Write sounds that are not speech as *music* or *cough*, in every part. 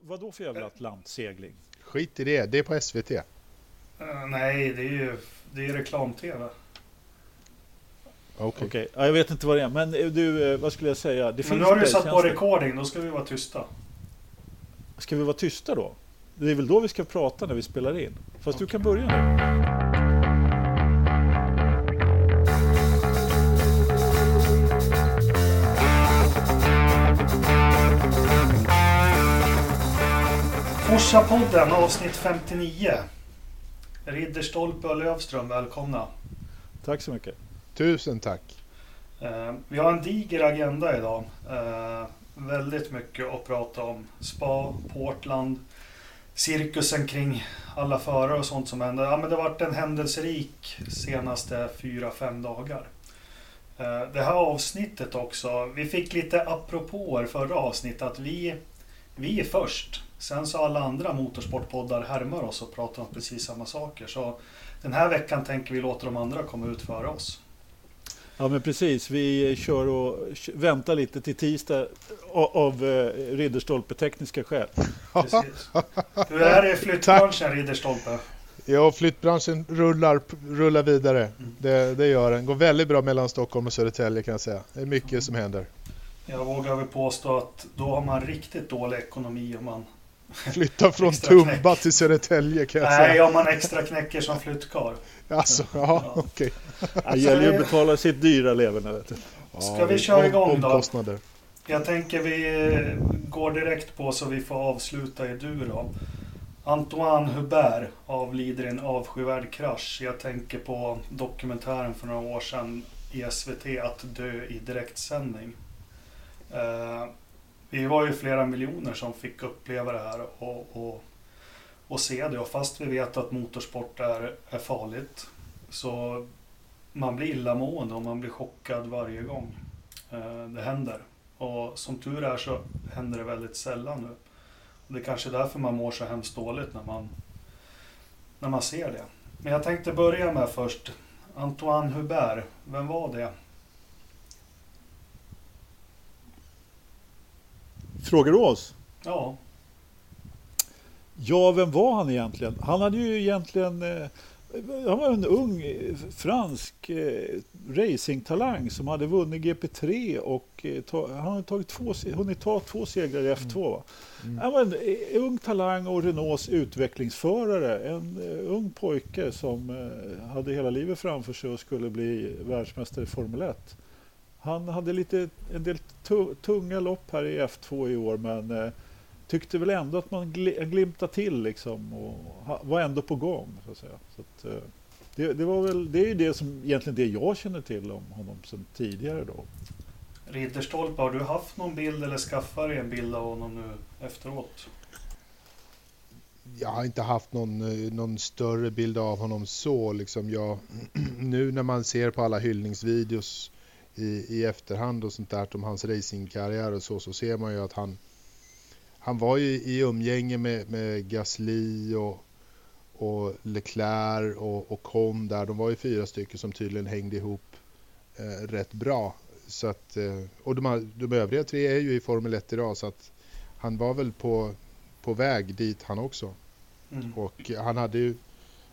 Vad då för jävla atlantsegling? Skit i det, det är på SVT. Uh, nej, det är ju det är reklam-tv. Okej. Okej, ja, jag vet inte vad det är. Men eh, du, eh, vad skulle jag säga? Det Men finns nu har du satt på recording, då ska vi vara tysta. Ska vi vara tysta då? Det är väl då vi ska prata när vi spelar in? Fast du kan börja nu. Forsa-podden avsnitt 59. Ridderstolpe och Lövström, välkomna. Tack så mycket. Tusen tack. Eh, vi har en diger agenda idag. Eh, väldigt mycket att prata om. Spa, Portland, cirkusen kring alla förare och sånt som händer. Ja, men det har varit en händelserik senaste fyra fem dagar. Eh, det här avsnittet också. Vi fick lite apropåer förra avsnittet att vi, vi är först. Sen så alla andra motorsportpoddar härmar oss och pratar om precis samma saker. Så den här veckan tänker vi låta de andra komma ut före oss. Ja men precis, vi kör och väntar lite till tisdag av eh, Ridderstolpe tekniska skäl. *laughs* Precis. Hur är det i flyttbranschen Ridderstolpe? Ja, flyttbranschen rullar, rullar vidare. Mm. Det, det gör den. Går väldigt bra mellan Stockholm och Södertälje kan jag säga. Det är mycket som händer. Jag vågar väl påstå att då har man riktigt dålig ekonomi om man... Flytta från Extra Tumba knäck. till Södertälje kan jag Nej, säga. om man extra knäcker som flyttkarl. Alltså, ja, Ja. okej. Det gäller ju att betala sitt dyra leverne. Vet du. Ska vi köra igång då? Omkostnader. Jag tänker vi går direkt på så vi får avsluta i dur då. Antoine Hubert avlider i en avskyvärd krasch. Jag tänker på dokumentären för några år sedan i SVT Att dö i direktsändning. Vi var ju flera miljoner som fick uppleva det här och, och, och se det. Och fast vi vet att motorsport är, är farligt så man blir illamående och man blir chockad varje gång eh, det händer. Och som tur är så händer det väldigt sällan nu. Och det är kanske är därför man mår så hemskt dåligt när man, när man ser det. Men jag tänkte börja med först Antoine Hubert. Vem var det? Frågar du oss? Ja, Ja, vem var han egentligen? Han hade ju egentligen... Eh, han var en ung eh, fransk eh, racingtalang som hade vunnit GP3 och eh, ta, han hade tagit två, hunnit ta två segrar i F2. va? Mm. Han var en ung talang och Renaults utvecklingsförare. En ung pojke som hade hela livet framför sig och skulle bli världsmästare i Formel 1. Han hade lite, en del tu- tunga lopp här i F2 i år men eh, tyckte väl ändå att man gl- glimtade till liksom och var ändå på gång. Så att säga. Så att, eh, det, det, var väl, det är ju det som egentligen det jag känner till om honom sedan tidigare då. Ridderstolpe, har du haft någon bild eller skaffat dig en bild av honom nu efteråt? Jag har inte haft någon, eh, någon större bild av honom så. Liksom jag, *clears throat* nu när man ser på alla hyllningsvideos i, i efterhand och sånt där om hans racingkarriär och så, så ser man ju att han, han var ju i umgänge med, med Gasly och, och Leclerc och, och Con där. De var ju fyra stycken som tydligen hängde ihop eh, rätt bra. Så att, eh, och de, de övriga tre är ju i Formel 1 idag så att han var väl på, på väg dit han också. Mm. Och han hade ju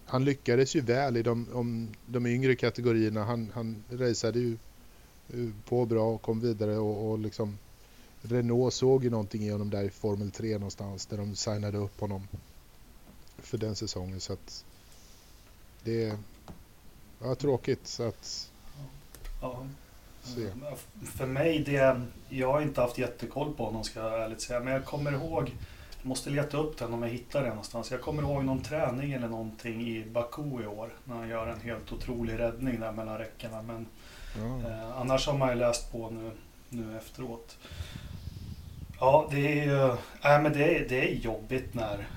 han lyckades ju väl i de, om, de yngre kategorierna. Han, han raceade ju på bra och kom vidare och, och liksom Renault såg ju någonting i honom där i Formel 3 någonstans där de signade upp honom för den säsongen så att det var tråkigt så att Ja. se. För mig, det, jag har inte haft jättekoll på honom ska jag ärligt säga. Men jag kommer ihåg, jag måste leta upp den om jag hittar den någonstans. Jag kommer ihåg någon träning eller någonting i Baku i år. När han gör en helt otrolig räddning där mellan räckena. Men Eh, annars har man ju läst på nu, nu efteråt. Ja, det är ju äh, men det är, det är jobbigt när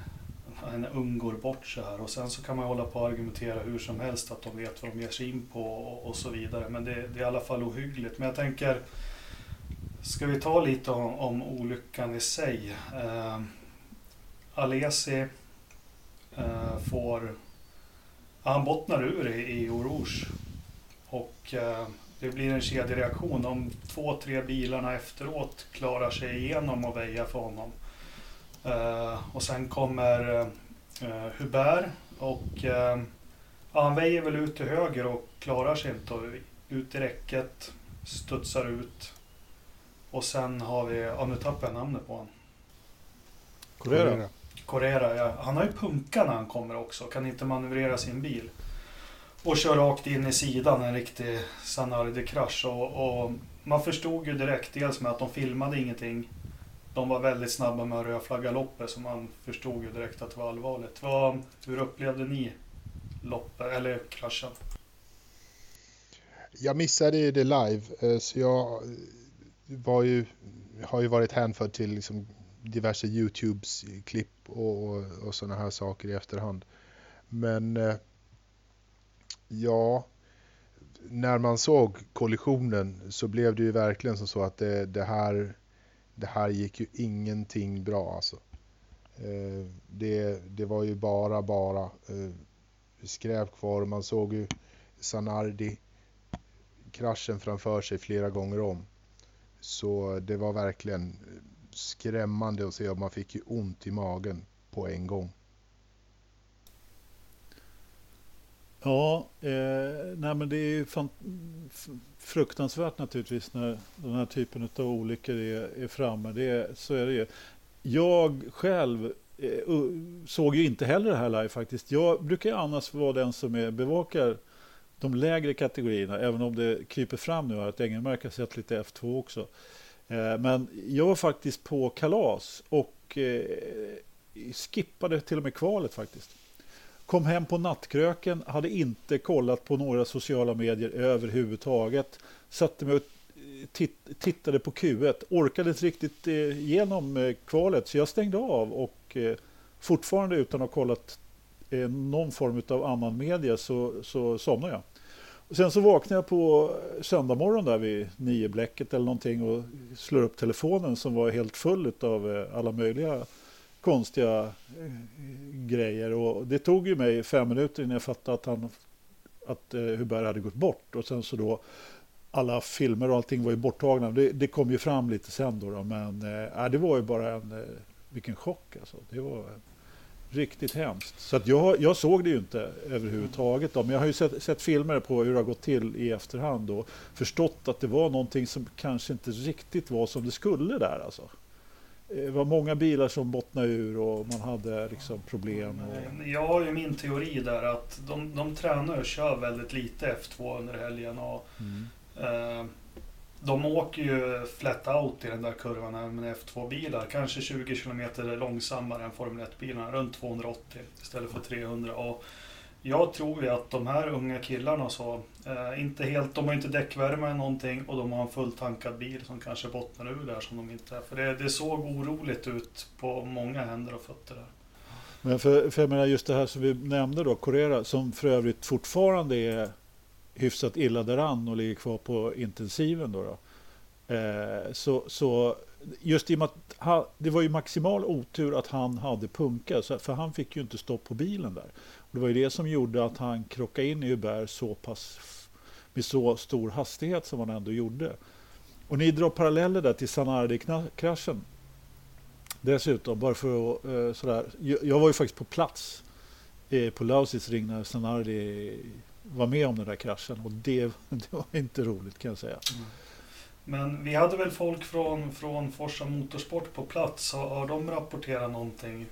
en ung går bort så här. Och sen så kan man hålla på och argumentera hur som helst att de vet vad de ger sig in på och, och så vidare. Men det, det är i alla fall ohyggligt. Men jag tänker, ska vi ta lite om, om olyckan i sig? Eh, Alesi eh, får, han bottnar ur i, i Oros Och eh, det blir en kedjereaktion. De två, tre bilarna efteråt klarar sig igenom och väja för honom. Eh, och sen kommer eh, Hubert och eh, ja, han väjer väl ut till höger och klarar sig inte. Och ut i räcket, studsar ut. Och sen har vi, ja nu tappar jag namnet på honom. Correra. Correra, ja. Han har ju punka när han kommer också. Kan inte manövrera sin bil. Och kör rakt in i sidan, en riktig Sanardi-krasch. Och, och, man förstod ju direkt, dels med att de filmade ingenting. De var väldigt snabba med att rödflagga loppet, så man förstod ju direkt att det var allvarligt. Vad, hur upplevde ni loppet, eller kraschen? Jag missade ju det live, eh, så jag var ju, har ju varit hänförd till liksom diverse YouTubes klipp och, och sådana här saker i efterhand. Men eh, ja, när man såg kollisionen så blev det ju verkligen som så att det, det här, det här gick ju ingenting bra alltså. Eh, det, det var ju bara, bara eh, skräp kvar. Man såg ju Sanardi kraschen framför sig flera gånger om. Så det var verkligen skrämmande att se och man fick ju ont i magen på en gång. Ja, eh, nej men det är ju fruktansvärt naturligtvis när den här typen av olyckor är, är framme. Det, så är det ju. Jag själv eh, såg ju inte heller det här live faktiskt. Jag brukar ju annars vara den som är, bevakar de lägre kategorierna, även om det kryper fram nu att Engelmark har sett lite F2 också. Eh, men jag var faktiskt på kalas och eh, skippade till och med kvalet faktiskt. Kom hem på nattkröken, hade inte kollat på några sociala medier överhuvudtaget. Satte mig och eh, tittade på Q1, orkade inte riktigt eh, igenom eh, kvalet så jag stängde av och fortfarande utan att ha kollat någon form av annan media så, så somnade jag. Sen så vaknade jag på söndag morgon där vid nio bläcket eller någonting och slår upp telefonen som var helt full av alla möjliga konstiga eh, grejer. Och det tog ju mig fem minuter innan jag fattade att, han, att eh, Hubert hade gått bort. Och sen så då alla filmer och allting var ju borttagna. Det, det kom ju fram lite sen då, då men äh, det var ju bara en, vilken chock alltså. Det var Riktigt hemskt. Så att jag, jag såg det ju inte överhuvudtaget. Då. Men jag har ju sett, sett, filmer på hur det har gått till i efterhand och förstått att det var någonting som kanske inte riktigt var som det skulle där. Alltså. Det var många bilar som bottnade ur och man hade liksom problem. Och... Jag har ju min teori där att de, de tränar och kör väldigt lite F2 under helgen. Och, mm. eh, de åker ju flat out i den där kurvan med F2-bilar. Kanske 20 km långsammare än Formel 1-bilarna, runt 280 istället för 300. Och jag tror ju att de här unga killarna så, eh, inte helt, de har inte däckvärme eller någonting och de har en fulltankad bil som kanske bottnar ur där som de inte är. För det, det såg oroligt ut på många händer och fötter där. Men för, för jag menar just det här som vi nämnde då, Correra, som för övrigt fortfarande är hyfsat illa däran och ligger kvar på intensiven. Då, då. Eh, så, så just i och med att han, det var ju maximal otur att han hade punka, för han fick ju inte stopp på bilen där. Det var ju det som gjorde att han krockade in i Hubert så pass med så stor hastighet som han ändå gjorde. Och ni drar paralleller där till Sanardi-kraschen. Dessutom, bara för att eh, sådär. Jag var ju faktiskt på plats eh, på Lausitz ring när Sanardi var med om den där kraschen och det, *laughs* det var inte roligt kan jag säga. Mm. Men vi hade väl folk från, från Forsa Motorsport på plats. Har, har de rapporterat någonting?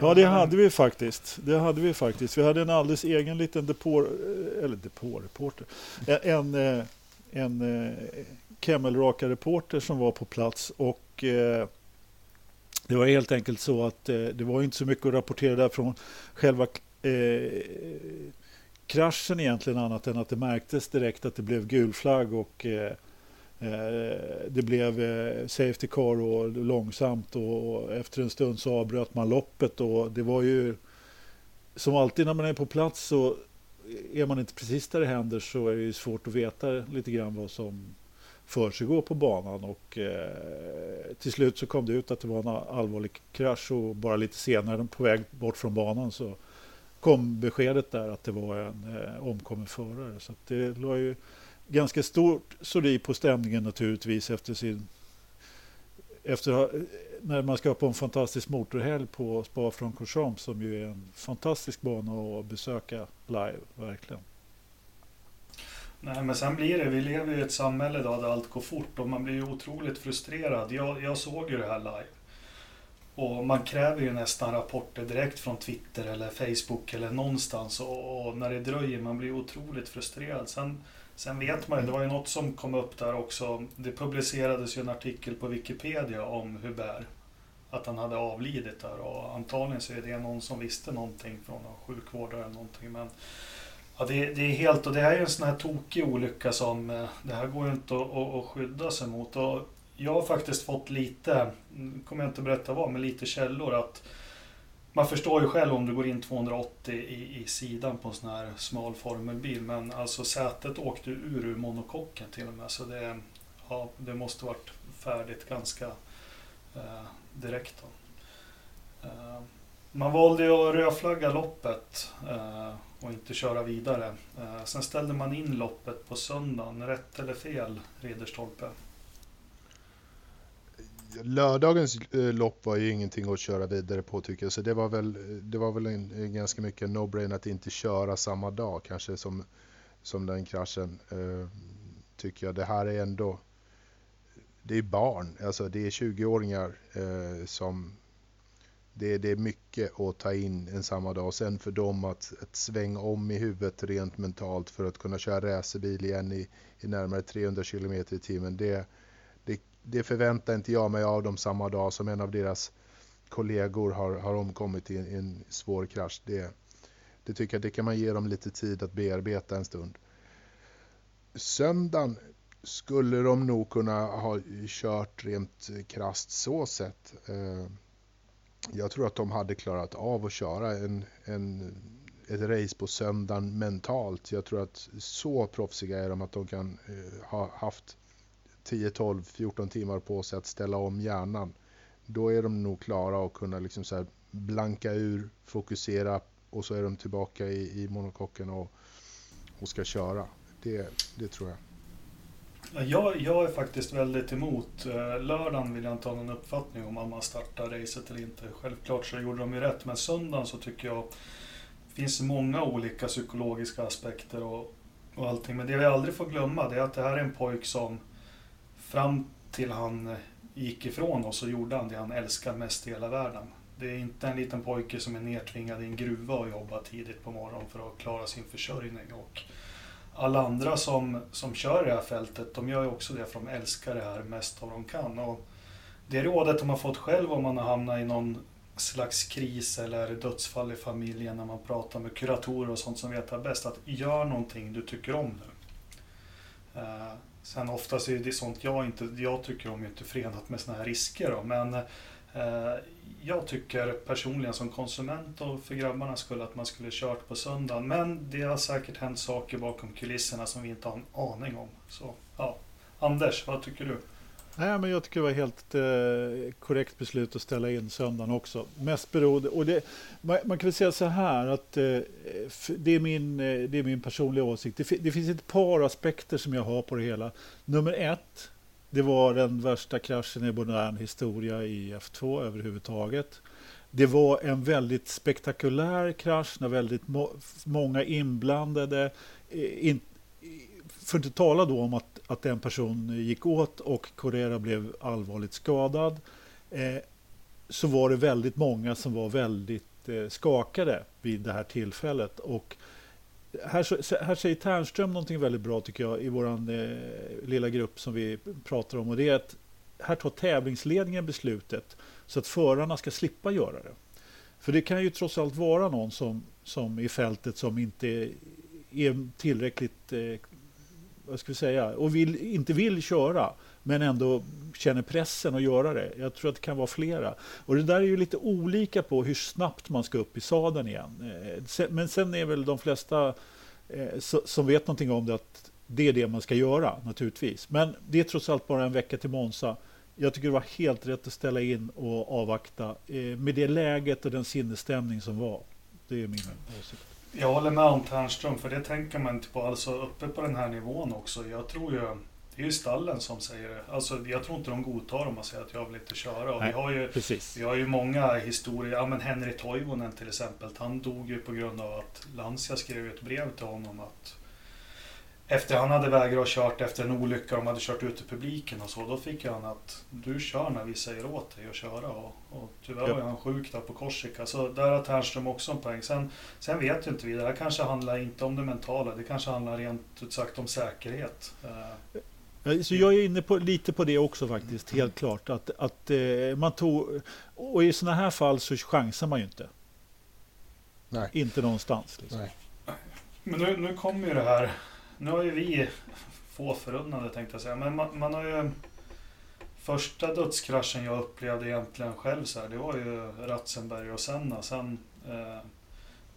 Ja, det hade vi faktiskt. Det hade vi faktiskt. Vi hade en alldeles egen liten depå, eller depåreporter. En, en, en Kemmelraka-reporter som var på plats och eh, det var helt enkelt så att eh, det var inte så mycket att rapportera där från själva eh, kraschen egentligen annat än att det märktes direkt att det blev gul flagg och eh, eh, Eh, det blev eh, Safety Car och långsamt och efter en stund så avbröt man loppet och det var ju som alltid när man är på plats så är man inte precis där det händer så är det svårt att veta lite grann vad som försiggår på banan och eh, till slut så kom det ut att det var en allvarlig krasch och bara lite senare på väg bort från banan så kom beskedet där att det var en eh, omkommen förare. Så det låg ju ganska stort sori på stämningen naturligtvis efter sin efter när man ska på en fantastisk motorhelg på Spa Francorchamps som ju är en fantastisk bana att besöka live, verkligen. Nej, men sen blir det, vi lever ju i ett samhälle idag där allt går fort och man blir ju otroligt frustrerad. Jag, jag såg ju det här live. Och man kräver ju nästan rapporter direkt från Twitter eller Facebook eller någonstans och, och när det dröjer man blir otroligt frustrerad. Sen, sen vet man ju, det var ju något som kom upp där också. Det publicerades ju en artikel på Wikipedia om Hubert. Att han hade avlidit där och antagligen så är det någon som visste någonting från någon sjukvårdare eller någonting. Men Ja, det, det, är helt, och det här är en sån här tokig olycka som eh, det här går ju inte att, att, att skydda sig mot. Och jag har faktiskt fått lite, kommer jag inte berätta vad, men lite källor att man förstår ju själv om du går in 280 i, i sidan på en sån här smal formelbil, men alltså sätet åkte ur ur monokocken till och med. Så det, ja, det måste varit färdigt ganska eh, direkt. Eh, man valde ju att rödflagga loppet. Eh, och inte köra vidare. Eh, sen ställde man in loppet på söndagen. Rätt eller fel, Ridderstolpe? Lördagens eh, lopp var ju ingenting att köra vidare på tycker jag. Så det var väl, eh, det var väl en, en ganska mycket no-brain att inte köra samma dag kanske som, som den kraschen. Eh, tycker jag. Det här är ändå, det är barn, alltså det är 20-åringar eh, som det, det är mycket att ta in en samma dag. Sen för dem att, att svänga om i huvudet rent mentalt för att kunna köra racerbil igen i, i närmare 300 km i timmen. Det, det, förväntar inte jag mig av dem samma dag som en av deras kollegor har, har omkommit i en, i en svår krasch. Det, det tycker jag det kan man ge dem lite tid att bearbeta en stund. Söndagen skulle de nog kunna ha kört rent krast så sett. Eh, jag tror att de hade klarat av att köra en, en, ett race på söndagen mentalt. Jag tror att så proffsiga är de att de kan eh, ha haft 10, 12, 14 timmar på sig att ställa om hjärnan. Då är de nog klara att kunna liksom så blanka ur, fokusera och så är de tillbaka i, i monokocken och, och ska köra. Det, det tror jag. Jag, jag är faktiskt väldigt emot. Eh, lördagen vill jag inte ha någon uppfattning om man startar racet eller inte. Självklart så gjorde de ju rätt, men söndagen så tycker jag det finns många olika psykologiska aspekter och, och allting. Men det vi aldrig får glömma det är att det här är en pojk som fram till han eh, gick ifrån oss så gjorde han det han älskar mest i hela världen. Det är inte en liten pojke som är nedtvingad i en gruva och jobbar tidigt på morgonen för att klara sin försörjning. Och alla andra som, som kör det här fältet, de gör ju också det för de älskar det här mest av de kan. Och det rådet har man fått själv om man har hamnat i någon slags kris eller dödsfall i familjen när man pratar med kuratorer och sånt som vet det bäst. Att gör någonting du tycker om nu. Sen oftast är det sånt jag inte, jag tycker om inte förenat med såna här risker då, men eh, jag tycker personligen som konsument och för grabbarna skulle att man skulle kört på söndagen. Men det har säkert hänt saker bakom kulisserna som vi inte har en aning om. Så, ja. Anders, vad tycker du? Nej, men jag tycker det var helt eh, korrekt beslut att ställa in söndagen också. Mest beroende, och det, man, man, kan väl säga så här att eh, det, är min, eh, det är min personliga åsikt. Det, det, finns ett par aspekter som jag har på det hela. Nummer ett, det var den värsta kraschen i modern historia i F2 överhuvudtaget. Det var en väldigt spektakulär krasch när väldigt må många inblandade. Eh, in, för att inte tala då om att, att en person gick åt och Correa blev allvarligt skadad. Eh, så var det väldigt många som var väldigt eh, skakade vid det här tillfället. Och här, här säger Ternström någonting väldigt bra tycker jag i vår eh, lilla grupp som vi pratar om och det är att här tar tävlingsledningen beslutet så att förarna ska slippa göra det. För det kan ju trots allt vara någon som, som i fältet som inte är tillräckligt eh, vad ska vi säga, och vill, inte vill köra men ändå känner pressen att göra det. Jag tror att det kan vara flera. Och det där är ju lite olika på hur snabbt man ska upp i sadeln igen. Eh, men sen är väl de flesta eh, som vet någonting om det att det är det man ska göra naturligtvis. Men det är trots allt bara en vecka till Monza. Jag tycker det var helt rätt att ställa in och avvakta eh, med det läget och den sinnesstämning som var. Det är min åsikt. Jag håller med om Ternström, för det tänker man inte på. Alltså uppe på den här nivån också. Jag tror ju det är ju stallen som säger det. Alltså, jag tror inte de godtar om man säger att jag vill inte köra. Och vi, har ju, Precis. vi har ju många historier. Ja, men Henry Toivonen till exempel. Han dog ju på grund av att Lancia skrev ett brev till honom att efter han hade vägrat och kört efter en olycka, de hade kört ut i publiken och så, då fick han att du kör när vi säger åt dig att köra. Och, och tyvärr Ja. var han sjuk där på Korsika, så där har Ternström också en poäng. Sen, sen vet ju inte vi, det här kanske handlar inte om det mentala, det kanske handlar rent ut sagt om säkerhet. Eh, Ja, Så jag är inne på, lite på det också faktiskt, helt klart. Att, att eh, man tog, och i sådana här fall så chansar man ju inte. Nej. Inte någonstans. Liksom. Nej. Men nu, nu kommer ju det här, nu har ju vi få förunnade tänkte jag säga, men man, man har ju Första dödskraschen jag upplevde egentligen själv så här, det var ju Ratzenberger och Senna. Sen eh,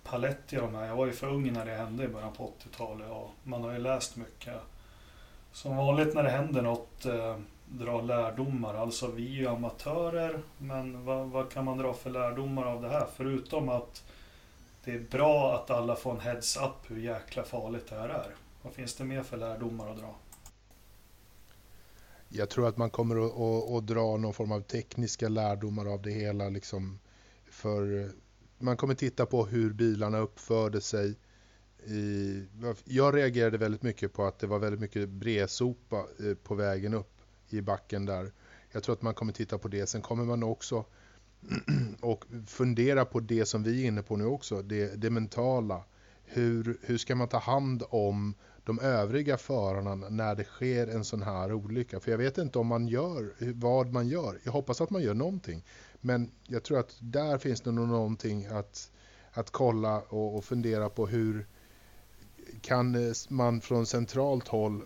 Paletti och de här, jag var ju för ung när det hände i början på 80-talet och man har ju läst mycket. Som vanligt när det händer något, eh, dra lärdomar. Alltså vi är ju amatörer, men vad, vad kan man dra för lärdomar av det här? Förutom att det är bra att alla får en heads-up hur jäkla farligt det här är. Vad finns det mer för lärdomar att dra? Jag tror att man kommer att, att, att dra någon form av tekniska lärdomar av det hela. Liksom, för man kommer titta på hur bilarna uppförde sig. I, jag reagerade väldigt mycket på att det var väldigt mycket bredsopa eh, på vägen upp i backen där. Jag tror att man kommer titta på det. Sen kommer man också *clears throat* och fundera på det som vi är inne på nu också, det, det mentala. Hur, hur ska man ta hand om de övriga förarna när det sker en sån här olycka? För jag vet inte om man gör vad man gör. Jag hoppas att man gör någonting. Men jag tror att där finns det nog någonting att, att kolla och, och fundera på hur kan eh, man från centralt håll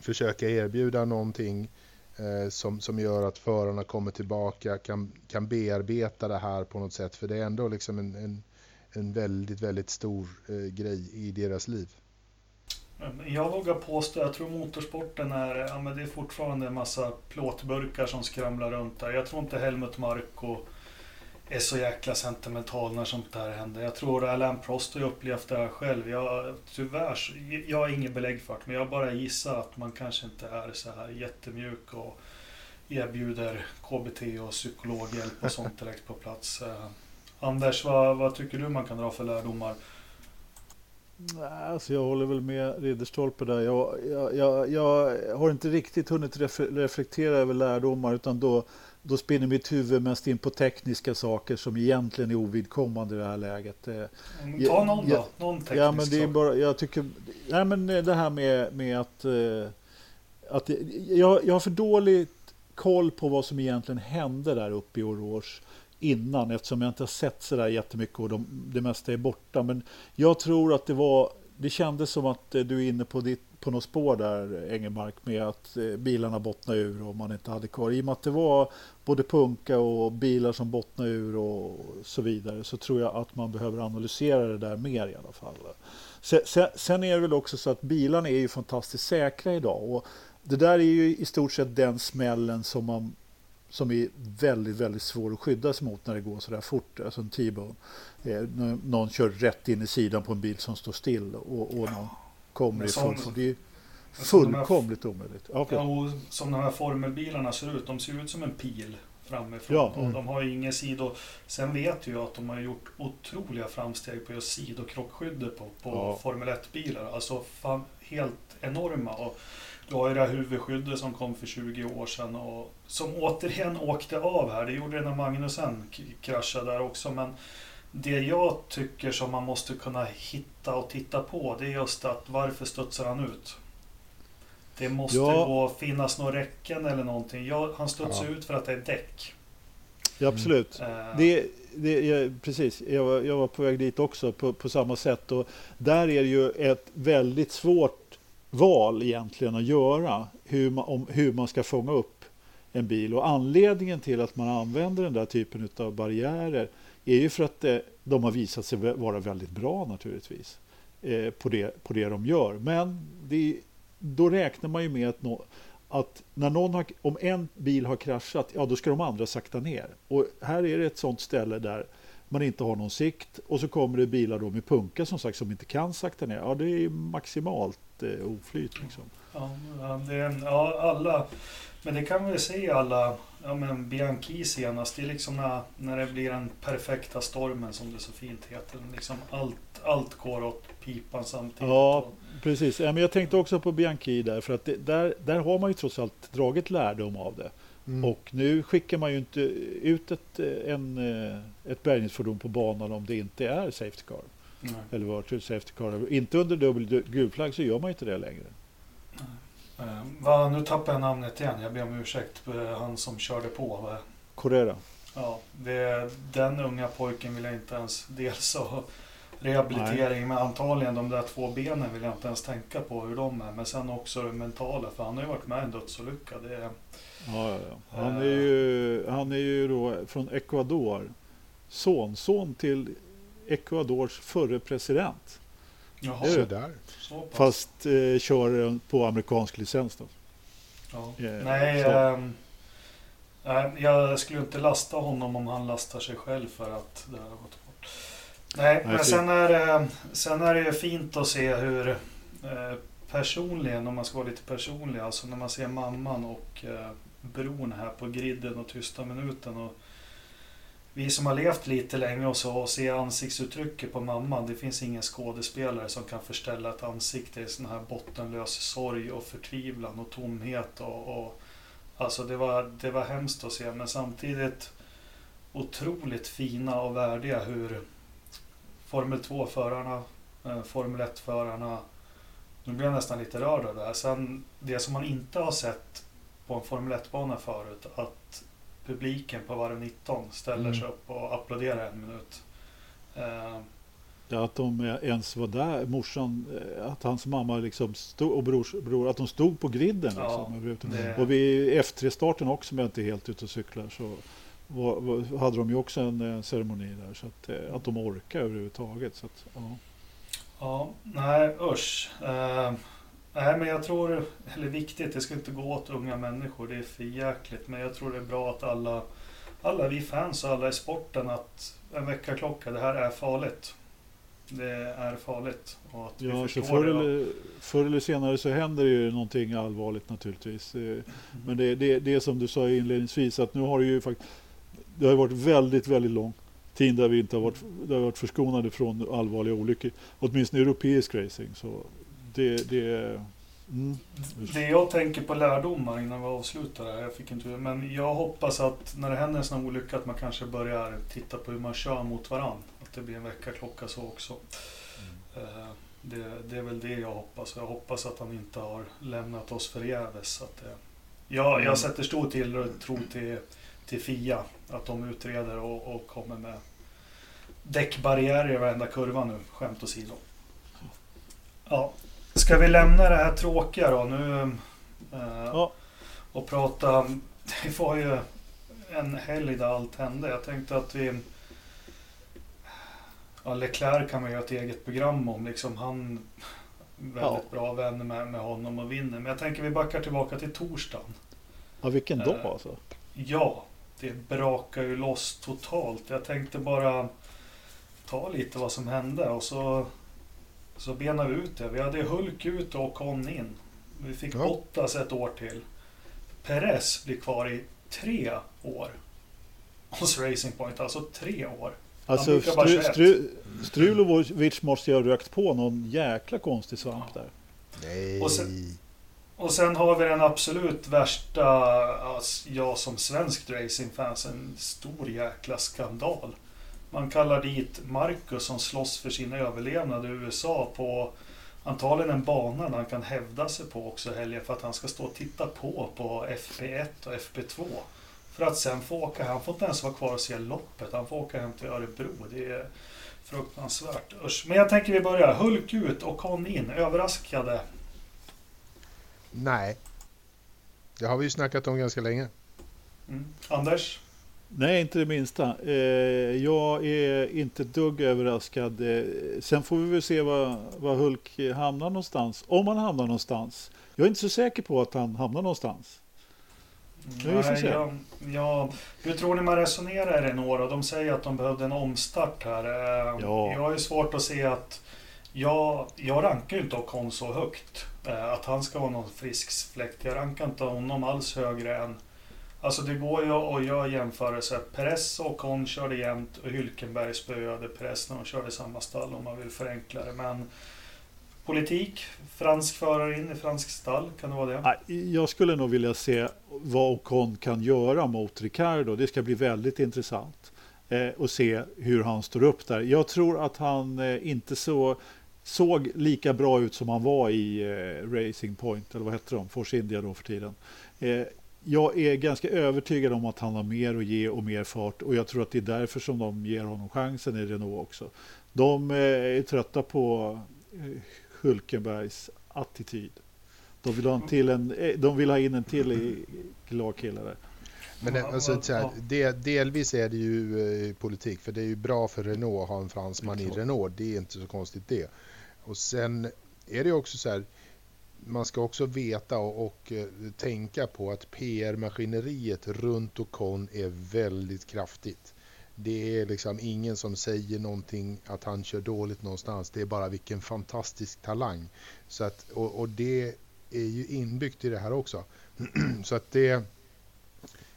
försöka erbjuda någonting eh, som, som gör att förarna kommer tillbaka, kan, kan bearbeta det här på något sätt. För det är ändå liksom en, en, en väldigt, väldigt stor eh, grej i deras liv. Jag vågar påstå, jag tror motorsporten är, ja men det är fortfarande en massa plåtburkar som skramlar runt där. Jag tror inte Helmut Marko är så jäkla sentimental när sånt där händer. Jag tror Alain Prost har ju upplevt det här själv. Jag, tyvärr, jag har inget belägg för det, men jag bara gissar att man kanske inte är så här jättemjuk och erbjuder KBT och psykologhjälp och sånt direkt på plats. Eh, Anders, vad, vad tycker du man kan dra för lärdomar? Alltså jag håller väl med Ridderstolpe där. Jag, jag, jag, jag har inte riktigt hunnit ref- reflektera över lärdomar utan då, då spinner mitt huvud mest in på tekniska saker som egentligen är ovidkommande i det här läget. Eh, Ta Ja, någon då, någon teknisk Ja, men det är bara, jag tycker, nej men det här med, med att, eh, att jag, jag har för dåligt koll på vad som egentligen hände där uppe i Orange innan eftersom jag inte har sett så där jättemycket och de, det mesta är borta. Men jag tror att det var, det kändes som att eh, du är inne på, ditt, på något spår där Engelmark med att eh, bilarna bottnade ur och man inte hade kvar. I och med att det var både punka och bilar som bottnade ur och så vidare så tror jag att man behöver analysera det där mer i alla fall. Sen, sen, sen är det väl också så att bilarna är ju fantastiskt säkra idag och det där är ju i stort sett den smällen som man som är väldigt, väldigt svår att skydda sig mot när det går så där fort, alltså en T-bone. Eh, någon kör rätt in i sidan på en bil som står still och, och någon kommer i full. Det är ju de här- fullkomligt omöjligt. Ja, Ja, och som de här formelbilarna ser ut, de ser ut som en pil framifrån. Ja. Och de har ju ingen sido. Sen vet jag att de har gjort otroliga framsteg på just sidokrockskyddet på, på Ja. Formel 1-bilar. Alltså fan, helt enorma. Och du har ju det här huvudskyddet som kom för 20 år sedan och som återigen åkte av här. Det gjorde det när Magnusen kraschade där också. Men det jag tycker som man måste kunna hitta och titta på det är just att varför studsar han ut? Det måste Ja. gå, finnas några räcken eller någonting. Ja, han studsar Ja. ut för att det är däck. Ja, absolut. Eh, Det, det, ja, precis, jag var, jag var på väg dit också på, på samma sätt. Och där är det ju ett väldigt svårt val egentligen att göra hur man, om hur man ska fånga upp en bil. Och anledningen till att man använder den där typen av barriärer är ju för att det, de har visat sig vara väldigt bra naturligtvis eh, på, det, på det de gör. Men det, då räknar man ju med att, nå, att när någon har, om en bil har kraschat, ja då ska de andra sakta ner. Och här är det ett sånt ställe där man inte har någon sikt och så kommer det bilar då med punka som sagt som inte kan sakta ner. Ja, det är maximalt helt eh, oflyt. Liksom. Ja, det är en, ja, alla. Men det kan vi se i alla, ja men Bianchi senast, det är liksom när, när det blir den perfekta stormen som det så fint heter. Liksom allt, allt går åt pipan samtidigt. Ja, precis. Ja, men jag tänkte också på Bianchi där, för att det, där, där har man ju trots allt dragit lärdom av det. Mm. Och nu skickar man ju inte ut ett, en, eh, ett bärgningsfordon på banan om det inte är Safety Car. Nej. Eller virtual Safety Car. Inte under dubbel gulflagg så gör man inte det längre. Uh, va, nu tappar jag namnet igen, jag ber om ursäkt. Uh, han som körde på. Va? Correra. Ja, det, den unga pojken vill jag inte ens dels ha rehabilitering, Nej. men antagligen de där två benen vill jag inte ens tänka på hur de är. Men sen också det mentala, för han har ju varit med i en dödsolycka. Det ja, ja, ja. Han, är ju, han är ju då från Ecuador. Sonson till Ecuadors förre president. Jaha, så där. Fast eh, kör på amerikansk licens då. Ja. Eh, Nej, eh, jag skulle inte lasta honom om han lastar sig själv för att det har gått bort. Nej, Nej men sen är, det, sen är det fint att se hur eh, personligen, om man ska vara lite personlig, alltså när man ser mamman och eh, bron här på griden och tysta minuten. Och, vi som har levt lite länge och så och ser ansiktsuttrycket på mamman. Det finns ingen skådespelare som kan förställa ett ansikte i sån här bottenlös sorg och förtvivlan och tomhet. Och, och, alltså det var, det var hemskt att se men samtidigt otroligt fina och värdiga hur Formel 2-förarna, eh, Formel 1-förarna, nu blir jag nästan lite rörd av det här. Sen det som man inte har sett på en Formel 1-bana förut, att publiken på varv 19 ställer mm. sig upp och applåderar en minut. Uh, ja, att de ens var där, morsan, eh, att hans mamma liksom stod, och brors, bror, att de stod på griden. Liksom, ja, det... Och vid F3-starten också, om jag inte är helt ute och cyklar, så var, var, hade de ju också en, en ceremoni där. Så att, eh, att de orkar överhuvudtaget. Så att, ja. ja, nej usch. Uh, Nej, men jag tror, eller viktigt, det ska inte gå åt unga människor, det är för jäkligt. Men jag tror det är bra att alla, alla vi fans och alla i sporten, att en väckarklocka, det här är farligt. Det är farligt. Och att ja, vi förr, eller, förr eller senare så händer det ju någonting allvarligt naturligtvis. Mm. Men det, det, det är som du sa inledningsvis, att nu har det ju faktiskt, det har varit väldigt, väldigt lång tid där vi inte har varit, där vi varit förskonade från allvarliga olyckor. Åtminstone europeisk racing. Så det, det, mm. det jag tänker på lärdomar innan vi avslutar här, jag fick inte men jag hoppas att när det händer en sån här olycka att man kanske börjar titta på hur man kör mot varandra. Att det blir en väckarklocka så också. Mm. Eh, det, det, är väl det jag hoppas. Jag hoppas att han inte har lämnat oss förgäves. Att det, ja, jag mm. sätter stor tilltro till, till FIA. Att de utreder och, och kommer med däckbarriärer i varenda kurva nu, skämt åsido. Ja, Ska vi lämna det här tråkiga då nu eh, ja. och prata. Det var ju en helg där allt hände. Jag tänkte att vi ja, Leclerc kan man göra ett eget program om. Liksom han väldigt ja. bra vän med, med honom och vinner. Men jag tänker vi backar tillbaka till torsdagen. Ja, vilken dag eh, alltså. Ja, det brakar ju loss totalt. Jag tänkte bara ta lite vad som hände och så så benade vi ut det. Vi hade Hulk ut och Ocon in. Vi fick ja. Bottas ett år till. Perez blir kvar i tre år. Hos Racing Point, alltså tre år. Alltså stru, stru, Strulovic måste ju ha rökt på någon jäkla konstig svamp ja. där. Nej. Och sen, och sen har vi den absolut värsta, alltså, jag som svensk racingfans, en stor jäkla skandal. Man kallar dit Marcus som slåss för sin överlevnad i USA på antagligen en bana där han kan hävda sig på också helgen för att han ska stå och titta på på FP1 och FP2. För att sen få åka, han får inte ens vara kvar och se loppet, han får åka hem till Örebro. Det är fruktansvärt. Usch. Men jag tänker vi börjar. Hulk ut och Con in. Överraskade? Nej. Det har vi ju snackat om ganska länge. Mm. Anders? Nej, inte det minsta. Eh, jag är inte ett dugg överraskad. Eh, sen får vi väl se var, var Hulk hamnar någonstans. Om han hamnar någonstans. Jag är inte så säker på att han hamnar någonstans. Nej, ja, ja, hur tror ni man resonerar i Renault? De säger att de behövde en omstart här. Eh, ja. Jag har ju svårt att se att jag, jag rankar ju inte Ocon så högt. Att han ska vara någon frisk fläkt. Jag rankar inte honom alls högre än... Alltså det går ju att göra jämförelser. Press och Ocon körde jämnt och Hylkenberg spöade Press när de körde samma stall om man vill förenkla det. Men politik, fransk förare in i fransk stall, kan det vara det? Jag skulle nog vilja se vad Ocon kan göra mot Ricardo. Det ska bli väldigt intressant eh, och se hur han står upp där. Jag tror att han eh, inte så såg lika bra ut som han var i eh, Racing Point, eller vad hette de, Force India då för tiden. Eh, jag är ganska övertygad om att han har mer att ge och mer fart och jag tror att det är därför som de ger honom chansen i Renault också. De eh, är trötta på eh, Hulkenbergs attityd. De vill ha, en till en, eh, de vill ha in en till glad kille där. Men alltså, så här, del, delvis är det ju politik, för det är ju bra för Renault att ha en fransman i Renault. Det är inte så konstigt det. Och sen är det också så här, man ska också veta och, och eh, tänka på att PR-maskineriet runt Ocon är väldigt kraftigt. Det är liksom ingen som säger någonting att han kör dåligt någonstans. Det är bara vilken fantastisk talang. Så att, och, och det är ju inbyggt i det här också. *clears throat* så att det,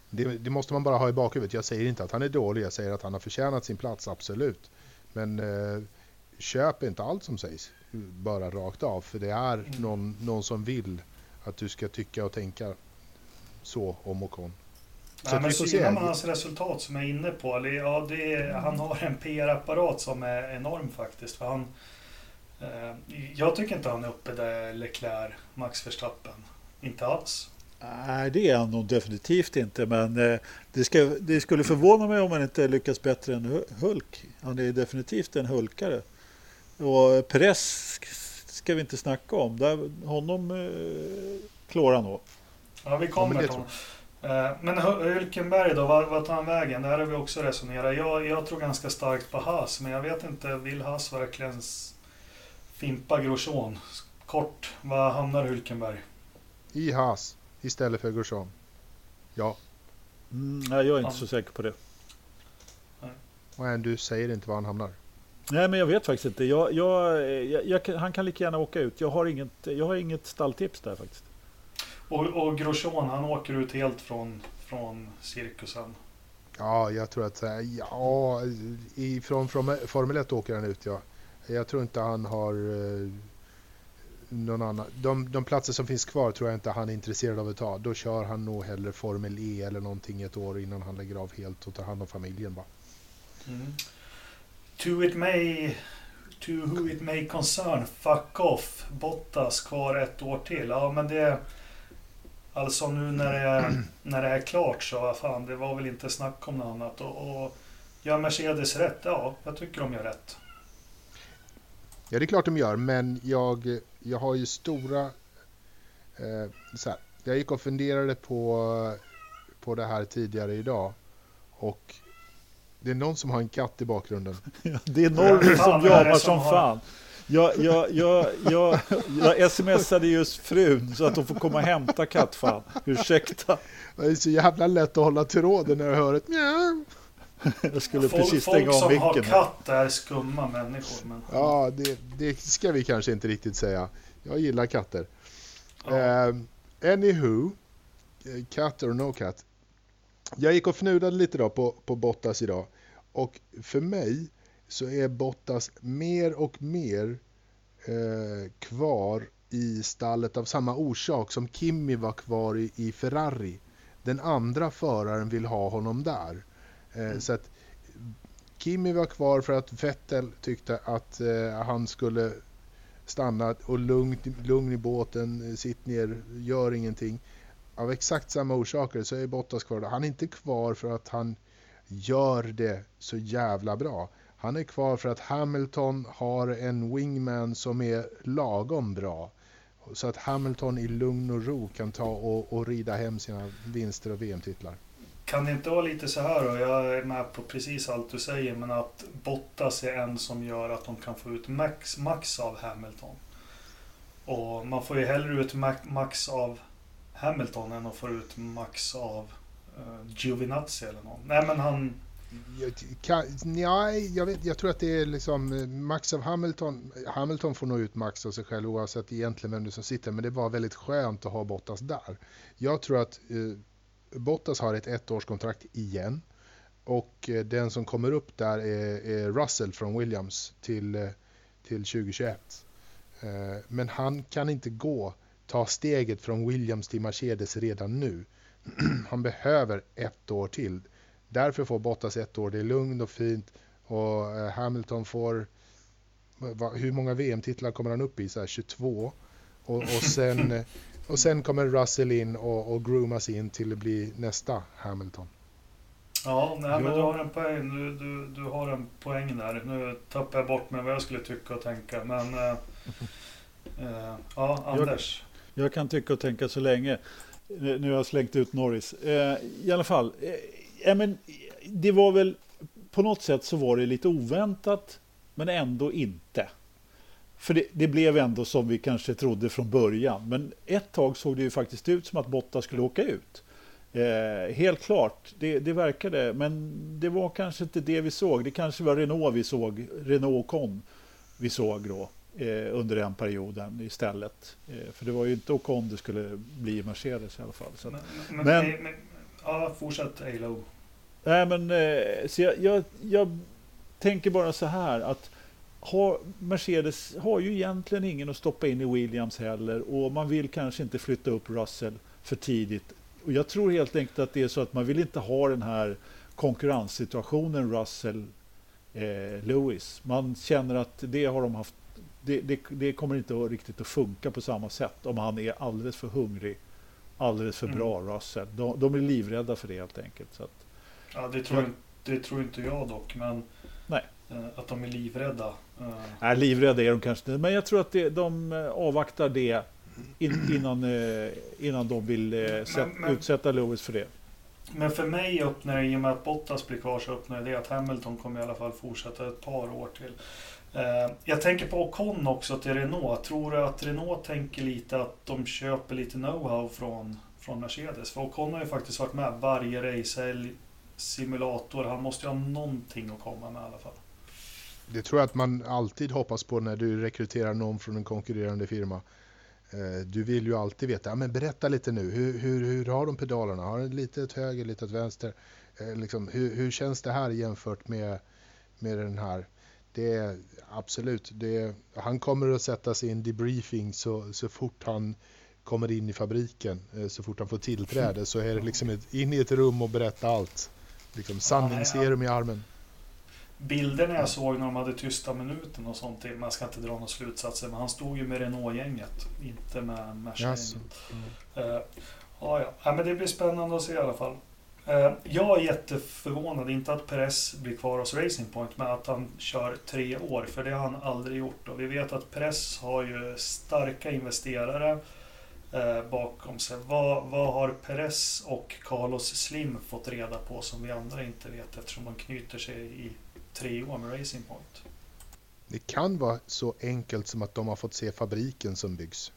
det, det, måste man bara ha i bakhuvudet. Jag säger inte att han är dålig, jag säger att han har förtjänat sin plats, absolut. Men eh, köp inte allt som sägs bara rakt av. För det är mm. någon, någon som vill att du ska tycka och tänka så om Ocon. Så Nej, men synar man hans resultat som jag är inne på. Ja, det är, han har en PR-apparat som är enorm faktiskt. För han, eh, jag tycker inte han är uppe där Leclerc, Max Verstappen. Inte alls. Nej, det är han nog definitivt inte. Men eh, det, ska, det skulle förvåna mig om han inte lyckas bättre än Hulk. Han är definitivt en hulkare. Och Perez ska vi inte snacka om. Där, honom eh, klarar han nog. Ja, vi kommer till honom. Eh, men Hülkenberg då, vart var tar han vägen? Det här har vi också resonerat. Jag, jag tror ganska starkt på Haas, men jag vet inte, vill Haas verkligen fimpa Grosjean? Kort, var hamnar Hülkenberg? I Haas, istället för Grosjean. Ja. Mm, nej, jag är inte ja. så säker på det. Nej. du säger inte var han hamnar. Nej, men jag vet faktiskt inte. Jag, jag, jag, han kan lika gärna åka ut. Jag har inget, jag har inget stalltips där faktiskt. Och, och Grosjean, han åker ut helt från, från cirkusen? Ja, jag tror att ja, ifrån Formel 1 åker han ut, ja. Jag tror inte han har eh, någon annan. De, de platser som finns kvar tror jag inte han är intresserad av att ta. Då kör han nog hellre Formel E eller någonting ett år innan han lägger av helt och tar hand om familjen bara. Mm. To it may... To who it may concern, fuck off. Bottas kvar ett år till. Ja, men det... Alltså nu när det är, när det är klart så, vad fan, det var väl inte snack om något annat. Och, och gör Mercedes rätt? Ja, jag tycker de gör rätt. Ja, det är klart de gör, men jag, jag har ju stora... Eh, så här, jag gick och funderade på, på det här tidigare idag. Och det är någon som har en katt i bakgrunden. *laughs* Ja, det är Norrby som jobbar som, som fan. Jag, jag, jag, jag, jag smsade just frun så att hon får komma och hämta kattfan. Ursäkta. Det är så jävla lätt att hålla tråden när jag hör ett mjau. Jag skulle folk, precis stänga av micken. Folk som har katt är skumma människor. Men... Ja, det, det, ska vi kanske inte riktigt säga. Jag gillar katter. Ja. Uh, anywho, cat or no cat. Jag gick och fnudade lite då på, på Bottas idag. Och för mig så är Bottas mer och mer eh, kvar i stallet av samma orsak som Kimi var kvar i, i Ferrari. Den andra föraren vill ha honom där. Eh, mm. Så att Kimi var kvar för att Vettel tyckte att eh, han skulle stanna och lugnt, lugn i båten, sitt ner, gör ingenting. Av exakt samma orsaker så är Bottas kvar. Han är inte kvar för att han gör det så jävla bra. Han är kvar för att Hamilton har en wingman som är lagom bra. Så att Hamilton i lugn och ro kan ta och, och rida hem sina vinster och VM-titlar. Kan det inte vara lite så här och jag är med på precis allt du säger, men att Bottas är en som gör att de kan få ut max, max av Hamilton. Och man får ju hellre ut max av Hamilton än att få ut max av uh, Giovinazzi eller någon. Nej men han... Kan, ja, jag, vet, jag tror att det är liksom eh, max av Hamilton. Hamilton får nog ut max av sig själv oavsett egentligen vem det som sitter. Men det var väldigt skönt att ha Bottas där. Jag tror att eh, Bottas har ett ettårskontrakt igen. Och eh, den som kommer upp där är, är Russell från Williams till, eh, till 2021. Eh, men han kan inte gå, ta steget från Williams till Mercedes redan nu. *clears throat* han behöver ett år till. Därför får Bottas ett år. Det är lugnt och fint. Och eh, Hamilton får... Hur många VM-titlar kommer han upp i? Så 22. Och, och, sen, *clears throat* och sen kommer Russell in och, och groomas in till att bli nästa Hamilton. Ja, nej, men du har en poäng. Du, du, du har en poäng där. Nu tappar jag bort mig vad jag skulle tycka och tänka. Men äh, äh, ja, Anders. Jag, kan tycka och tänka så länge. Nu har jag slängt ut Norris. Eh, I alla fall eh, men det var väl på något sätt så var det lite oväntat, men ändå inte. För det, det, blev ändå som vi kanske trodde från början. Men ett tag såg det ju faktiskt ut som att Botta skulle åka ut. Eh, helt klart, det, det verkade. Men det var kanske inte det vi såg. Det kanske var Renault vi såg, Renault kom. vi såg då eh, under den perioden istället. Eh, för det var ju inte Ocon det skulle bli Mercedes i alla fall. Så. Men, men, men, men Ja, fortsätt Alo. Nej, men eh, så jag, jag, jag, tänker bara så här att har, Mercedes har ju egentligen ingen att stoppa in i Williams heller och man vill kanske inte flytta upp Russell för tidigt. Och jag tror helt enkelt att det är så att man vill inte ha den här konkurrenssituationen Russell eh, Lewis. Man känner att det har de haft det, det, det, kommer inte att riktigt att funka på samma sätt om han är alldeles för hungrig alldeles för bra mm. Russell. De, de är livrädda för det helt enkelt. Så att, ja, det tror, jag, det tror inte jag dock. Men nej. Eh, att de är livrädda. Eh. Nej, livrädda är de kanske inte. Men jag tror att det, de eh, avvaktar det in, innan, innan de vill men, men, utsätta Lewis för det. Men för mig öppnar det, i och med att Bottas blir kvar, så öppnar det att Hamilton kommer i alla fall fortsätta ett par år till. Eh, jag tänker på Ocon också till Renault. Tror du att Renault tänker lite att de köper lite know-how från, från Mercedes? För Ocon har ju faktiskt varit med varje racehelg, simulator. Han måste ju ha någonting att komma med i alla fall. Det tror jag att man alltid hoppas på när du rekryterar någon från en konkurrerande firma. Eh, du vill ju alltid veta, ja, men berätta lite nu, hur, hur, hur har de pedalerna? Har de lite åt höger, lite åt vänster? Eh, liksom, hur, hur känns det här jämfört med, med den här? Det är absolut, det, han kommer att sätta sig i en debriefing så, så fort han kommer in i fabriken, eh, så fort han får tillträde så är det liksom ett, in i ett rum och berätta allt. Liksom sanningsserum i armen. Bilderna jag såg när de hade tysta minuten och sånt, man ska inte dra några slutsatser, men han stod ju med Renault-gänget, inte med Merca-gänget. Mm. Uh, ja, ja, men det blir spännande att se i alla fall. Eh, jag är jätteförvånad, inte att Perez blir kvar hos Racing Point, men att han kör tre år, för det har han aldrig gjort. Och vi vet att Perez har ju starka investerare eh, bakom sig. Vad, vad har Perez och Carlos Slim fått reda på som vi andra inte vet eftersom de knyter sig i tre år med Racing Point? Det kan vara så enkelt som att de har fått se fabriken som byggs.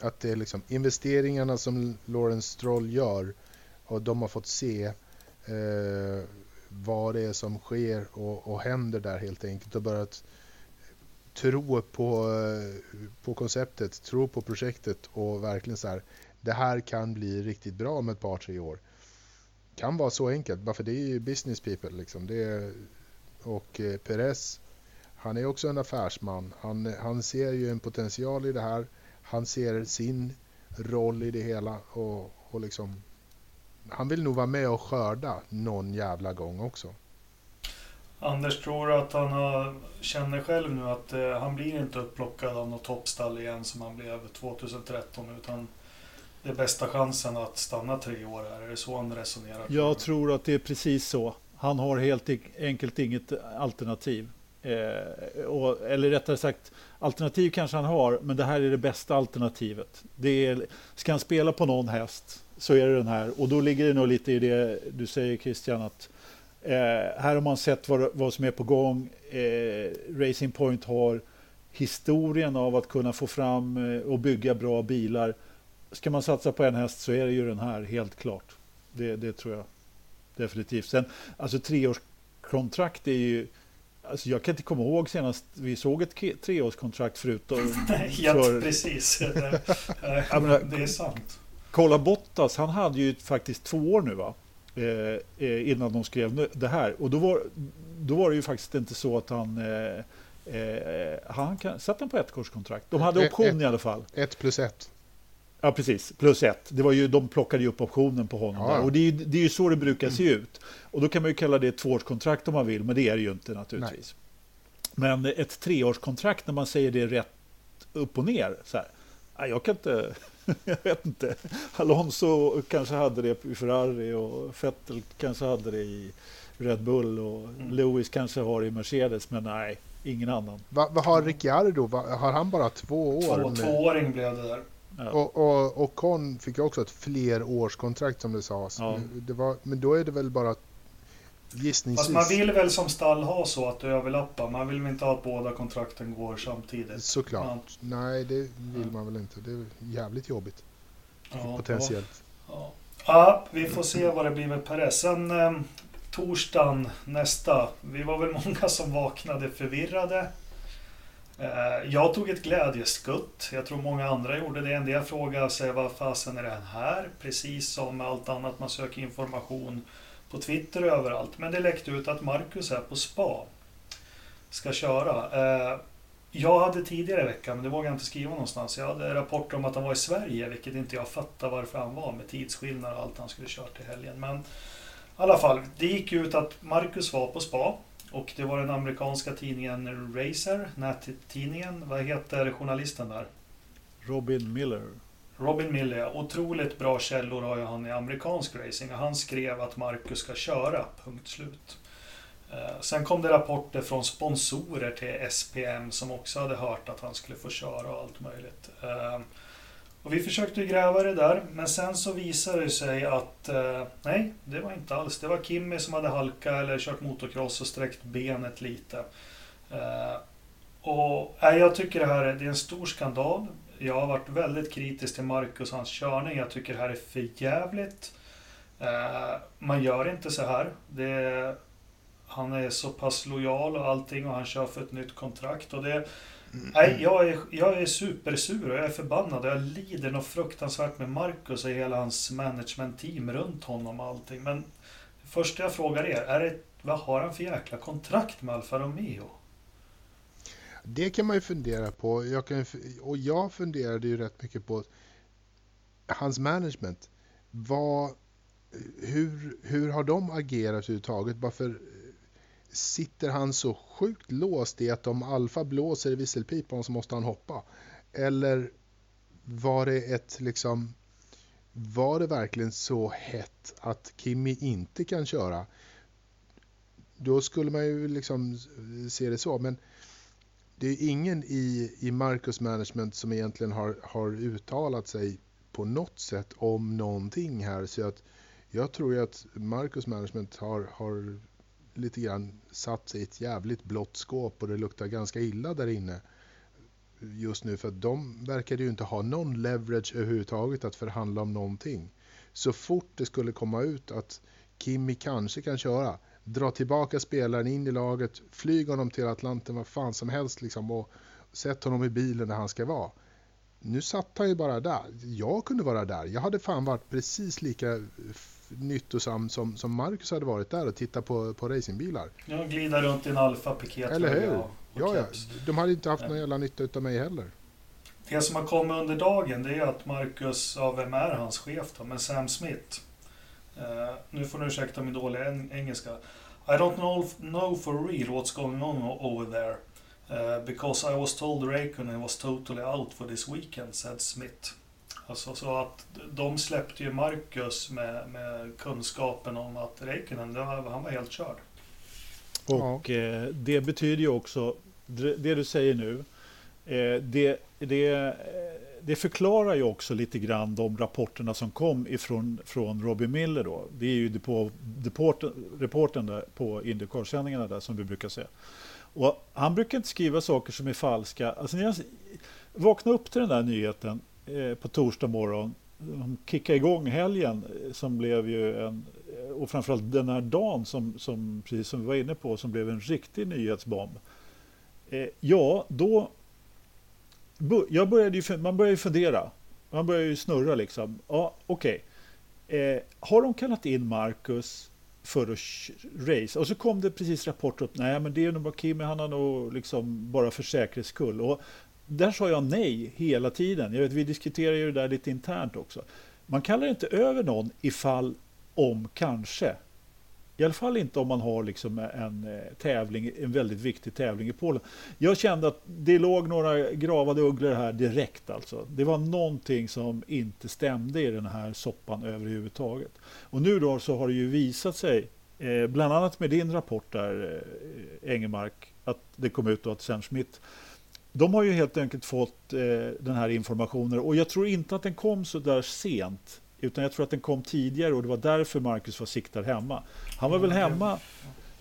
Att det är liksom investeringarna som Lawrence Stroll gör och de har fått se eh, vad det är som sker och, och händer där helt enkelt och börjat tro på, eh, på konceptet, tro på projektet och verkligen så här, det här kan bli riktigt bra om ett par, tre år. Kan vara så enkelt, bara för det är ju business people liksom. Det är, och eh, Perez, han är också en affärsman. Han, han ser ju en potential i det här. Han ser sin roll i det hela och, och liksom han vill nog vara med och skörda någon jävla gång också. Anders, tror du att han har, känner själv nu att eh, han blir inte upplockad av något toppstall igen som han blev 2013 utan det är bästa chansen att stanna tre år här? Är det så han resonerar? Jag tror att det är precis så. Han har helt enkelt inget alternativ. Eh, och, eller rättare sagt, alternativ kanske han har, men det här är det bästa alternativet. Det är, ska han spela på någon häst så är det den här. Och då ligger det nog lite i det du säger Christian, att eh, här har man sett vad, vad som är på gång. Eh, Racing Point har historien av att kunna få fram eh, och bygga bra bilar. Ska man satsa på en häst så är det ju den här, helt klart. Det, det tror jag definitivt. Sen, alltså treårs kontrakt är ju... Alltså jag kan inte komma ihåg senast vi såg ett treårskontrakt förutom... *laughs* Nej, för... precis. *laughs* Det, det är sant. Kolla Bottas, han hade ju faktiskt två år nu va? Eh, eh innan de skrev det här. Och då var, då var det ju faktiskt inte så att han... Eh, eh, han kan, satt han på ett korskontrakt. De hade option ett, i alla fall. Ett plus ett. Ja, precis. Plus ett. Det var ju, de plockade ju upp optionen på honom. Ja. Och det är, det är ju så det brukar mm. se ut. Och då kan man ju kalla det ett tvåårskontrakt om man vill, men det är det ju inte naturligtvis. Nej. Men ett treårskontrakt när man säger det rätt upp och ner. Så här, jag kan inte... *laughs* jag vet inte. Alonso kanske hade det i Ferrari och Vettel kanske hade det i Red Bull och mm. Lewis kanske har det i Mercedes, men nej, ingen annan. Vad va har Ricciardo? Va, har han bara två år? Två, tvååring blev det där. Ja. Och, och, och Con fick också ett flerårskontrakt som det sades. Ja. Det var, men då är det väl bara gissningsvis. Fast man vill väl som stall ha så att det överlappar. Man vill väl inte ha att båda kontrakten går samtidigt. Såklart. Ja. Nej, det vill man väl inte. Det är jävligt jobbigt. Ja, Potentiellt. Ja. ja. vi får se vad det blir med Perez. Sen eh, torsdagen nästa. Vi var väl många som vaknade förvirrade. Eh, jag tog ett glädjeskutt. Jag tror många andra gjorde det. En del frågade sig vad fasen är det här? Precis som med allt annat man söker information på Twitter och överallt. Men det läckte ut att Marcus är på spa. Ska köra. Eh, jag hade tidigare i veckan, men det vågade jag inte skriva någonstans. Jag hade rapporter om att han var i Sverige, vilket inte jag fattar varför han var med tidsskillnad och allt han skulle köra till helgen. Men i alla fall, det gick ut att Marcus var på spa. Och det var den amerikanska tidningen Racer, nättidningen. Vad heter journalisten där? Robin Miller. Robin Miller, otroligt bra källor har ju han i amerikansk racing. Han skrev att Marcus ska köra, punkt slut. Eh, sen kom det rapporter från sponsorer till SPM som också hade hört att han skulle få köra och allt möjligt. Eh, och vi försökte gräva det där, men sen så visade det sig att eh, nej, det var inte alls. Det var Kimmy som hade halkat eller kört motocross och sträckt benet lite. Och nej, Jag tycker det här är, det är en stor skandal. Jag har varit väldigt kritisk till Marcus och hans körning. Jag tycker det här är för jävligt. Eh, man gör inte så här. Det, han är så pass lojal och allting och han kör för ett nytt kontrakt. Och det, Nej, jag är, jag är supersur och jag är förbannad. Jag lider något fruktansvärt med Marcus och hela hans management-team runt honom och allting. Men det första jag frågar er, är det, vad har han för jäkla kontrakt med Alfa Romeo? Det kan man ju fundera på. Jag kan, och jag funderade ju rätt mycket på hans management. Vad, hur, hur har de agerat överhuvudtaget? Varför eh, sitter han så sjukt låst i att om Alfa blåser i visselpipan så måste han hoppa? Eller var det ett liksom var det verkligen så hett att Kimi inte kan köra? Då skulle man ju liksom se det så, men det är ingen i, i Marcus Management som egentligen har, har uttalat sig på något sätt om någonting här. Så att jag tror ju att Marcus Management har, har lite grann satt sig i ett jävligt blått skåp och det luktar ganska illa där inne just nu för att de verkade ju inte ha någon leverage överhuvudtaget att förhandla om någonting. Så fort det skulle komma ut att Kimmy kanske kan köra, dra tillbaka spelaren in i laget, flyga honom till Atlanten, vad fan som helst liksom och sätt honom i bilen där han ska vara. Nu satt han ju bara där. Jag kunde vara där. Jag hade fan varit precis lika nyttosam som, som Marcus hade varit där och tittat på, på racingbilar. Ja, glida runt i en Alfa piket Eller hur? Och, ja, ja. De hade inte haft någon jävla nytta av mig heller. Det som har kommit under dagen det är att Marcus, ja vem är hans chef då? Men Sam Smith. Uh, nu får ni ursäkta min dåliga engelska. I don't know, know for real what's going on over there. Uh, because I was told Raikkonen was totally out for this weekend, said Smith. Alltså så att de släppte ju Marcus med, med kunskapen om att Räikkönen, han var helt körd. Och ja. eh, det betyder ju också, det du säger nu, eh, det, det, det förklarar ju också lite grann de rapporterna som kom ifrån från Robbie Miller då. Det är ju på reporten där på Indycar-sändningarna där som vi brukar säga. Och han brukar inte skriva saker som är falska. Alltså när jag vaknade upp till den där nyheten Eh, på torsdag morgon. De kickade igång helgen eh, som blev ju en eh, och framförallt den här dagen som, som, precis som vi var inne på, som blev en riktig nyhetsbomb. Eh, ja, då... Jag började ju, man började ju fundera. Man började ju snurra liksom. Ja, okej. Okay. Eh, har de kallat in Marcus för att race? Och så kom det precis rapporter upp. Nej, men det är nog bara Kimi. Han har nog liksom bara för säkerhets skull. Och där sa jag nej hela tiden. Jag vet, vi diskuterar ju det där lite internt också. Man kallar inte över någon ifall om kanske. I alla fall inte om man har liksom en eh, tävling, en väldigt viktig tävling i Polen. Jag kände att det låg några gravade ugglor här direkt alltså. Det var någonting som inte stämde i den här soppan överhuvudtaget. Och nu då så har det ju visat sig, eh, bland annat med din rapport där eh, Engemark, att det kom ut då att Sam Schmidt de har ju helt enkelt fått eh, den här informationen och jag tror inte att den kom så där sent. Utan jag tror att den kom tidigare och det var därför Marcus var siktad hemma. Han var väl hemma,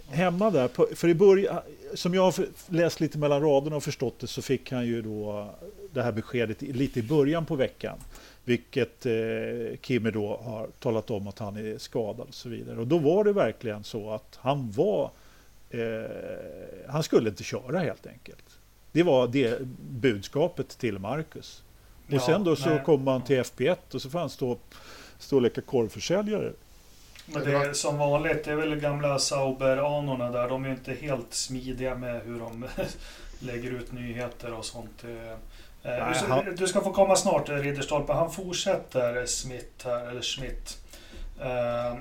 hemma där, på, för i början, som jag har läst lite mellan raderna och förstått det så fick han ju då det här beskedet lite i början på veckan. Vilket eh, Kimmy då har talat om att han är skadad och så vidare. Och då var det verkligen så att han var, eh, han skulle inte köra helt enkelt. Det var det budskapet till Marcus. Och ja, sen då så nej. kom man till FP1 och så fanns och leka korvförsäljare. Men det är som vanligt, det är väl gamla Sauber-anorna där. De är inte helt smidiga med hur de *laughs* lägger ut nyheter och sånt. Eh, Nej, du, han... du, ska få komma snart Ridderstolpe. Han fortsätter Smith här, eller Schmidt. Uh,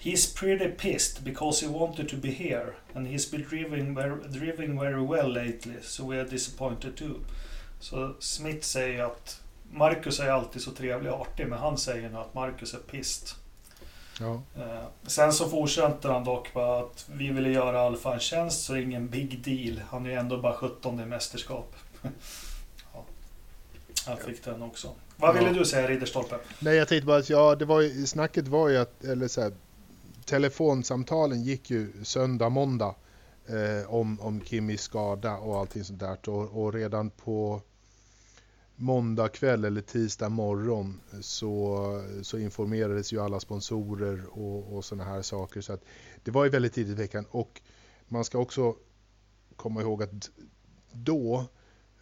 He's pretty pissed because he wanted to be here and he's been driving very, driving very well lately so we are disappointed too. Så Smith säger att Marcus är alltid så trevlig och artig men han säger nu att Marcus är pissed. Ja. Eh, sen så fortsätter han dock bara att vi ville göra Alfa en tjänst så det är ingen big deal. Han är ju ändå bara 17 i mästerskap. *laughs* ja. Han fick den också. Vad ville ja. du säga Ridderstolpe? Nej jag tänkte bara att ja, det var ju, snacket var ju att, eller så här, telefonsamtalen gick ju söndag, måndag eh, om, om Kimmys skada och allting sånt där. Och, och, redan på måndag kväll eller tisdag morgon så, så informerades ju alla sponsorer och, och sådana här saker. Så att det var ju väldigt tidigt i veckan och man ska också komma ihåg att då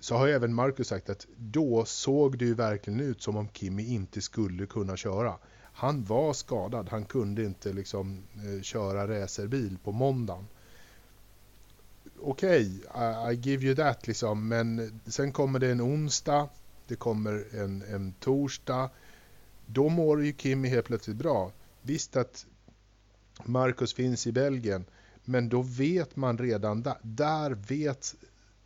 så har även Marcus sagt att då såg det ju verkligen ut som om Kimi inte skulle kunna köra han var skadad. Han kunde inte liksom eh, köra racerbil på måndagen. Okej, okay, I, I, give you that liksom. Men sen kommer det en onsdag. Det kommer en, en torsdag. Då mår ju Kimi helt plötsligt bra. Visst att Marcus finns i Belgien. Men då vet man redan där. Där vet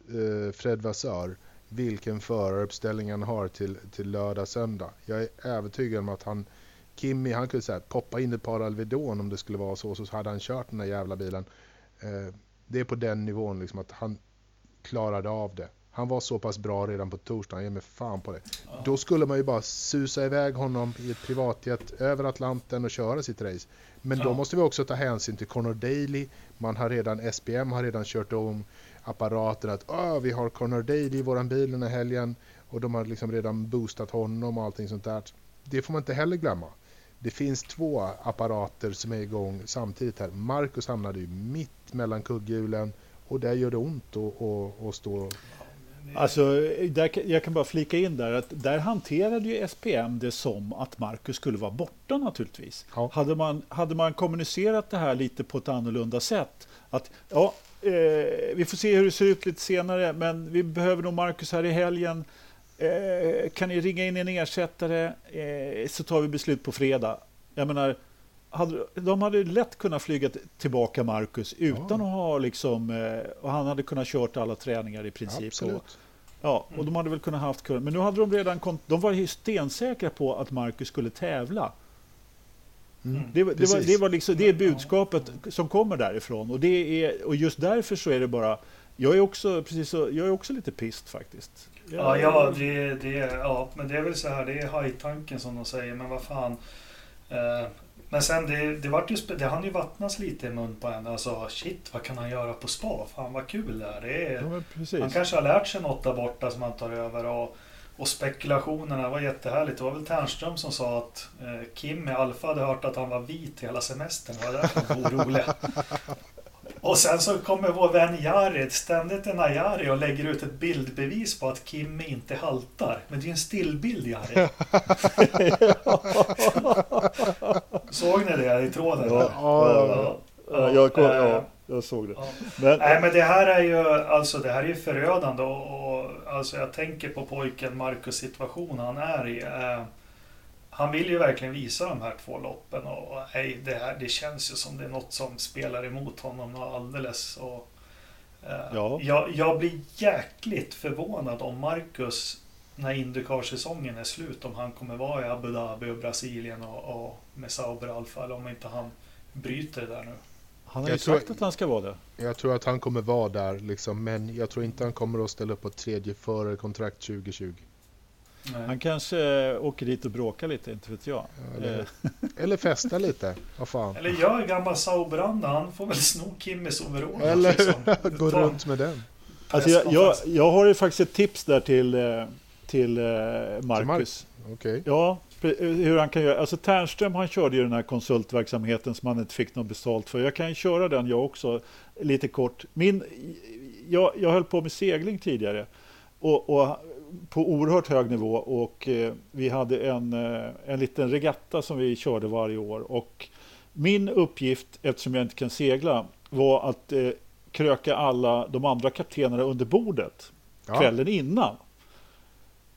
eh, Fred Vassör vilken föraruppställning han har till, till lördag, söndag. Jag är övertygad om att han Kimmy han kunde säga poppa in ett par Alvedon om det skulle vara så, så hade han kört den där jävla bilen. Eh, det är på den nivån liksom att han klarade av det. Han var så pass bra redan på torsdagen, ge mig fan på det. Ja. Då skulle man ju bara susa iväg honom i ett privatjet över Atlanten och köra sitt race. Men ja. då måste vi också ta hänsyn till Conor Daly. Man har redan, SPM har redan kört om apparaten att Åh, vi har Conor Daly i våran bil den här helgen och de har liksom redan boostat honom och allting sånt där. Det får man inte heller glömma det finns två apparater som är igång samtidigt här. Marcus hamnade ju mitt mellan kugghjulen och där gör det ont att stå Alltså, där, jag kan bara flika in där att där hanterade ju SPM det som att Marcus skulle vara borta naturligtvis. Ja. Hade, man, hade man kommunicerat det här lite på ett annorlunda sätt, att ja, eh, vi får se hur det ser ut lite senare, men vi behöver nog Marcus här i helgen. Eh, kan ni ringa in en ersättare eh, så tar vi beslut på fredag. Jag menar, hade, de hade lätt kunnat flyga tillbaka Marcus utan ja. att ha liksom, eh, och han hade kunnat kört alla träningar i princip. Absolut. Och, ja, och de hade väl kunnat haft kul. Men nu hade de redan, de var stensäkra på att Marcus skulle tävla. Mm, det, det, var, det, var liksom, det är budskapet som kommer därifrån och, det är, och just därför så är det bara jag är också, precis så, jag är också lite pist faktiskt. Ja, ja, det, det, ja, men det är väl så här, det är hajtanken som de säger, men vad fan. Eh, men sen det, det vart ju, det hann ju vattnas lite i mun på en. Alltså shit, vad kan han göra på spa? Fan vad kul det är. Det är ja, han kanske har lärt sig något där borta som han tar över. Och, Och spekulationerna var jättehärligt. Det var väl Ternström som sa att eh, Kim i Alfa hade hört att han var vit hela semestern. Det var därför han var orolig. *laughs* Och sen så kommer vår vän Jari ständigt en Jari och lägger ut ett bildbevis på att Kim inte haltar. Men det är ju en stillbild Jari. *laughs* *laughs* Såg ni det i tråden? Ja, ja, ja, jag, kom, ja, jag såg det. Ja. Men, Nej, men det här är ju alltså det här är förödande och, och alltså jag tänker på pojken Marcus situation han är i. Eh, han vill ju verkligen visa de här två loppen och, och nej, det, här, det känns ju som det är något som spelar emot honom alldeles. Och, eh, ja. jag, jag blir jäkligt förvånad om Marcus när Indycar-säsongen är slut, om han kommer vara i Abu Dhabi och Brasilien och, och med Sauber Alfa eller om inte han bryter det där nu. Han har ju sagt att han ska vara det. Jag tror att han kommer vara där, liksom, men jag tror inte han kommer att ställa upp på ett tredje förarkontrakt 2020. Nej. Han kanske åker dit och bråkar lite, inte vet jag. Eller, eh. eller festa lite, vad fan. Eller gör gammal Sauberanda, han får väl sno Kimmis overall. Eller liksom. *laughs* gå runt med den. Alltså jag, jag, jag, har ju faktiskt ett tips där till, eh, till eh, Marcus. Okay. Ja, hur han kan göra. Alltså Ternström han körde ju den här konsultverksamheten som han inte fick något betalt för. Jag kan ju köra den jag också lite kort. Min, jag, jag höll på med segling tidigare och, och på oerhört hög nivå och eh, vi hade en, eh, en liten regatta som vi körde varje år. Och min uppgift, eftersom jag inte kan segla, var att eh, kröka alla de andra kaptenerna under bordet ja. kvällen innan.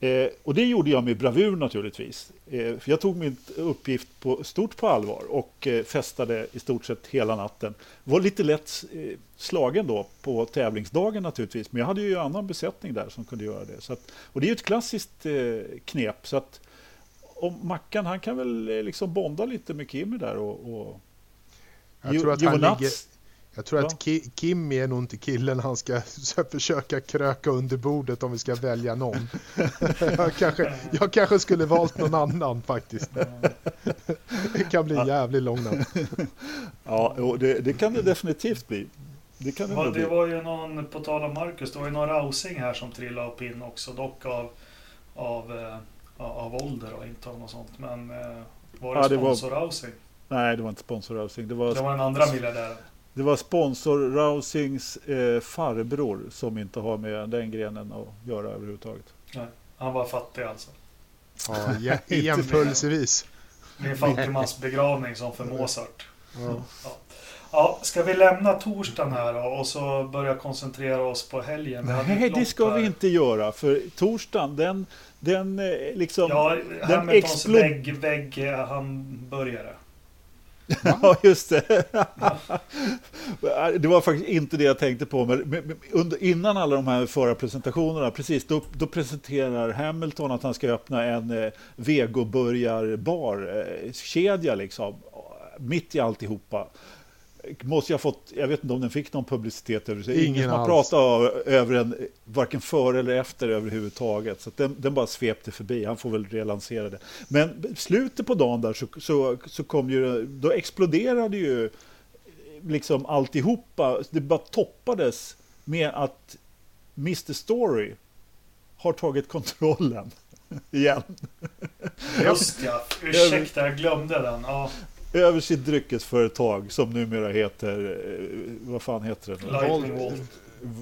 Eh, och det gjorde jag med bravur naturligtvis. Eh, för jag tog min uppgift på stort på allvar och eh, festade i stort sett hela natten. Var lite lätt eh, slagen då på tävlingsdagen naturligtvis, men jag hade ju en annan besättning där som kunde göra det. Att, och det är ju ett klassiskt eh, knep. Så att, om Mackan, han kan väl eh, liksom bonda lite med Kimmy där och, och jag tror att han ligger, jag tror ja. att Kim är nog inte killen han ska *laughs* försöka kröka under bordet om vi ska välja någon. *laughs* jag, kanske, jag kanske skulle valt någon annan faktiskt. *laughs* det kan bli jävligt lång natt. Ja, det, det, kan det definitivt bli. Det, kan det, ja, det var ju någon, på tal om Marcus, det var ju någon Rausing här som trillade upp in också, dock av, av, eh, av ålder och inte av något sånt. Men eh, var det ja, sponsor var... Rausing? Nej, det var inte sponsor Rausing. Det var, det var den andra miljardären. Det var sponsor Rousings eh, farbror som inte har med den grenen att göra överhuvudtaget. Nej, han var fattig alltså. Ja, jämförelsevis. Det är en fattigmansbegravning som för Mozart. Ja. Ja. ja. ska vi lämna torsdagen här och så börja koncentrera oss på helgen? Nej, det ska här. vi inte göra. För torsdagen, den, den eh, liksom... Ja, Hamiltons den vägg, vägg hamburgare. Ja, *laughs* just det. *laughs* det var faktiskt inte det jag tänkte på. Men under, innan alla de här förarpresentationerna, precis, då, då, presenterar Hamilton att han ska öppna en eh, vegoburgarbar-kedja, eh, liksom, mitt i alltihopa måste jag fått, jag vet inte om den fick någon publicitet över sig. Ingen, Ingen som har pratat över den, varken före eller efter överhuvudtaget. Så den, den, bara svepte förbi, han får väl relansera det. Men slutet på dagen där så, så, så kom ju, då exploderade ju liksom alltihopa. Det bara toppades med att Mr Story har tagit kontrollen *laughs* igen. Just ja, ursäkta jag glömde den. Ja över sitt dryckesföretag som numera heter, eh, vad fan heter det? Lightning Volt.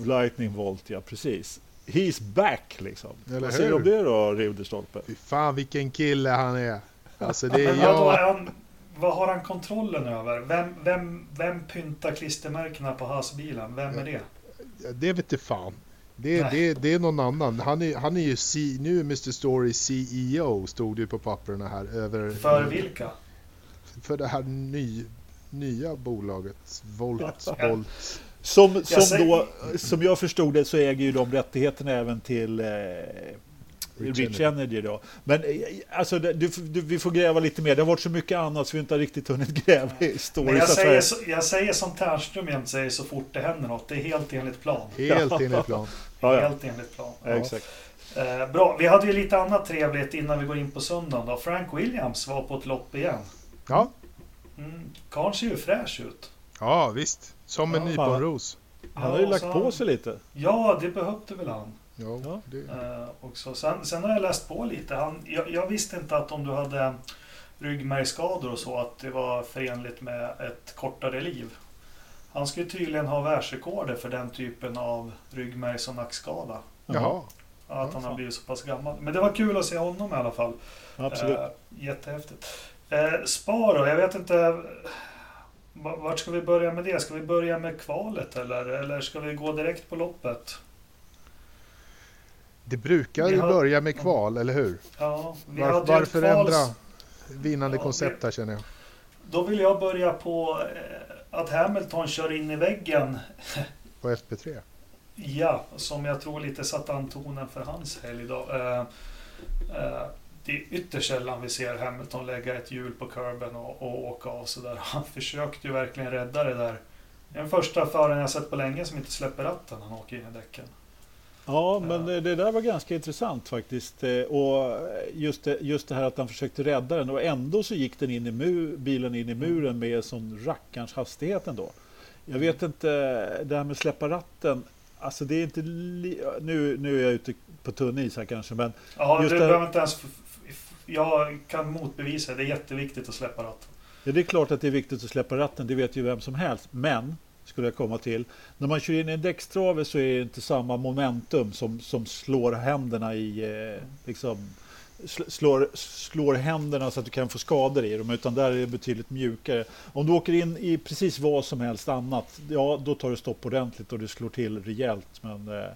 Lightning Volt, ja precis. He's back liksom. Eller vad säger du om det då, Ridderstolpe? Fy fan vilken kille han är. Alltså det är jag... Han, vad har han kontrollen över? Vem, vem, vem pyntar klistermärkena på hasbilen? Vem är det? Det vet du fan. Det, det, det är någon annan. Han är, han är ju C, nu Mr Story CEO stod det på papperna här. Över, För vilka? För det här ny, nya bolaget, Volt. *laughs* Volt. Som, som, då, som jag förstod det så äger ju de rättigheterna även till eh, Rich, Rich Energy. då. Men eh, alltså, du, du, vi får gräva lite mer. Det har varit så mycket annat så vi inte har riktigt hunnit gräva i stories. jag, säger, så, jag säger som Ternström jämt säger så fort det händer något. Det är helt enligt plan. *laughs* Helt enligt plan. ja, ja. Helt enligt plan. Ja, exakt. Eh, bra, vi hade ju lite annat trevligt innan vi går in på söndagen. Då. Frank Williams var på ett lopp igen. Ja. Mm, Karl ser ju fräsch ut. Ja, visst. Som en ja, nyponros. Han har ju lagt på sig lite. Ja, det behövde väl han. Ja. Det, Eh, också. Sen, sen har jag läst på lite. Han, jag, jag visste inte att om du hade ryggmärgsskador och så att det var förenligt med ett kortare liv. Han skulle tydligen ha världsrekordet för den typen av ryggmärgs och nackskada. jaha. Att han har blivit så pass gammal. Men det var kul att se honom i alla fall. Absolut. Eh, jättehäftigt. Eh, Spa då? Jag vet inte. va- Vart ska vi börja med det? Ska vi börja med kvalet eller, eller ska vi gå direkt på loppet? Det brukar ju har- börja med kval, eller hur? Ja, vi Var, hade varför kvals- ändra vinnande Ja, koncept här känner jag? Då vill jag börja på eh, att Hamilton kör in i väggen. På FP3. Ja, som jag tror lite satte an tonen för hans helg då. Eh, eh, det är ytterst sällan vi ser Hamilton lägga ett hjul på kurben och, och åka av sådär. Han försökte ju verkligen rädda det där. Det är den första föraren jag sett på länge som inte släpper ratten när han åker in i däcken. Ja, men Ja. eh, det där var ganska intressant faktiskt. Eh, Och just det, just det här att han försökte rädda den och ändå så gick den in i mu- bilen in i muren med sån rackarns hastighet ändå. Jag vet inte, det här med släppa ratten. Alltså det är inte... Nu, nu är jag ute på tunn is här kanske, men Ja, du behöver inte ens... Jag kan motbevisa det. Det är jätteviktigt att släppa ratten. Ja, det är klart att det är viktigt att släppa ratten, det vet ju vem som helst. Men, skulle jag komma till, när man kör in i en däckstrave så är det inte samma momentum som, som slår händerna i, eh, liksom, slår, slår händerna så att du kan få skador i dem, utan där är det betydligt mjukare. Om du åker in i precis vad som helst annat, ja då tar du stopp ordentligt och du slår till rejält. Men eh,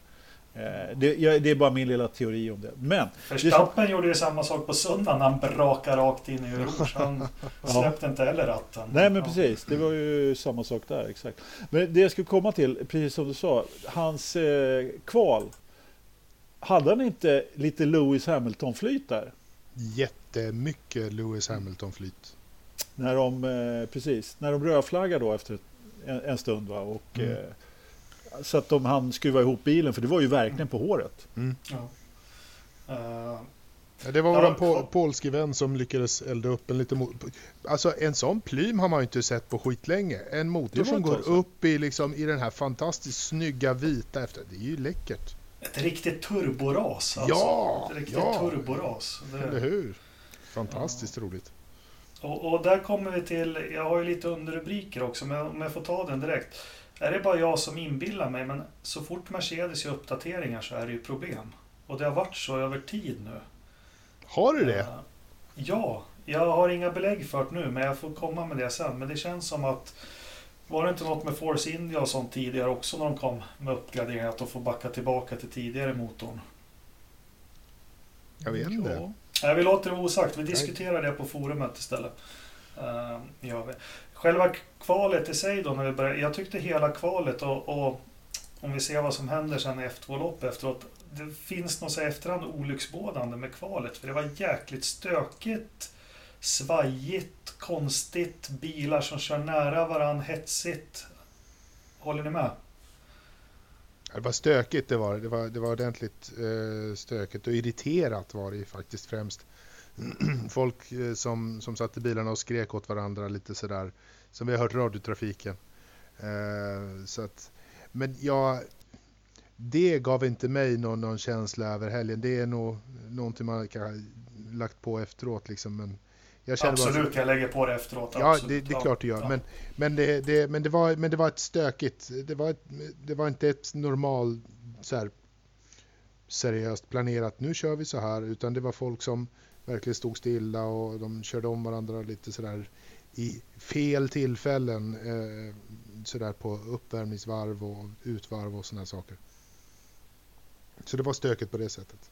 det, ja, det är bara min lilla teori om det. Men, Verstappen gjorde ju samma sak på söndagen när han brakade rakt in i *laughs* Rouge. Han släppte inte heller ratten. Nej men Ja. precis, det var ju samma sak där. Exakt. Men det jag skulle komma till, precis som du sa, hans eh, kval. Hade han inte lite Lewis Hamilton-flyt där? Jättemycket Lewis Hamilton-flyt. När de, eh, precis, när de rödflaggade då efter en, en stund. Va? Och, Mm. eh, så att de hann skruva ihop bilen, för det var ju verkligen på håret. Ja. Eh, Ja, det var Ja, vår po- och- polske vän som lyckades elda upp en lite... Alltså en sån plym har man ju inte sett på skitlänge. En motor som går sedan. upp i, liksom, i den här fantastiskt snygga vita efter. Det är ju läckert. ett riktigt turboras. Alltså. Ja, Ett riktigt ja. turboras. Det- Eller hur? Fantastiskt roligt. Och, och där kommer vi till, jag har ju lite underrubriker också, men om jag får ta den direkt. Är det bara jag som inbillar mig, men så fort Mercedes gör uppdateringar så är det ju problem. Och det har varit så över tid nu. Har du det? Eh, Ja, jag har inga belägg för det nu, men jag får komma med det sen. Men det känns som att var det inte något med Force India och sånt tidigare också när de kom med uppgraderingar, att de får backa tillbaka till tidigare motorn? Jag vet inte. Ja. Vi låter det vara osagt. Vi diskuterar det på forumet istället. Uh, gör vi. Själva kvalet i sig då, när vi började, jag tyckte hela kvalet och, och om vi ser vad som händer sen i F2-lopp efteråt. Det finns något så här efterhand olycksbådande med kvalet, för det var jäkligt stökigt, svajigt, konstigt, bilar som kör nära varann, hetsigt. Håller ni med? Det var stökigt det var det. var, det var ordentligt eh, stökigt och irriterat var det ju faktiskt främst. *clears throat* Folk eh, som, som satt i bilarna och skrek åt varandra lite sådär. Som vi har hört radiotrafiken. Eh, så att, men jag, det gav inte mig någon, någon känsla över helgen. Det är nog någonting man kan ha lagt på efteråt liksom. Men jag känner bara- Absolut, jag lägger på det efteråt. Ja, absolut. det, det är klart du gör. Ja. Men, men, det, det, men, det var, men det var ett stökigt. Det var, ett, det var inte ett normal så här, seriöst planerat. Nu kör vi så här. Utan det var folk som verkligen stod stilla och de körde om varandra lite sådär i fel tillfällen. Eh, sådär på uppvärmningsvarv och utvarv och sådana saker. Så det var stökigt på det sättet.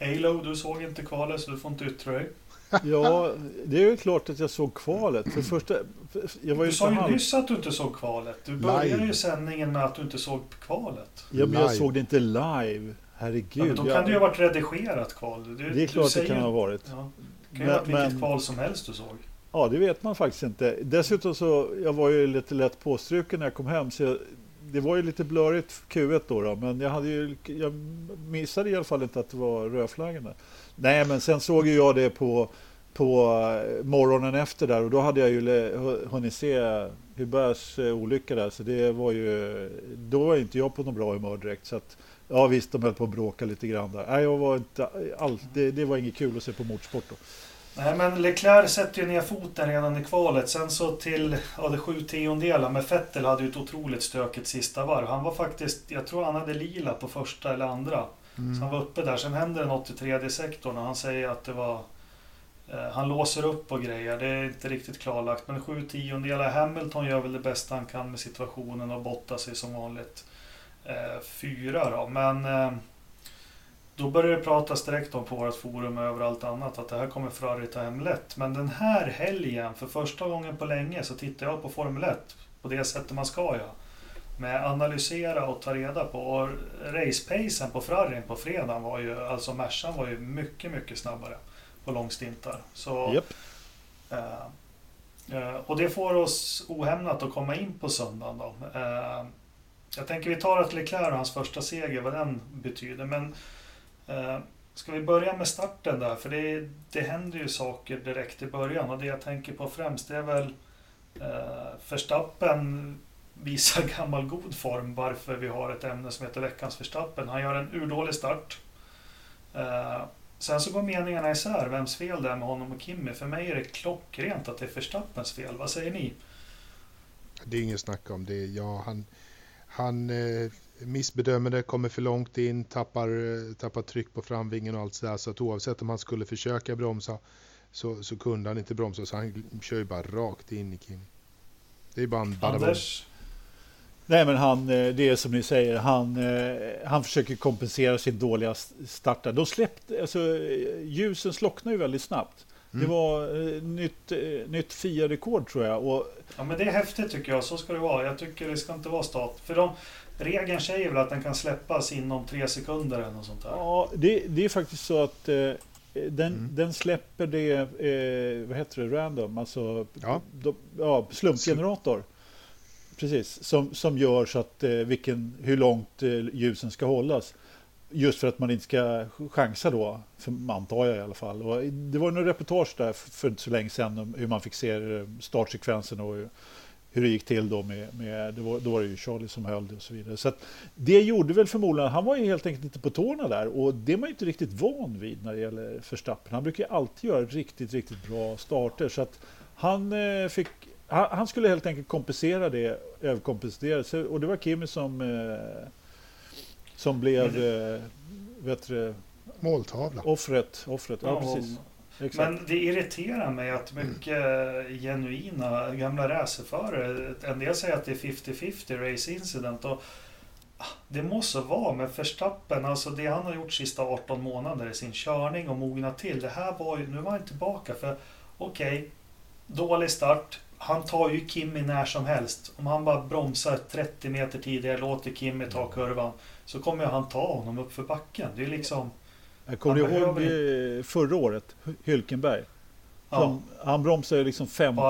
Alo, du såg inte kvalet så du får inte yttra dig. *laughs* ja, det är ju klart att jag såg kvalet. För det första, för jag var ju Du sa ju halv- nyss att du inte såg kvalet. Du började Live. ju sändningen med att du inte såg kvalet. Ja, men jag live. såg det inte live. Herregud. Ja, men då jag- kan det ju ha varit redigerat kval. Du, Det är klart det säger- kan ha varit. Ja, det kan ju ha varit Men- vilket men- kval som helst du såg. Ja, det vet man faktiskt inte. Dessutom så, jag var ju lite lätt påstruken när jag kom hem. Så jag, det var ju lite blurrigt Q1 då, då men jag, hade ju, jag missade i alla fall inte att det var rödflaggen där. Nej, men sen såg ju jag det på på eh, morgonen efter där och då hade jag ju hunnit se Hubers eh, olycka där så det var ju då var inte jag på något bra humör direkt så att ja visst de höll på att bråka lite grann där. Nej, jag var inte eh, alls, det, det var inget kul att se på motorsport då. Nej, men Leclerc sätter ju ner foten redan i kvalet. Sen så till ja, det sju tiondelar. Men Vettel hade ju ett otroligt stökigt sista varv. Han var faktiskt, jag tror han hade lila på första eller andra. Mm. Så han var uppe där. Sen händer det något i tredje sektorn och han säger att det var... Eh, han låser upp och grejer. Det är inte riktigt klarlagt. Men sju tiondelar. Hamilton gör väl det bästa han kan med situationen och bottar sig som vanligt. Eh, fyra då. Men... Eh, då började det pratas direkt om på vårt forum och överallt annat att det här kommer Ferrari ta hem lätt. Men den här helgen, för första gången på länge, så tittar jag på Formel 1 på det sättet man ska göra. Med analysera och ta reda på. Och racepacen på Ferrarin på fredagen var ju, alltså Mercan var ju mycket, mycket snabbare på långstintar. Så, yep. eh, eh, och det får oss ohämnat att komma in på söndagen då. Eh, jag tänker vi tar att Leclerc och hans första seger, vad den betyder. Men Eh, ska vi börja med starten där? För det, det händer ju saker direkt i början och det jag tänker på främst det är väl eh, Förstappen Verstappen visar gammal god form varför vi har ett ämne som heter veckans Verstappen. Han gör en urdålig start. Eh, sen så går meningarna isär vems fel det är med honom och Kimmy. För mig är det klockrent att det är Verstappens fel. Vad säger ni? Det är inget snack om det. Ja, han, han eh, missbedömer det, kommer för långt in, tappar, tappar tryck på framvingen och allt sådär. Så att oavsett om han skulle försöka bromsa så, så kunde han inte bromsa. Så han kör ju bara rakt in i Kim. Det är bara en Anders? Nej men han, eh, det är som ni säger, han, eh, han försöker kompensera sin dåliga start. De släppte, alltså, ljusen slocknade ju väldigt snabbt. Mm. Det var eh, nytt, eh, nytt FIA-rekord tror jag. Och... Ja men det är häftigt tycker jag, så ska det vara. Jag tycker det ska inte vara stat. För de, Regeln säger väl att den kan släppas inom tre sekunder eller något sånt där? Ja, det, det är faktiskt så att eh, den, mm. den släpper det, eh, vad heter det, random, alltså ja. Do, ja, slumpgenerator. Precis, som, som gör så att eh, vilken, hur långt eh, ljusen ska hållas. Just för att man inte ska chansa då, för, antar jag i alla fall. Och det var en reportage där för, för inte så länge sedan om hur man fick se eh, startsekvensen och hur det gick till då med, med det var, då var det ju Charlie som höll det och så vidare. Så det gjorde väl förmodligen, han var ju helt enkelt inte på tårna där och det är man ju inte riktigt van vid när det gäller Verstappen. Han brukar ju alltid göra riktigt, riktigt bra starter så att han eh, fick han, han, skulle helt enkelt kompensera det, överkompensera sig och det var Kimi som eh, som blev, eh, vet du, Måltavla. Offret, offret. Ja, precis. Exakt. Men det irriterar mig att mycket mm. genuina gamla racerförare, en del säger att det är 50-50 race incident. Och ah, det måste vara med Verstappen, alltså det han har gjort sista 18 månader i sin körning och mognat till. Det här var ju, nu var han tillbaka för okej, okay, dålig start. Han tar ju Kimmy när som helst. Om han bara bromsar 30 meter tidigare, låter Kimmy ta kurvan, så kommer han ta honom upp för backen. Det är liksom... Jag kommer ihåg behöver... förra året, Hylkenberg. Som, ja. Han bromsade liksom 50...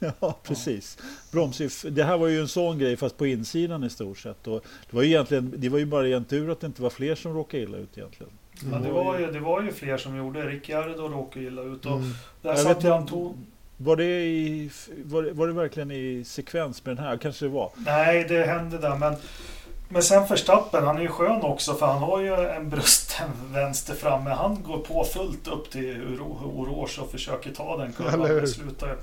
*laughs* ja, precis. Broms, det här var ju en sån grej fast på insidan i stort sett. Och det, var ju egentligen, det var ju bara en tur att det inte var fler som råkade illa ut egentligen. Mm. Ja, det, var ju, det var ju fler som gjorde. Ricciardo råkade illa ut. Och mm. där jag satt vet, tog... var, det i, var, det, var det verkligen i sekvens med den här? Kanske det var? Nej, det hände där. Men men sen Verstappen, han är ju skön också för han har ju en brusten vänster framme. Han går på fullt upp till Oroge och försöker ta den kurvan. Slutar.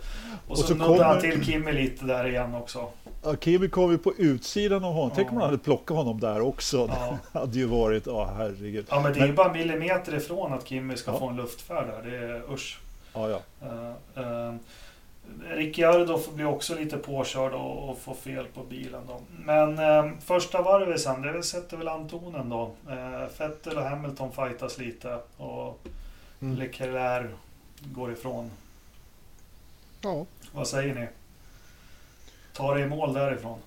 Och, och så, så nuddar han till Kimi lite där igen också. Ja, Kimi kom ju på utsidan av honom. Ja. Tänk om man hade plockat honom där också. Ja. *laughs* Det hade ju varit, ja oh, herregud. Ja men det är men... bara millimeter ifrån att Kimi ska ja. få en luftfärd där. Det är usch. Ja, ja. Uh, uh, Ricciardo blir också lite påkörd och, och får fel på bilen. Då. Men eh, första varvet sen, det sätter väl Antonen då. Eh, Vettel och Hamilton fightas lite och mm. Leclerc går ifrån. Ja. Vad säger ni? Tar det i mål därifrån?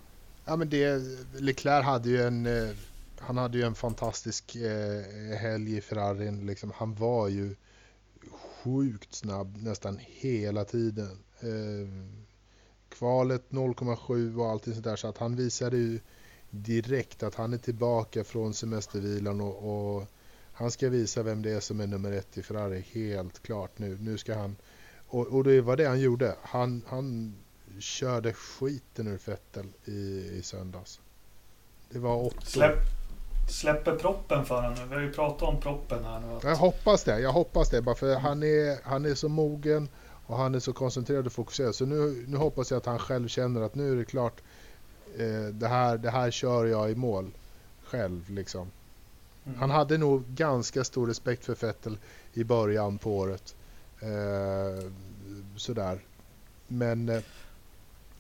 Ja men det, Leclerc hade ju en, eh, han hade ju en fantastisk eh, helg i Ferrarin. Liksom, han var ju sjukt snabb nästan hela tiden. Eh, kvalet 0,7 och allting sånt där. Så att han visade ju direkt att han är tillbaka från semestervilan och, och Han ska visa vem det är som är nummer ett i Ferrari, helt klart nu. Nu ska han... Och, och det var det han gjorde. Han, han körde skiten ur Vettel i, i söndags. Det var åtta. Släpp, släpper proppen för honom nu? Vi har ju pratat om proppen här nu. Jag hoppas det, jag hoppas det. Bara för han är, han är så mogen och han är så koncentrerad och fokuserad. Så nu, nu hoppas jag att han själv känner att nu är det klart. Eh, det, här, det här kör jag i mål själv liksom. Mm. Han hade nog ganska stor respekt för Vettel i början på året. Eh, sådär. Men... Eh,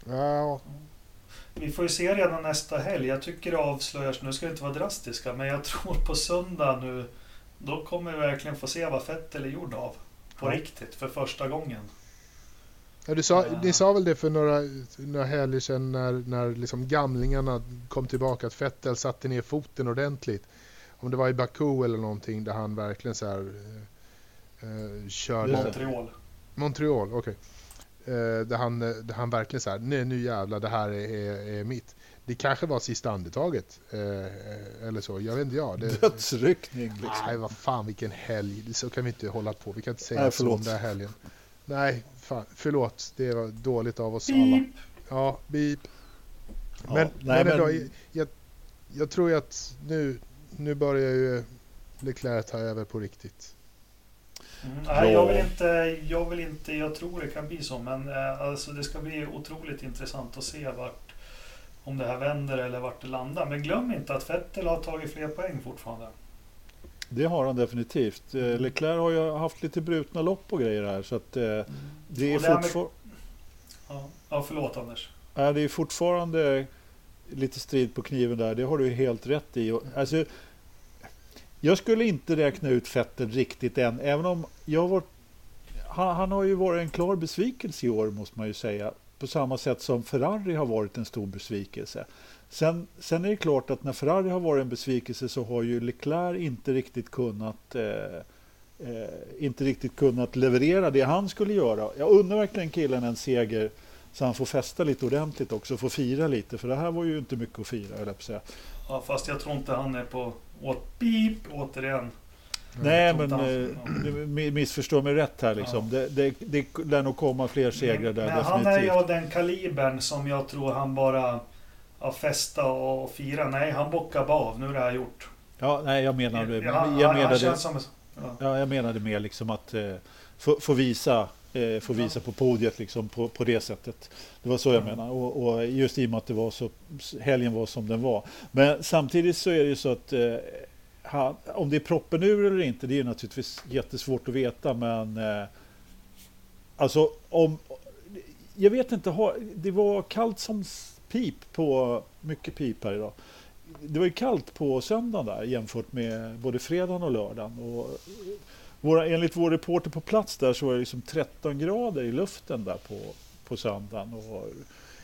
ja. Vi får ju se redan nästa helg. Jag tycker det avslöjas, nu ska vi inte vara drastiska, men jag *laughs* tror på söndag nu, då kommer vi verkligen få se vad Vettel är gjord av. På ja. riktigt, för första gången. Ja, du sa, uh. Ni sa väl det för några, några helger sedan när, när liksom gamlingarna kom tillbaka att Vettel satte ner foten ordentligt om det var i Baku eller någonting där han verkligen så här eh, eh körde... Montreal. Montreal, okej. Okay. Eh, där, han, där han verkligen så här, nej nu jävlar det här är, är, är mitt. Det kanske var sista andetaget. Eh, eller så, jag vet inte jag. Det, Dödsryckning liksom. Nej, vad fan vilken helg. Så kan vi inte hålla på. Vi kan inte säga nej, så om den här helgen. Nej, fan, förlåt. Det var dåligt av oss beep. alla. Ja, beep. Men, ja, nej, men, men... Jag, jag tror ju att nu, nu börjar ju Leclerc ta över på riktigt. Mm, nej, jag vill, inte, jag vill inte, jag tror det kan bli så, men eh, alltså, det ska bli otroligt intressant att se vart, om det här vänder eller vart det landar. Men glöm inte att Vettel har tagit fler poäng fortfarande. Det har han definitivt. Eh, mm. Leclerc har ju haft lite brutna lopp och grejer här. Så att, eh, mm. det är fortfarande... Ja. ja, förlåt Anders. Äh, det är fortfarande lite strid på kniven där, det har du helt rätt i. Alltså, jag skulle inte räkna ut Vettel riktigt än, även om jag var, han, han, har ju varit en klar besvikelse i år måste man ju säga. På samma sätt som Ferrari har varit en stor besvikelse. Sen, sen är det klart att när Ferrari har varit en besvikelse så har ju Leclerc inte riktigt kunnat eh, eh, inte riktigt kunnat leverera det han skulle göra. Jag undrar verkligen killen en seger så han får festa lite ordentligt också, få fira lite. För det här var ju inte mycket att fira, jag säga. Ja, fast jag tror inte han är på åt pip återigen. Nej, men han, eh, missförstå mig rätt här liksom. Ja. Det, det, det lär nog komma fler segrar där. Men definitivt. han är ju av den kalibern som jag tror han bara har festa och fira. Nej, han bockar av. Nu är det här gjort. Ja, nej, jag menar... Jag, jag, jag menade, som, ja. ja. jag menade mer liksom att eh, få, få visa eh, få visa på podiet liksom på, på det sättet. Det var så jag menar och, och, just i och med att det var så, helgen var som den var. Men samtidigt så är det ju så att eh, han, om det är proppen ur eller inte, det är naturligtvis jättesvårt att veta men eh, alltså om jag vet inte, det var kallt som pip på, mycket pip här idag. Det var ju kallt på söndagen där jämfört med både fredagen och lördagen. Och våra, enligt vår reporter på plats där så var det liksom 13 grader i luften där på, på söndagen. Och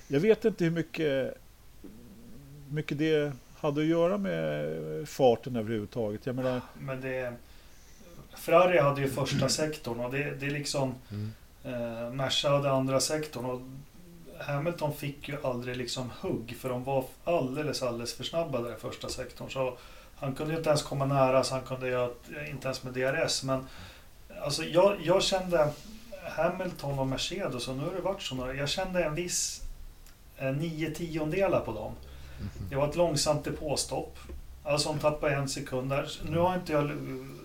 jag vet inte hur mycket, mycket det hade att göra med farten överhuvudtaget. Jag menar, Men det, Ferrari hade ju första sektorn och det, det är liksom mm. eh, Merca hade andra sektorn. Och Hamilton fick ju aldrig liksom hugg för de var alldeles, alldeles för snabba där i första sektorn. Så han kunde inte ens komma nära så han kunde göra inte ens med DRS. Men alltså jag, jag kände Hamilton och Mercedes och nu har det varit så några. Jag kände en viss eh, nio tiondelar på dem. Mhm. Det var ett långsamt depåstopp. Alltså de tappade en sekund där. Nu har inte jag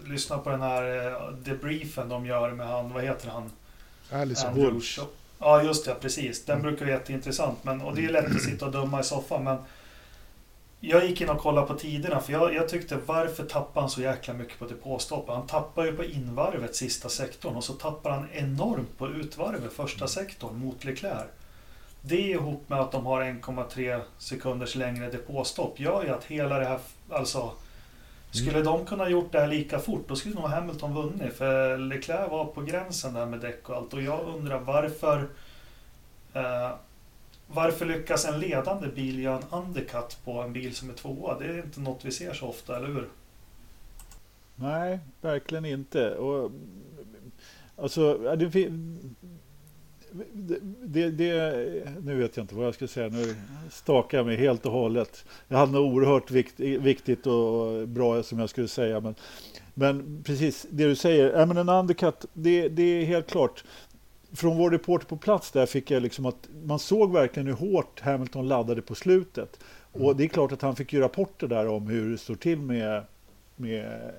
lyssnat på den här eh, debriefen de gör med han, vad heter han? Alice Walsh. Ja just det, precis. Den brukar vara jätteintressant. Men, och det är lätt att sitta och döma i soffan. Men jag gick in och kollade på tiderna för jag, jag tyckte varför tappar han så jäkla mycket på depåstopp? Han tappar ju på invarvet sista sektorn och så tappar han enormt på utvarvet första sektorn mot Leclerc. Det ihop med att de har 1,3 sekunders längre depåstopp gör ju att hela det här, alltså skulle mm. de kunna gjort det här lika fort då skulle nog Hamilton vunnit för Leclerc var på gränsen där med däck och allt och jag undrar varför eh, varför lyckas en ledande bil göra en undercut på en bil som är tvåa? Det är inte något vi ser så ofta, eller hur? Nej, verkligen inte. Och, alltså, det, det, det, nu vet jag inte vad jag ska säga. Nu stakar jag mig helt och hållet. Jag hade något oerhört vikt, viktigt och bra som jag skulle säga. Men Men precis det du säger, ja, men en undercut, det, det är helt klart. Från vår reporter på plats där fick jag liksom att man såg verkligen hur hårt Hamilton laddade på slutet. Och det är klart att han fick ju rapporter där om hur det står till med, med,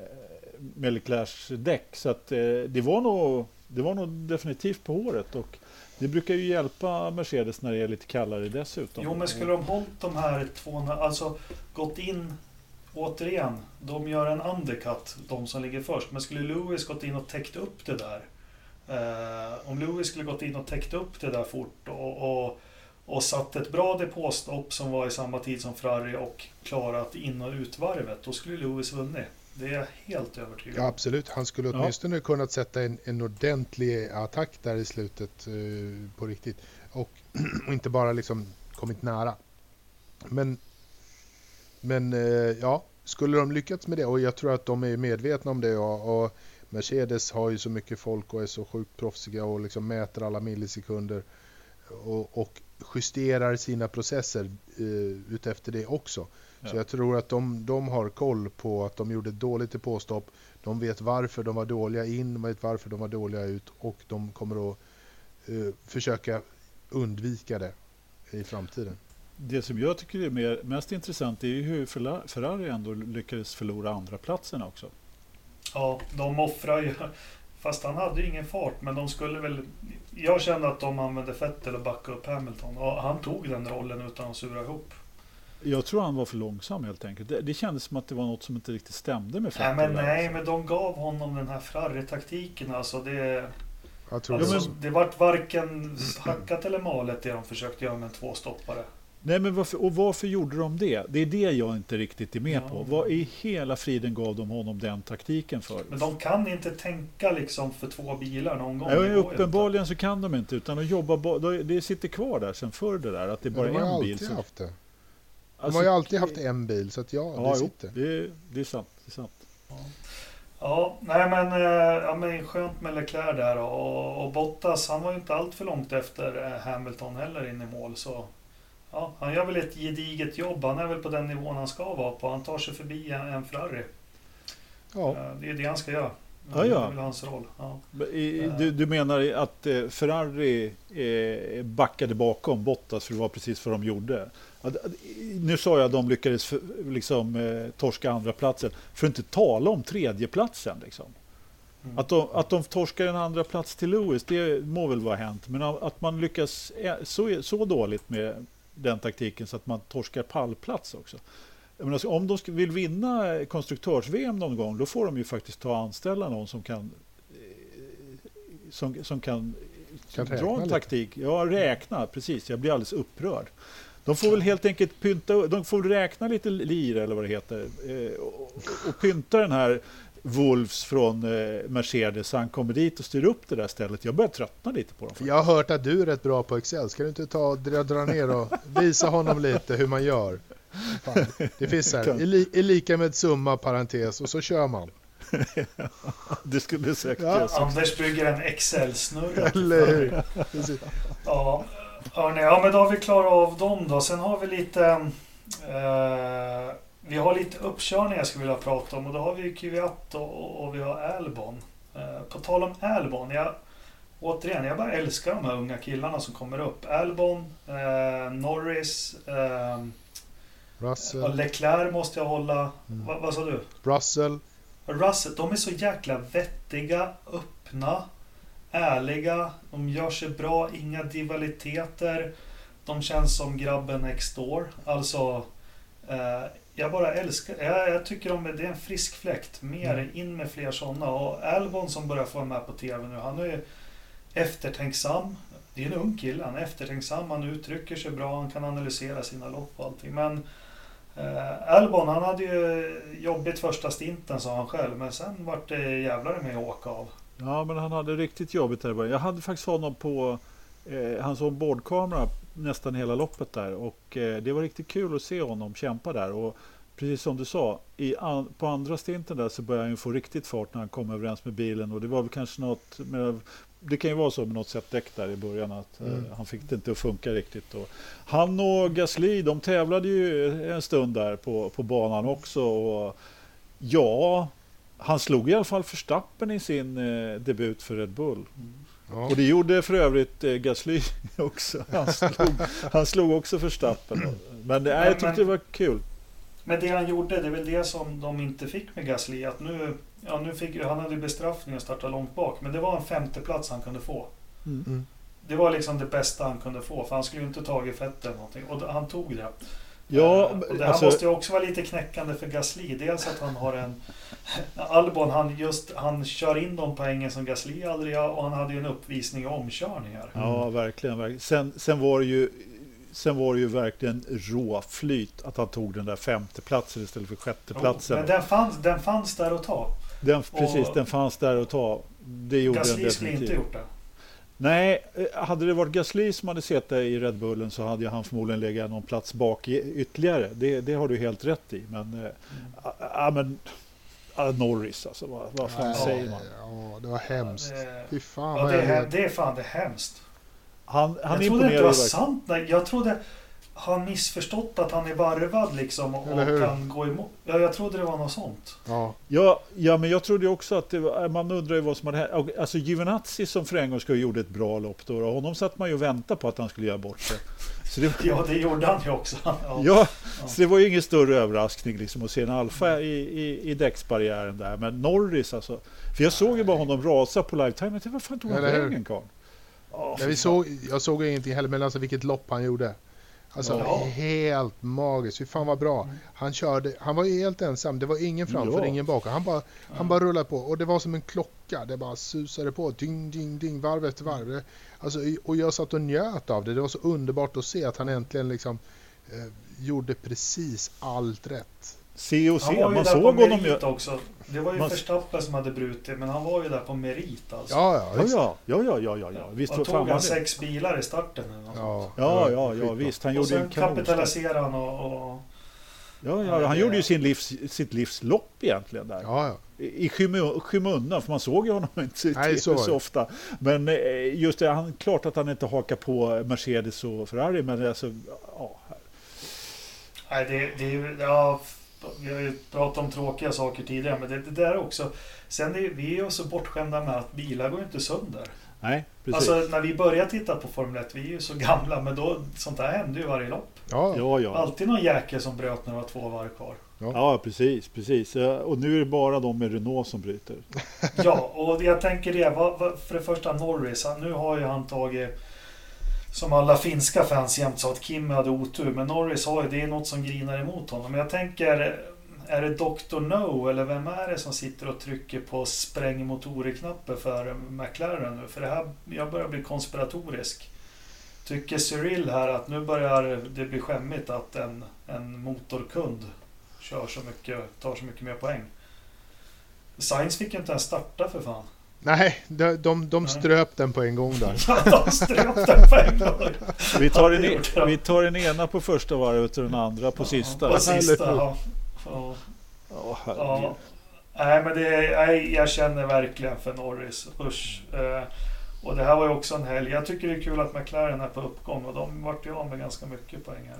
med Leclercs däck. Så att, eh, det, var nog, det var nog definitivt på håret. Och det brukar ju hjälpa Mercedes när det är lite kallare dessutom. Jo, men skulle de hållit de här 200, alltså gått in återigen, de gör en undercut, de som ligger först. Men skulle Lewis gått in och täckt upp det där. Eh, om Lewis skulle gått in och täckt upp det där fort och, och, och satt ett bra depåstopp som var i samma tid som Ferrari och klarat in och utvarvet, då skulle Lewis vunnit. Det är jag helt övertygad om. Ja, absolut. Han skulle åtminstone ja. kunnat sätta en, en ordentlig attack där i slutet uh, på riktigt. Och, och, *clears throat* inte bara liksom kommit nära. Men, men uh, ja, skulle de lyckats med det och jag tror att de är medvetna om det och, och Mercedes har ju så mycket folk och är så sjukt proffsiga och liksom mäter alla millisekunder och, och justerar sina processer uh, utefter det också. Så jag tror att de, de har koll på att de gjorde dåligt i påstopp. De vet varför de var dåliga in, de vet varför de var dåliga ut och de kommer att uh, försöka undvika det i framtiden. Det som jag tycker är mer, mest intressant är ju hur Ferrari ändå lyckades förlora andra platsen också. Ja, de offrar ju. Fast han hade ju ingen fart, men de skulle väl... Jag kände att de använde Vettel och backa upp Hamilton och han tog den rollen utan att sura ihop. Jag tror han var för långsam helt enkelt. Det, det kändes som att det var något som inte riktigt stämde med Vettel. Nej, men, nej, men de gav honom den här Ferrari-taktiken. Alltså det, alltså, det, det vart varken hackat eller malet det de försökte göra med en tvåstoppare. Nej, men varför, och varför gjorde de det? Det är det jag inte riktigt är med ja. på. Vad i hela friden gav de honom den taktiken för? Men de kan inte tänka liksom för två bilar någon gång. Ja, uppenbarligen så kan de inte, utan de jobbar Det sitter kvar där sen förr det där, att det är bara ja, en bil. Som... Haft det. De alltså, har ju alltid haft en bil, så att ja, ja det sitter. Jo, det, det, är sant. Det är sant. Ja. ja, nej men, eh, ja, men skönt med Leclerc där och, och Bottas, han var ju inte allt för långt efter eh, Hamilton heller in i mål. Så ja, han gör väl ett gediget jobb. Han är väl på den nivån han ska vara på. Han tar sig förbi en, en Ferrari. Ja. Eh, det är det han ska göra. Ja, ja. Det är väl hans roll. Ja. Du, du menar att Ferrari backade bakom Bottas för det var precis vad de gjorde? Nu sa jag att de lyckades liksom, eh, torska andra platsen för att inte tala om tredjeplatsen. Liksom. Mm. Att, de, att de torskar en andra plats till Lewis, det må väl vara hänt. Men att man lyckas så, så dåligt med den taktiken så att man torskar pallplats också. Menar, om de vill vinna konstruktörs-VM någon gång, då får de ju faktiskt ta och anställa någon som kan eh, som, som kan, kan dra en taktik. Ja, räkna, precis. Jag blir alldeles upprörd. De får väl helt enkelt pynta, de får räkna lite lir eller vad det heter eh, och, och pynta den här Wolves från eh, Mercedes så han kommer dit och styr upp det där stället. Jag börjar tröttna lite på dem. Jag har hört att du är rätt bra på Excel. Ska du inte ta dra, dra ner och visa honom lite hur man gör? Fan. Det finns så här, är, lika med summa parentes och så kör man. *laughs* det skulle säkert ja. Anders bygger en Excel-snurra. Eller hur? Ja, Hörrni, ja men då har vi klarat av dem då. Sen har vi lite... Eh, vi har lite uppkörningar jag skulle vilja prata om och då har vi Kvyat och, och vi har Albon. Eh, på tal om Albon, jag, återigen, jag bara älskar de här unga killarna som kommer upp. Albon, eh, Norris, eh, Russell. Leclerc måste jag hålla. Mm. Va, vad sa du? Russell. Russell, de är så jäkla vettiga, öppna ärliga, de gör sig bra, inga divaliteter. De känns som grabben next door. Alltså, eh, jag bara älskar, jag, jag tycker om det är en frisk fläkt. Mer, mm. in med fler sådana. Och Albon som börjar få med på TV nu, han är ju eftertänksam. Det är en ung kille, han är eftertänksam, han uttrycker sig bra, han kan analysera sina lopp och allting. Men eh, Albon, han hade ju jobbigt första stinten sa han själv, men sen vart det jävlar med att åka av. Ja, men han hade riktigt jobbigt där i början. Jag hade faktiskt honom på eh, hans ombordkamera nästan hela loppet där och eh, det var riktigt kul att se honom kämpa där. Och precis som du sa, an, på andra stinten där så började han få riktigt fart när han kom överens med bilen och det var väl kanske något med, det kan ju vara så med något sätt däck där i början att eh, mm. eh, han fick det inte att funka riktigt. Och han och Gasly, de tävlade ju en stund där på, på banan också. Och ja, Han slog i alla fall Verstappen i sin eh, debut för Red Bull. Ja. Och det gjorde för övrigt eh, Gasly *laughs* också. Han slog, han slog också Verstappen. Men det, nej, jag tyckte men- det var kul. Men det han gjorde, det är väl det som de inte fick med Gasly. Att nu, ja, nu fick, han hade bestraffning att starta långt bak, men det var en femteplats han kunde få. Mm. Det var liksom det bästa han kunde få, för han skulle ju inte tagit fett eller någonting. Och han tog det. Ja, Eh, det här alltså, måste ju också vara lite knäckande för Gasly. Dels att han har en... *laughs* Albon, han, just, han kör in de poängen som Gasly aldrig gör och han hade ju en uppvisning i omkörningar. ja, verkligen. verkligen. Sen, sen, var det ju, sen var det ju verkligen råflyt att han tog den där femteplatsen istället för sjätteplatsen. Men den fanns, den fanns där att ta. Den, precis, Och- den fanns där att ta. Det gjorde Gasly skulle inte gjort det. Nej, eh, hade det varit Gasly som hade suttit i Red Bullen så hade han förmodligen legat någon plats bak ytterligare. Det, det har du helt rätt i. Men, eh, ja, ja, men ja, Norris alltså, vad, vad fan Nej, säger man? Ja, det var hemskt. Det- Fy fan Ja, det, är, det är fan det är hemskt. Han, han jag trodde inte det var sant. Nej, jag trodde han missförstått att han är varvad liksom och, kan gå emot. Ja, jag trodde det var något sånt. Ja, Ja, ja, men jag trodde också att det var, man undrar ju vad som hade hänt. Alltså Giovinazzi som för en gång skulle gjorde ett bra lopp då. Och honom satt man ju och väntade på att han skulle göra bort sig. Så det, *laughs* Ja, det gjorde han ju också. Ja. ja, så det var ju ingen större överraskning liksom att se en Alfa i, i, i däcksbarriären där. Men Norris alltså. För jag såg ju bara honom rasa på lifetime. Jag tänkte, vad fan tog han Eller hur? vägen karln? Ja, Nej, vi såg, jag såg ingenting heller, men alltså vilket lopp han gjorde. Alltså Ja. helt magiskt. Fy fan vad bra. Han körde, han var ju helt ensam. Det var ingen framför, Ja. ingen bakom. Han bara, han bara rullade på och det var som en klocka. Det bara susade på. Ding, ding, ding, varv efter varv. Alltså, och jag satt och njöt av det. Det var så underbart att se att han äntligen liksom eh, gjorde precis allt rätt. Se och se. Man såg honom ju. också. Det var ju Man- Verstappen som hade brutit, men han var ju där på merit alltså. Ja, ja, Ja, ja, ja, ja, ja, ja. Visst och var tog han sex bilar i starten eller något sånt. Ja, Ja, ja, ja, visst. Han Och gjorde en sen kapitaliserade han och... och Ja, Ja, han gjorde ju sin livs, sitt livslopp egentligen där. Ja, ja. I skymu- skymundan, för man såg ju honom *laughs* inte Nej, så så, ofta. Men eh, just det, han, klart att han inte hakar på Mercedes och Ferrari, men alltså, ja. Nej, det, det är ju... Ja, vi har ju pratat om tråkiga saker tidigare, men det, det där också. Sen är vi är ju så bortskämda med att bilar går inte sönder. Nej, precis. Alltså när vi började titta på Formel 1, vi är ju så gamla, men då, sånt där hände ju varje lopp. ja. ja, ja. Alltid någon jäkel som bröt när det var två varv kvar. Ja, precis, precis. Eh, Och nu är det bara de med Renault som bryter. Ja, och jag tänker det. För det första Norris, nu har ju han tagit som alla finska fans jämt sa att Kim hade otur. Men Norris har ju, det är något som grinar emot honom. Men jag tänker, är det Dr. No eller vem är det som sitter och trycker på spräng motorer-knappen för McLaren nu? För det här, jag börjar bli konspiratorisk. Tycker Cyril här att nu börjar det bli skämmigt att en, en motorkund kör så mycket, tar så mycket mer poäng. Sainz fick ju inte ens starta för fan. Nej, de, de, de ströp den på en gång där. Ja, *laughs* de ströp den på en gång. Vi tar, Ja, den, e- vi tar ena på första varvet och den andra på sista. På sista, ja. Ja, Ja, ja. Nej, men det är, nej, jag känner verkligen för Norris. Usch. Eh, och det här var ju också en helg. Jag tycker det är kul att McLaren är på uppgång och de vart ju av med ganska mycket poäng här.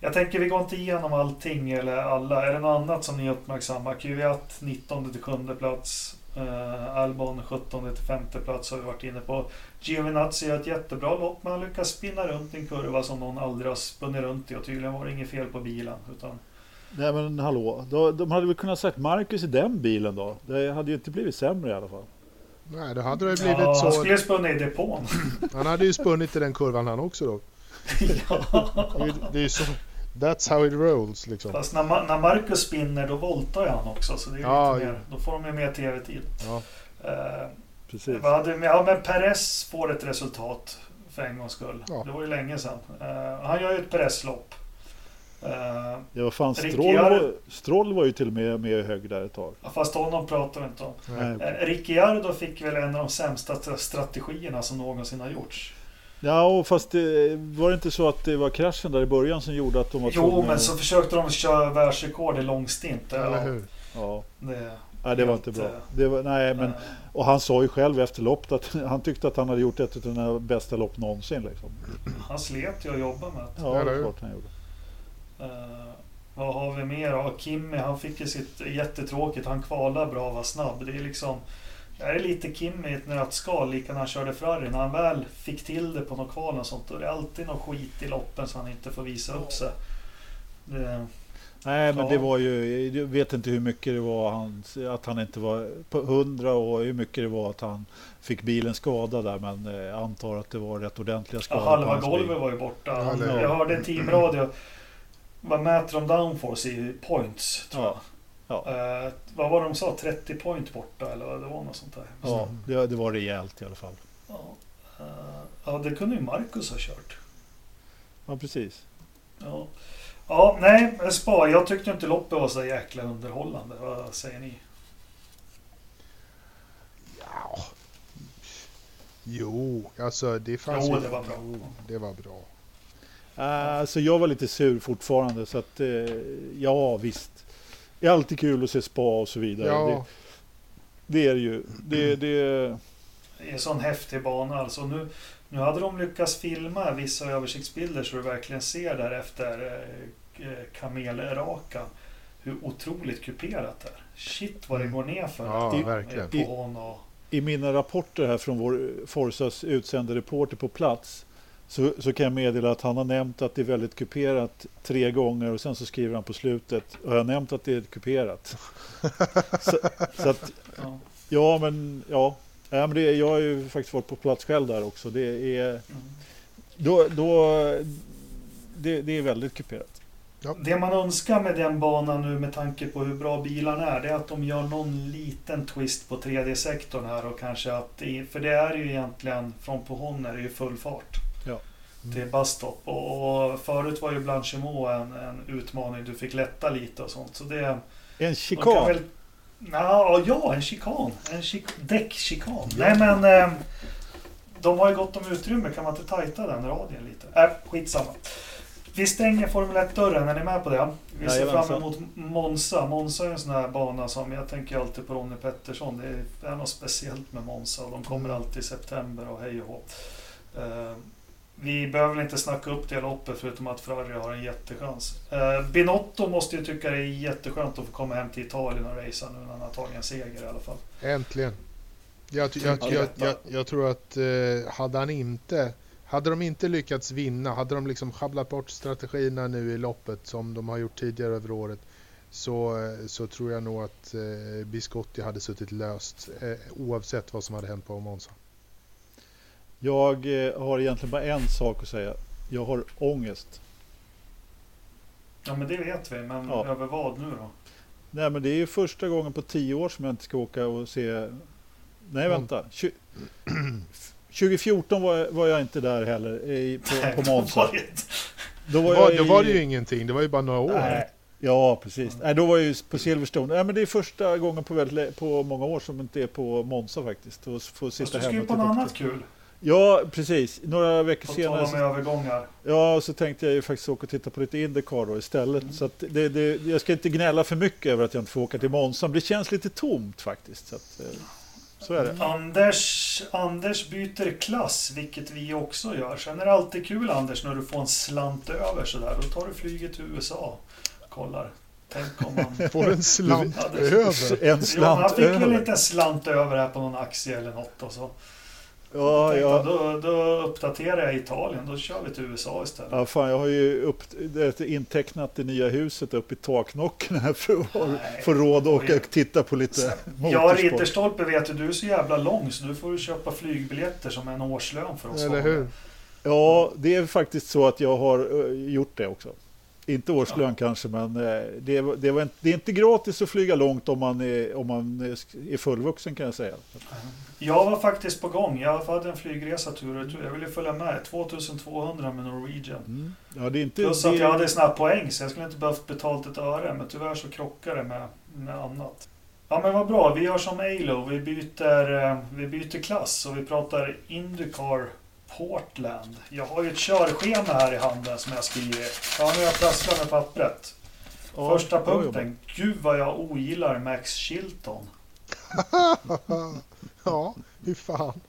Jag tänker vi går inte igenom allting eller alla. Är det något annat som ni uppmärksammar? Kvyat 19 till 7 plats. Eh, Albon 17 till 5 plats har vi varit inne på. Giovinazzi gör ett jättebra lopp men han lyckas spinna runt en kurva som någon aldrig har spunnit runt i och tydligen var det inget fel på bilen. Utan Nej men hallå, de, de hade väl kunnat sagt Marcus i den bilen då? Det hade ju inte blivit sämre i alla fall. Nej, då hade det blivit ja, han så. skulle spunna i depån. Han hade ju spunnit i den kurvan han också då. *laughs* ja. Det är ju- Det är ju så. That's how it rolls liksom. Fast när, Ma- när Marcus spinner då voltar han också. Så det är Ja, lite ja. mer, då får de ju mer tv-tid. Ja. Eh, Precis. ja, men Perez får ett resultat för en gångs skull. Ja. Det var ju länge sedan. Eh, han gör ju ett Perez-lopp. Eh, Ja, fan, Stroll var, Stroll var ju till och med med hög där ett tag. fast honom pratar vi inte om. Nej. Eh, Ricciardo fick väl en av de sämsta tra- strategierna som någonsin har gjorts. Ja, och fast det, var det inte så att det var kraschen där i början som gjorde att de var Jo, tvungna men så försökte de köra världsrekord i långstint. Eller hur? Ja, det, nej, det var inte bra. Det var, nej, men, och han sa ju själv efter loppet att *laughs* han tyckte att han hade gjort ett av sina bästa lopp någonsin. Liksom. han slet ju att jobba med det. Ja, det är klart han gjorde. Eh, Vad har vi mer? Ja, Kimmy, han fick ju sitt jättetråkigt. Han kvalade bra och var snabb. Det är liksom... Det är lite Kimmy i ett nötskal, lika när han körde Ferrari. När han väl fick till det på något kval och sånt, då är det alltid något skit i loppen så han inte får visa upp sig. Det, Nej, men Ja. det var ju, jag vet inte hur mycket det var han, att han inte var på 100 och hur mycket det var att han fick bilen skadad där. Men eh, jag antar att det var rätt ordentliga ja, skador. på halva golvet var ju borta. Ja, Han, jag hörde en teamradio. Vad mäter de downforce i points? Tror jag. Ja, ja, Eh, vad var det de sa? 30 point borta eller vad det var? Något sånt där. ja det, det var rejält i alla fall. Ja, eh, ja, det kunde ju Marcus ha kört. Ja, precis. Ja, ja nej, Spa. Jag tyckte inte loppet var så jäkla underhållande. Vad säger ni? Ja. Jo, alltså det fanns Jo, ju... det var bra. Jo, det var bra. Uh, alltså jag var lite sur fortfarande så att eh, ja visst. Det är alltid kul att se spa och så vidare. Ja, Det, det är det ju. Det, det, Det är en sån häftig bana alltså. Nu, nu hade de lyckats filma vissa översiktsbilder så du verkligen ser där efter eh, eh, kamelrakan hur otroligt kuperat det är. Shit vad det går ner för. ja I- verkligen. Och... I mina rapporter här från vår Forsas utsända reporter på plats så, så kan jag meddela att han har nämnt att det är väldigt kuperat tre gånger och sen så skriver han på slutet och jag har nämnt att det är kuperat. *laughs* så, så att, Ja. ja men ja, ja men det, jag har ju faktiskt varit på plats själv där också. Det är, Mm. då, då, det, det är väldigt kuperat. Det man önskar med den banan nu med tanke på hur bra bilarna är, det är att de gör någon liten twist på 3D-sektorn här och kanske att det, för det är ju egentligen från på hon är det ju full fart. Ja. Till busstop och, och förut var ju Blanchimot en, en utmaning, du fick lätta lite och sånt. Så det, En chikan. väl, Nja, ja, en chikan. En chik, däckchikan. Nej men, eh, de har ju gott om utrymme, kan man inte tajta den radien lite? Äh, skitsamma. Vi stänger Formel 1-dörren, är ni med på det? Vi ser Jajamensan. fram emot Monza. Monza är en sån här bana som, jag tänker alltid på Ronnie Pettersson. Det är något speciellt med Monza och de kommer alltid i september och hej och hå. Eh, vi behöver inte snacka upp det loppet förutom att Ferrari har en jättechans. Eh, Binotto måste ju tycka det är jätteskönt att få komma hem till Italien och racea nu när han har tagit en seger i alla fall. Äntligen. Jag, jag, Ja, jag, detta. jag, jag tror att eh, hade han inte hade de inte lyckats vinna, hade de liksom schabblat bort strategierna nu i loppet som de har gjort tidigare över året så, eh, så tror jag nog att eh, Biscotti hade suttit löst eh, oavsett vad som hade hänt på Monza. Jag eh, har egentligen bara en sak att säga. Jag har ångest. Ja men det vet vi, men Ja. över vad nu då? Nej men det är ju första gången på tio år som jag inte ska åka och se... Nej vänta. Tju- *clears throat* 2014 var, var jag inte där heller i, på, på Monza. Det Då var, var, jag då i- var det ju ingenting, det var ju bara några år. Nej. Ja, precis. Nej, då var jag ju på Silverstone. Nej, men det är första gången på, väldigt, på många år som inte är på Monza faktiskt. Och få Fast sitta du ska hemma ju på något annat kul. Ja, precis. Några veckor På senare. Så, övergångar. ja, så tänkte jag ju faktiskt åka och titta på lite Indycar då istället. Mm. Så att det, det, jag ska inte gnälla för mycket över att jag inte får åka till Monza. Det känns lite tomt faktiskt. Så, att, eh, så är det. Anders, Anders byter klass, vilket vi också gör. Sen är det alltid kul Anders när du får en slant över sådär. Då tar du flyget till USA. Kollar. Tänk om man... *laughs* Får en slant Ja, över. En Jo, han slant fick väl över. lite slant över här på någon aktie eller något och så. Ja, Tänkte ja. Då, då uppdaterar jag Italien, då kör vi till USA istället. Ja, fan, jag har ju upp, intecknat det nya huset upp i taknocken här för att få råd att åka och titta på lite Ja, motorsport. Ridderstolpe vet du, du är så jävla lång så du får ju köpa flygbiljetter som en årslön för oss. Eller hur? Ja, det är faktiskt så att jag har eh, gjort det också. Inte årslön kanske, men eh, det, var- det, var inte, det är inte gratis att flyga långt om man är, om man är- fullvuxen kan jag säga. Jag var faktiskt på gång. Jag hade en flygresa tur och retur. Jag ville följa med. 2200 med Norwegian. Mm. Ja, det är inte Plus det, att jag hade såna här poäng så jag skulle inte behövt betalt ett öre. Men tyvärr så krockade det med, med annat. Ja men vad bra. Vi gör som Alo. Vi byter, eh, vi byter klass och vi pratar Indycar Portland. Jag har ju ett körschema här i handen som jag skriver. Ja, nu har jag prasslat med pappret. ja, Första punkten. Gud vad jag ogillar Max Chilton. *laughs* ja, hur fan.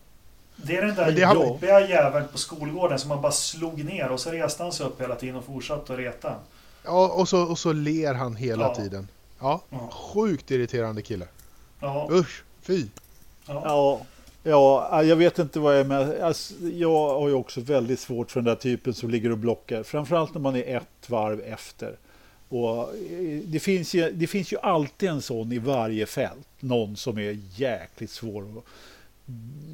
Det är den där det har- jobbiga jäveln på skolgården som man bara slog ner och så reste han sig upp hela tiden och fortsatte att reta. Ja, och så, och så ler han hela Ja. tiden. Ja, Ja. sjukt irriterande kille. Ja, Usch, fy. ja. Ja, ja, jag vet inte vad jag är med. Alltså, jag har ju också väldigt svårt för den där typen som ligger och blockar. Framförallt när man är ett varv efter. Och eh, det, finns ju, det finns ju alltid en sån i varje fält. Någon som är jäkligt svår. Och,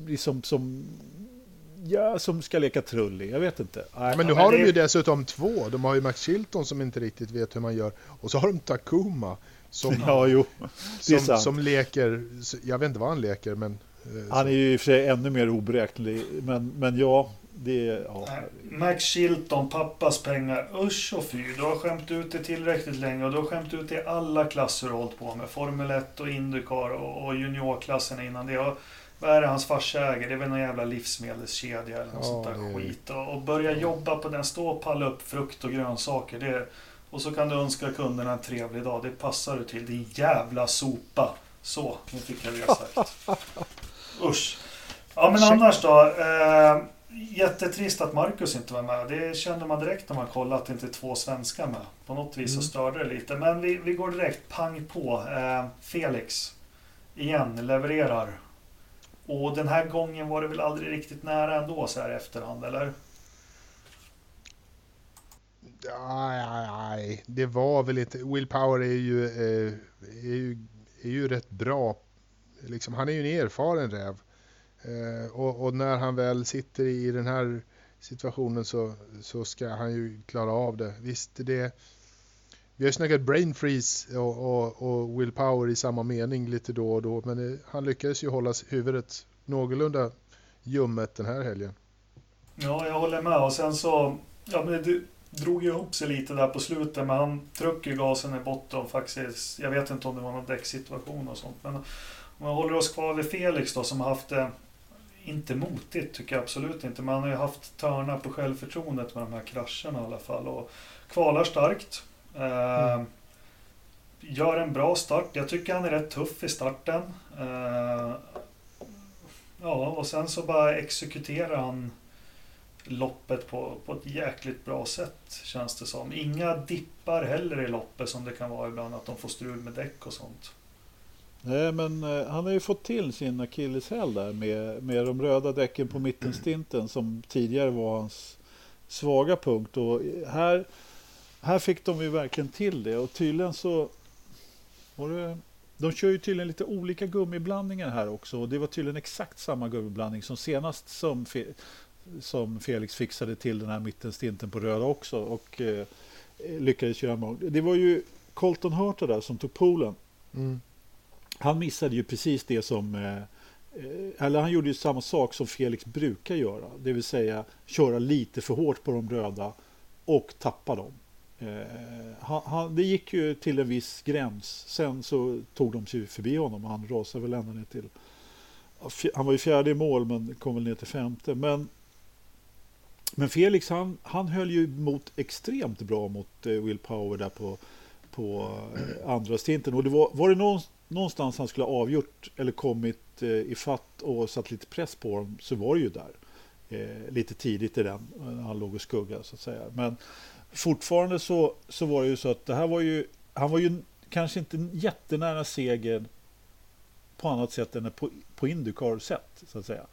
liksom som, ja, som ska leka trullig. Jag vet inte. Nej. Men nu men har det- de ju dessutom två. De har ju Max Chilton som inte riktigt vet hur man gör. Och så har de Takuma som, Ja, jo. som, som leker. Jag vet inte vad han leker men... eh, Han är ju i och för sig ännu mer oberäknelig. Men, men ja, det är... Ja. Max Chilton, pappas pengar. Usch och fy. Du har skämt ut det tillräckligt länge och du har skämt ut det i alla klasser du har hållit på med. Formel 1 och Indycar och, och juniorklassen innan det. Och, vad är det hans farsa äger? Det är väl någon jävla livsmedelskedja eller något Ja, sånt där det skit. Och, och börja jobba på den. Stå och palla upp frukt och grönsaker. Det, och så kan du önska kunderna en trevlig dag. Det passar du till. Din jävla sopa. Så, nu fick jag det sagt. *laughs* Usch. Ja men Check. annars då. Eh, jättetrist att Marcus inte var med. Det kände man direkt när man kollade att det inte är två svenskar med. På något vis så Mm. störde det lite. Men vi, vi går direkt pang på. Eh, Felix. Igen, levererar. Och den här gången var det väl aldrig riktigt nära ändå så här i efterhand, eller? Nej, nej, nej, det var väl inte... Will Power är ju, eh, är ju, är ju rätt bra. Liksom, han är ju en erfaren räv. Eh, och, och när han väl sitter i den här situationen så, så ska han ju klara av det. Visst, det... Vi har snackat brain freeze och, och, och willpower i samma mening lite då och då. Men det, han lyckades ju hålla huvudet någorlunda ljummet den här helgen. Ja, jag håller med. Och sen så... Ja, men det drog ju ihop sig lite där på slutet, men han tryckte ju gasen i botten faktiskt. Jag vet inte om det var någon däcksituation och sånt. Men om vi håller oss kvar vid Felix då, som har haft det... Inte motigt, tycker jag absolut inte. Men han har ju haft törnar på självförtroendet med de här krascherna i alla fall. Och kvalar starkt. Eh, Mm. Gör en bra start. Jag tycker han är rätt tuff i starten. Eh, ja, och sen så bara exekuterar han loppet på, på ett jäkligt bra sätt känns det som. Inga dippar heller i loppet som det kan vara ibland att de får strul med däck och sånt. Nej, men eh, han har ju fått till sin akilleshäl där med, med de röda däcken på mittenstinten som tidigare var hans svaga punkt. Och här, här fick de ju verkligen till det och tydligen så var det de kör ju tydligen lite olika gummiblandningar här också och det var tydligen exakt samma gummiblandning som senast som, Fe- som Felix fixade till den här mittenstinten på röda också och eh, lyckades göra mål. Det var ju Colton Hurta där som tog polen Mm han missade ju precis det som eh, eh, eller han gjorde ju samma sak som Felix brukar göra. Det vill säga köra lite för hårt på de röda och tappa dem. Eh, han, han, det gick ju till en viss gräns. Sen så tog de sig förbi honom och han rasade väl ända ner till... Han var ju fjärde i mål men kom väl ner till femte. Men, men Felix han, han höll ju mot extremt bra mot eh, Will Power där på, på eh, andra stinten. Och det var, var det någon, någonstans han skulle ha avgjort eller kommit eh, i fatt och satt lite press på dem så var det ju där. Eh, lite tidigt i den, eh, när han låg och skugga så att säga. Men fortfarande så, så var det ju så att det här var ju, han var ju kanske inte jättenära segern på annat sätt än på, på Indycar-sätt så att säga.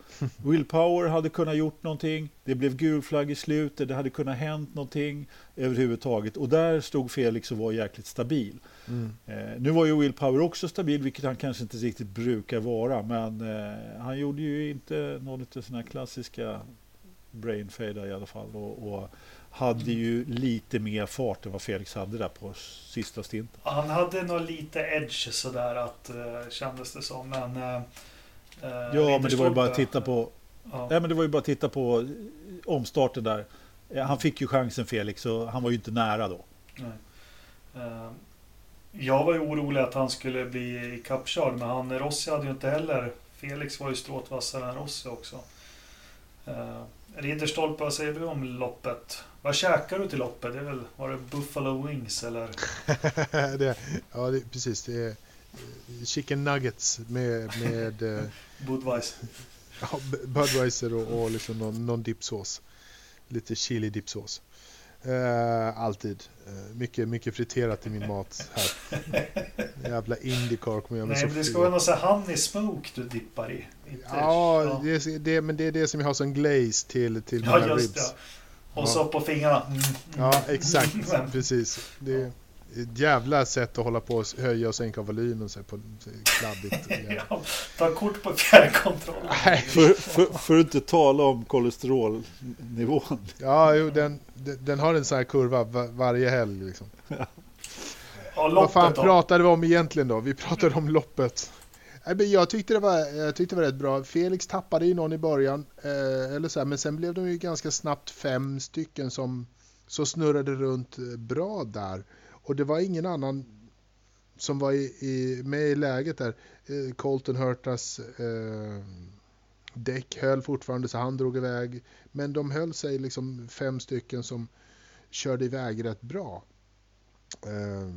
Will Power hade kunnat gjort någonting, det blev gul flagg i slutet, det hade kunnat hänt någonting överhuvudtaget och där stod Felix och var jäkligt stabil. Mm. Eh, nu var ju Will Power också stabil, vilket han kanske inte riktigt brukar vara, men eh, han gjorde ju inte någon av sina klassiska brain fade i alla fall och, och hade ju lite mer fart än vad Felix hade där på sista stinten. Han hade nog lite edge sådär att uh, kändes det som. Men, uh, Ja, men det var ju bara att titta på Ja. Nej, men det var ju bara att titta på eh, omstarten där. Eh, Han fick ju chansen Felix och han var ju inte nära då. Nej. Eh, Jag var ju orolig att han skulle bli ikappkörd, men han Rossi hade ju inte heller... Felix var ju stråtvassare än Rossi också. Uh, Ridderstolpe, vad säger du om loppet? Vad käkar du till loppet? Det är väl, var det Buffalo Wings eller? *laughs* det, ja, det, precis. Det är eh, chicken nuggets med, med eh, *laughs* Budweiser? ja, Budweiser och, och liksom någon, någon dippsås. Lite chili dippsås. Eh, alltid. Eh, mycket, mycket friterat i min mat här. *laughs* Jävla Indycar kommer jag med Nej, men det ska vara någon sån här honey smoke du dippar i. Inte, Ja, det, det, men det är det som jag har som glaze till, till ja, mina just det. Och Ja. så på fingrarna. Mm. Ja, exakt. *laughs* Precis. Det är ett jävla sätt att hålla på och höja och sänka volymen så här på så kladdigt. *laughs* Ja, ta kort på fjärrkontrollen. Nej. För, för, för att inte tala om kolesterolnivån. Ja, jo, den, den har en sån här kurva va- varje helg. Liksom. Ja, Vad fan då? pratade vi om egentligen då? Vi pratade om loppet. Jag, tyckte det var, jag tyckte det var rätt bra. Felix tappade ju någon i början, eh, eller så här, men sen blev de ju ganska snabbt fem stycken som så snurrade runt eh, bra där. Och det var ingen annan som var i, i, med i läget där. Eh, Colton Hurtas eh, däck höll fortfarande så han drog iväg. Men de höll sig liksom fem stycken som körde iväg rätt bra. Eh,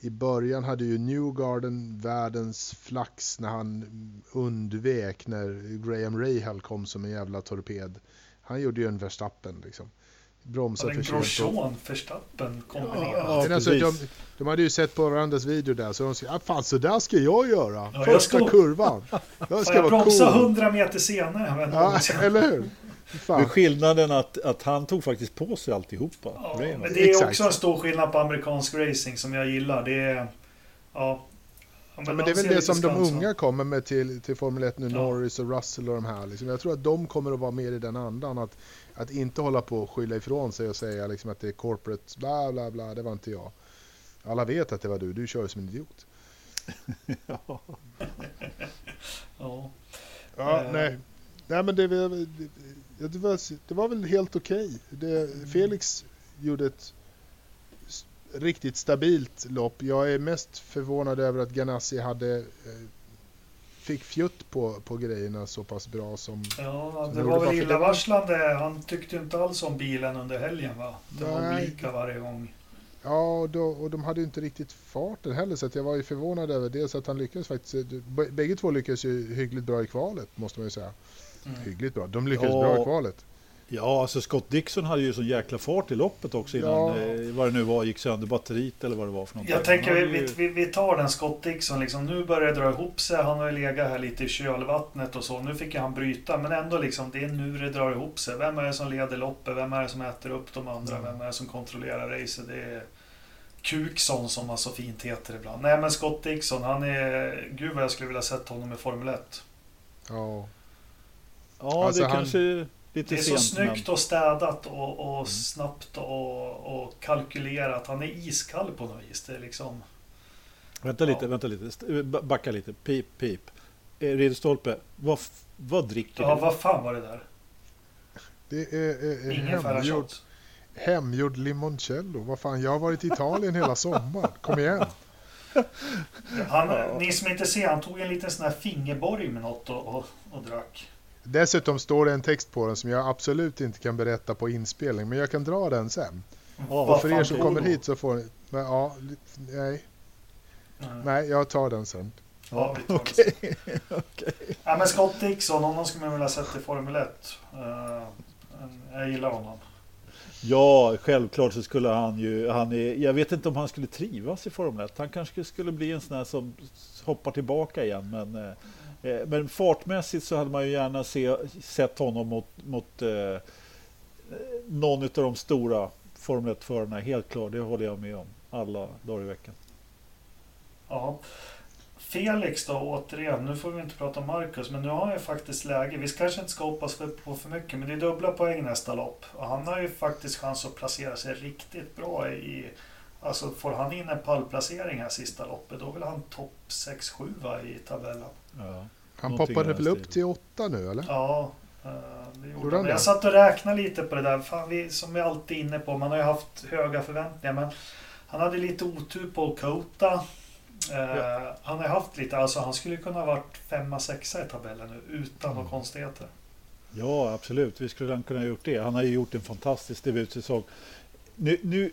i början hade ju Newgarden världens flax när han undvek när Graham Rahal kom som en jävla torped. Han gjorde ju en Verstappen liksom. Ja, Bromsade den för sent. Grosjean Verstappen kombinerat. Ja, Men alltså, de, de hade ju sett på varandras video där så de sa ah, fan så där ska jag göra. jag Första ska- kurvan. Jag *laughs* Fan, ska jag vara bromsade cool. 100 meter senare. Ja, eller hur? Med Fan. skillnaden att, att han tog faktiskt på sig alltihopa. Ja, Raymond. men det är Exakt. också en stor skillnad på amerikansk racing som jag gillar. Det är... Ja. Ja, Ja, men det är väl det som de unga kommer med till, till Formel 1 nu, Ja. Norris och Russell och de här. Liksom. Jag tror att de kommer att vara mer i den andan. Att, att inte hålla på och skylla ifrån sig och säga liksom att det är corporate, bla bla bla, det var inte jag. Alla vet att det var du, du kör som en idiot. *laughs* Ja. *laughs* Ja. Ja, Eh. nej. Nej men det, var- det, det, var, det var väl helt okej. Det- Felix gjorde ett riktigt stabilt lopp. Jag är mest förvånad över att Ganassi hade eh, fick fjutt på, på grejerna så pass bra som... Ja, det det var var väl det var- illavarslande. Han tyckte inte alls om bilen under helgen va? Det var Nej. olika varje gång. Ja, och, då, och de hade ju inte riktigt farten heller så jag var ju förvånad över dels att han lyckades faktiskt. Bägge två lyckades ju hyggligt bra i kvalet måste man ju säga. Mm. Hyggligt bra. De lyckades Ja. bra i kvalet. ja, alltså Scott Dixon hade ju sån jäkla fart i loppet också innan Ja. eh, vad det nu var, gick sönder batteriet eller vad det var för någonting. Jag tänker vi, vi, vi tar den Scott Dixon liksom. Nu börjar det dra ihop sig. Han har ju legat här lite i kölvattnet och så. Nu fick han bryta. Men ändå liksom, det är nu det drar ihop sig. Vem är det som leder loppet? Vem är det som äter upp de andra? Mm. Vem är det som kontrollerar racet? Det är Kukson som han så fint heter ibland. Nej men Scott Dixon, han är... Gud vad jag skulle vilja sett honom i Formel 1. Ja. Ja, Alltså, det han- kanske är lite Det är så sent. men- snyggt och städat och, och snabbt och, och kalkylerat. Han är iskall på något vis. Det är liksom... Vänta lite, Ja. vänta lite. Ba- Backa lite. Pip, pip. Eh, Ridderstolpe, vad, vad dricker Ja, du? vad fan var det där? Det är, är, är Ingen hemgjord, hemgjord limoncello. Vad fan, jag har varit i Italien hela sommaren. Kom igen. Han, Ja. Ni som inte ser, han tog en liten sån här fingerborg med något och, och, och drack. Dessutom står det en text på den som jag absolut inte kan berätta på inspelning. Men jag kan dra den sen. Vad Och för er som kommer hit så får ni... Men, ja, nej, Mm. nej, jag tar den sen. Ja, vi tar det. *laughs* Ja, men Scott Dixon, honom skulle man vilja sett i Formel 1. Eh, jag gillar honom. Ja, självklart så skulle han ju... Han är, jag vet inte om han skulle trivas i Formel 1. Han kanske skulle bli en sån här som hoppar tillbaka igen. Men, eh, Eh, men fartmässigt så hade man ju gärna se, sett honom mot, mot eh, någon av de stora Formel 1-förarna. Helt klart, det håller jag med om. Alla dagar i veckan. Ja. Felix då, återigen. Nu får vi inte prata om Marcus, men nu har han ju faktiskt läge. Vi kanske inte ska hoppas för, på för mycket, men det är dubbla poäng nästa lopp. Och han har ju faktiskt chans att placera sig riktigt bra i... Alltså får han in en pallplacering här sista loppet, då vill han topp 6-7 i tabellen. Ja. Han poppade väl upp till åtta nu eller? Ja, eh, det Gjorde gjorde han. Jag satt och räknade lite på det där. Fan, vi, som vi alltid är inne på, man har ju haft höga förväntningar. Men han hade lite otur på Kota. Eh, Han har haft lite, alltså han skulle kunna ha varit femma, sexa i tabellen nu utan några konstigheter. Ja, absolut. Vi skulle kunna ha gjort det. Han har ju gjort en fantastisk debutsäsong. nu, nu,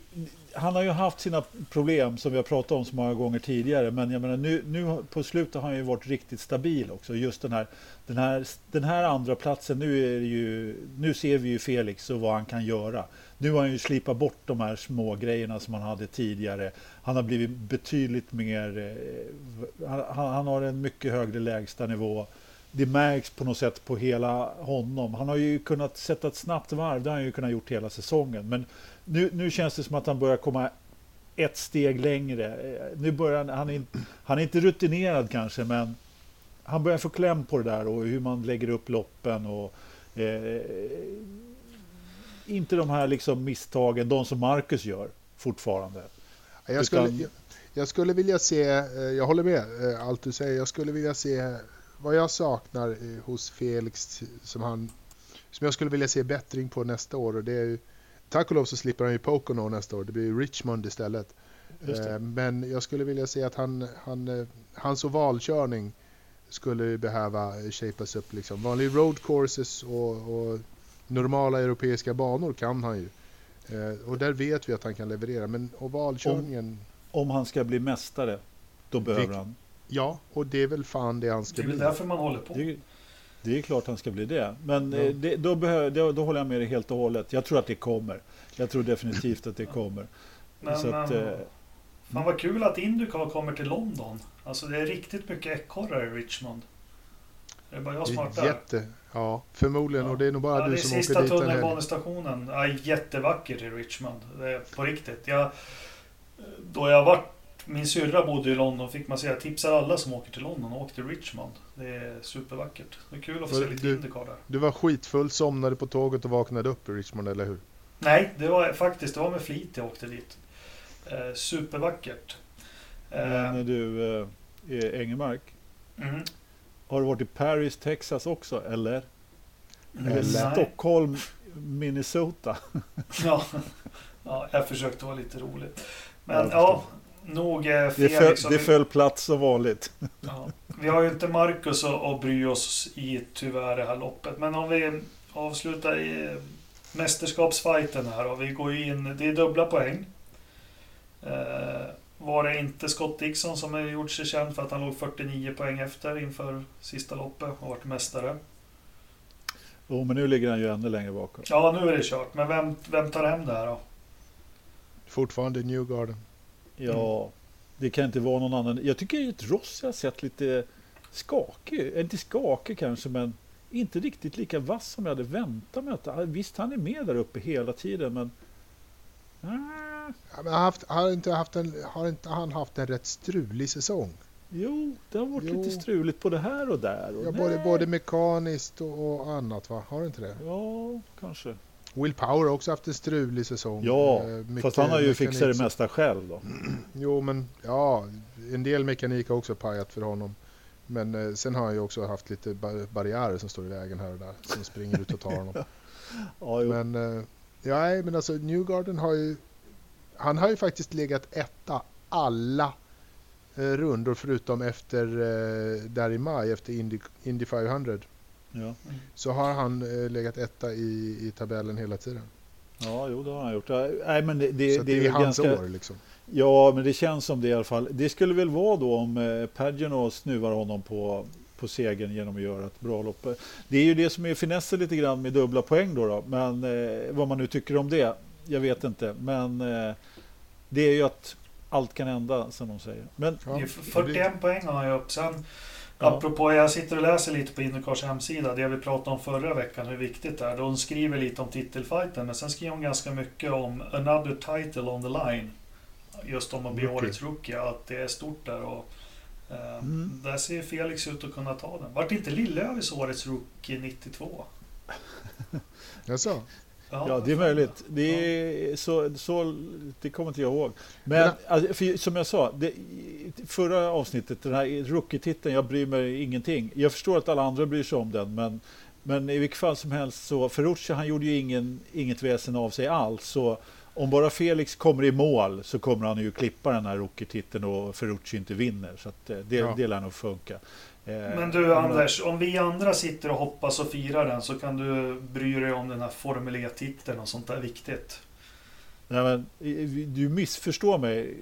han har ju haft sina problem som vi har pratat om så många gånger tidigare. Men jag menar, nu, nu på slutet har han ju varit riktigt stabil också. Just den här, den här, den här andra platsen nu, är ju, nu ser vi ju Felix och vad han kan göra. Nu har han ju slipat bort de här små grejerna som han hade tidigare. Han har blivit betydligt mer... Eh, han, han har en mycket högre lägsta nivå det märks på något sätt på hela honom. Han har ju kunnat sätta ett snabbt varv, det har han ju kunnat gjort hela säsongen. Men nu, nu känns det som att han börjar komma ett steg längre. Nu börjar han, han, är, han är inte rutinerad kanske, men han börjar få kläm på det där och hur man lägger upp loppen. och eh, Inte de här liksom misstagen, de som Marcus gör fortfarande. Jag skulle, jag, jag skulle vilja se, eh, jag håller med eh, allt du säger, jag skulle vilja se vad jag saknar eh, hos Felix som, han, som jag skulle vilja se bättring på nästa år och det är ju Tack och lov så slipper han ju Pocono nästa år. Det blir Richmond istället. Eh, men jag skulle vilja se att han, han, eh, hans ovalkörning skulle behöva shapas upp. Liksom. Vanliga road courses och, och, normala europeiska banor kan han ju. Och där vet vi att han kan leverera. Men ovalkörningen... Om, om han ska bli mästare, då behöver det, han Ja, och det är väl fan det han ska bli. Det är väl därför man håller på. Det, det är klart han ska bli det. Men ja. Eh, det, då, behöver, då, då, håller jag med dig helt och hållet. Jag tror att det kommer. Jag tror definitivt att det kommer. Men, Så att, men, eh, fan vad kul att Indycar kommer till London. Alltså det är riktigt mycket ekorrar i Richmond. Det är bara jag som har Jätte, ja, förmodligen. Ja. Och det är nog bara ja, du som åker dit. Det är sista tunnelbanestationen. Ja, jättevackert i Richmond. Det är på riktigt. Jag, då jag varit min syrra bodde i London, fick man säga. Tipsar alla som åker till London och åker till Richmond. Det är supervackert. Det är kul att få se lite Indycar där. Du var skitfull, somnade på tåget och vaknade upp i Richmond, eller hur? Nej, det var faktiskt det var med flit jag åkte dit. Eh, supervackert. Eh, Men du, eh, Engelmark. Mm. Har du varit i Paris, Texas också, eller? Eller Stockholm, Minnesota? *laughs* ja. *laughs* ja, jag försökte vara lite rolig. Men ja, nog fel. Det föll, det föll plats som vanligt. Ja. Vi har ju inte Marcus att bry oss i tyvärr det här loppet. Men om vi avslutar i mästerskapsfighten här och vi går in, det är dubbla poäng. Eh, var det inte Scott Dixon som har gjort sig känd för att han låg 49 poäng efter inför sista loppet och varit mästare? Jo, men nu ligger han ju ännu längre bakom. Ja, nu är det kört. Men vem, vem tar hem det här då? Fortfarande Newgarden. Ja, mm. det kan inte vara någon annan. Jag tycker att Rossi har sett lite skakig Inte skakig kanske, men inte riktigt lika vass som jag hade väntat mig. Att, visst, han är med där uppe hela tiden, men... Ah. Ja, men haft, har, inte haft en, har inte han haft en rätt strulig säsong? Jo, det har varit jo. lite struligt både här och där. Och ja, både, både mekaniskt och, och annat, va? Har det inte det? Ja, kanske. Will Power har också haft en strulig säsong. Ja, mycket fast han har ju fixat det mesta själv då. *clears throat* Jo, men ja, en del mekanik har också pajat för honom. Men eh, sen har han ju också haft lite barriärer som står i vägen här och där. Som springer ut och tar honom. *laughs* ja, men, eh, ja, men alltså Newgarden har ju... Han har ju faktiskt legat etta alla eh, rundor förutom efter eh, där i maj efter Indy, Indy 500. Ja. Så har han eh, legat etta i, i tabellen hela tiden. Ja, jo det har han gjort. Nej, men det, det, så det, det är, hans ganska... år liksom. Ja, men det känns som det i alla fall. Det skulle väl vara då om eh, Pagano snuvar honom på, på segern genom att göra ett bra lopp. Det är ju det som är finessen lite grann med dubbla poäng då. då. Men eh, vad man nu tycker om det, jag vet inte. Men eh, det är ju att allt kan hända som de säger. Men, ja, 41 poäng har jag upp. Sen Ja. Apropå, jag sitter och läser lite på Indycars hemsida, det vi pratade om förra veckan, hur viktigt det är. De skriver lite om titelfighten, men sen skriver de ganska mycket om another title on the line. Just om att bli okay. årets rookie, att det är stort där. Och, eh, mm. Där ser Felix ut att kunna ta den. Vart inte Lillövis årets rookie 92? *laughs* Jaså? Ja, det är möjligt. Det, är, så, så, det kommer inte jag ihåg. Men alltså, för, som jag sa, det, förra avsnittet, den här rookie-titeln, jag bryr mig ingenting. Jag förstår att alla andra bryr sig om den, men, men i vilket fall som helst så, Ferrucci han gjorde ju ingen, inget väsen av sig alls. Så om bara Felix kommer i mål så kommer han ju klippa den här rookie-titeln och Ferrucci inte vinner. Så eh, det, ja. det lär nog funka. Eh, Men du Anders, om vi andra sitter och hoppas och firar den så kan du bry dig om den här Formel E-titeln och sånt där viktigt. Nej, men, du missförstår mig.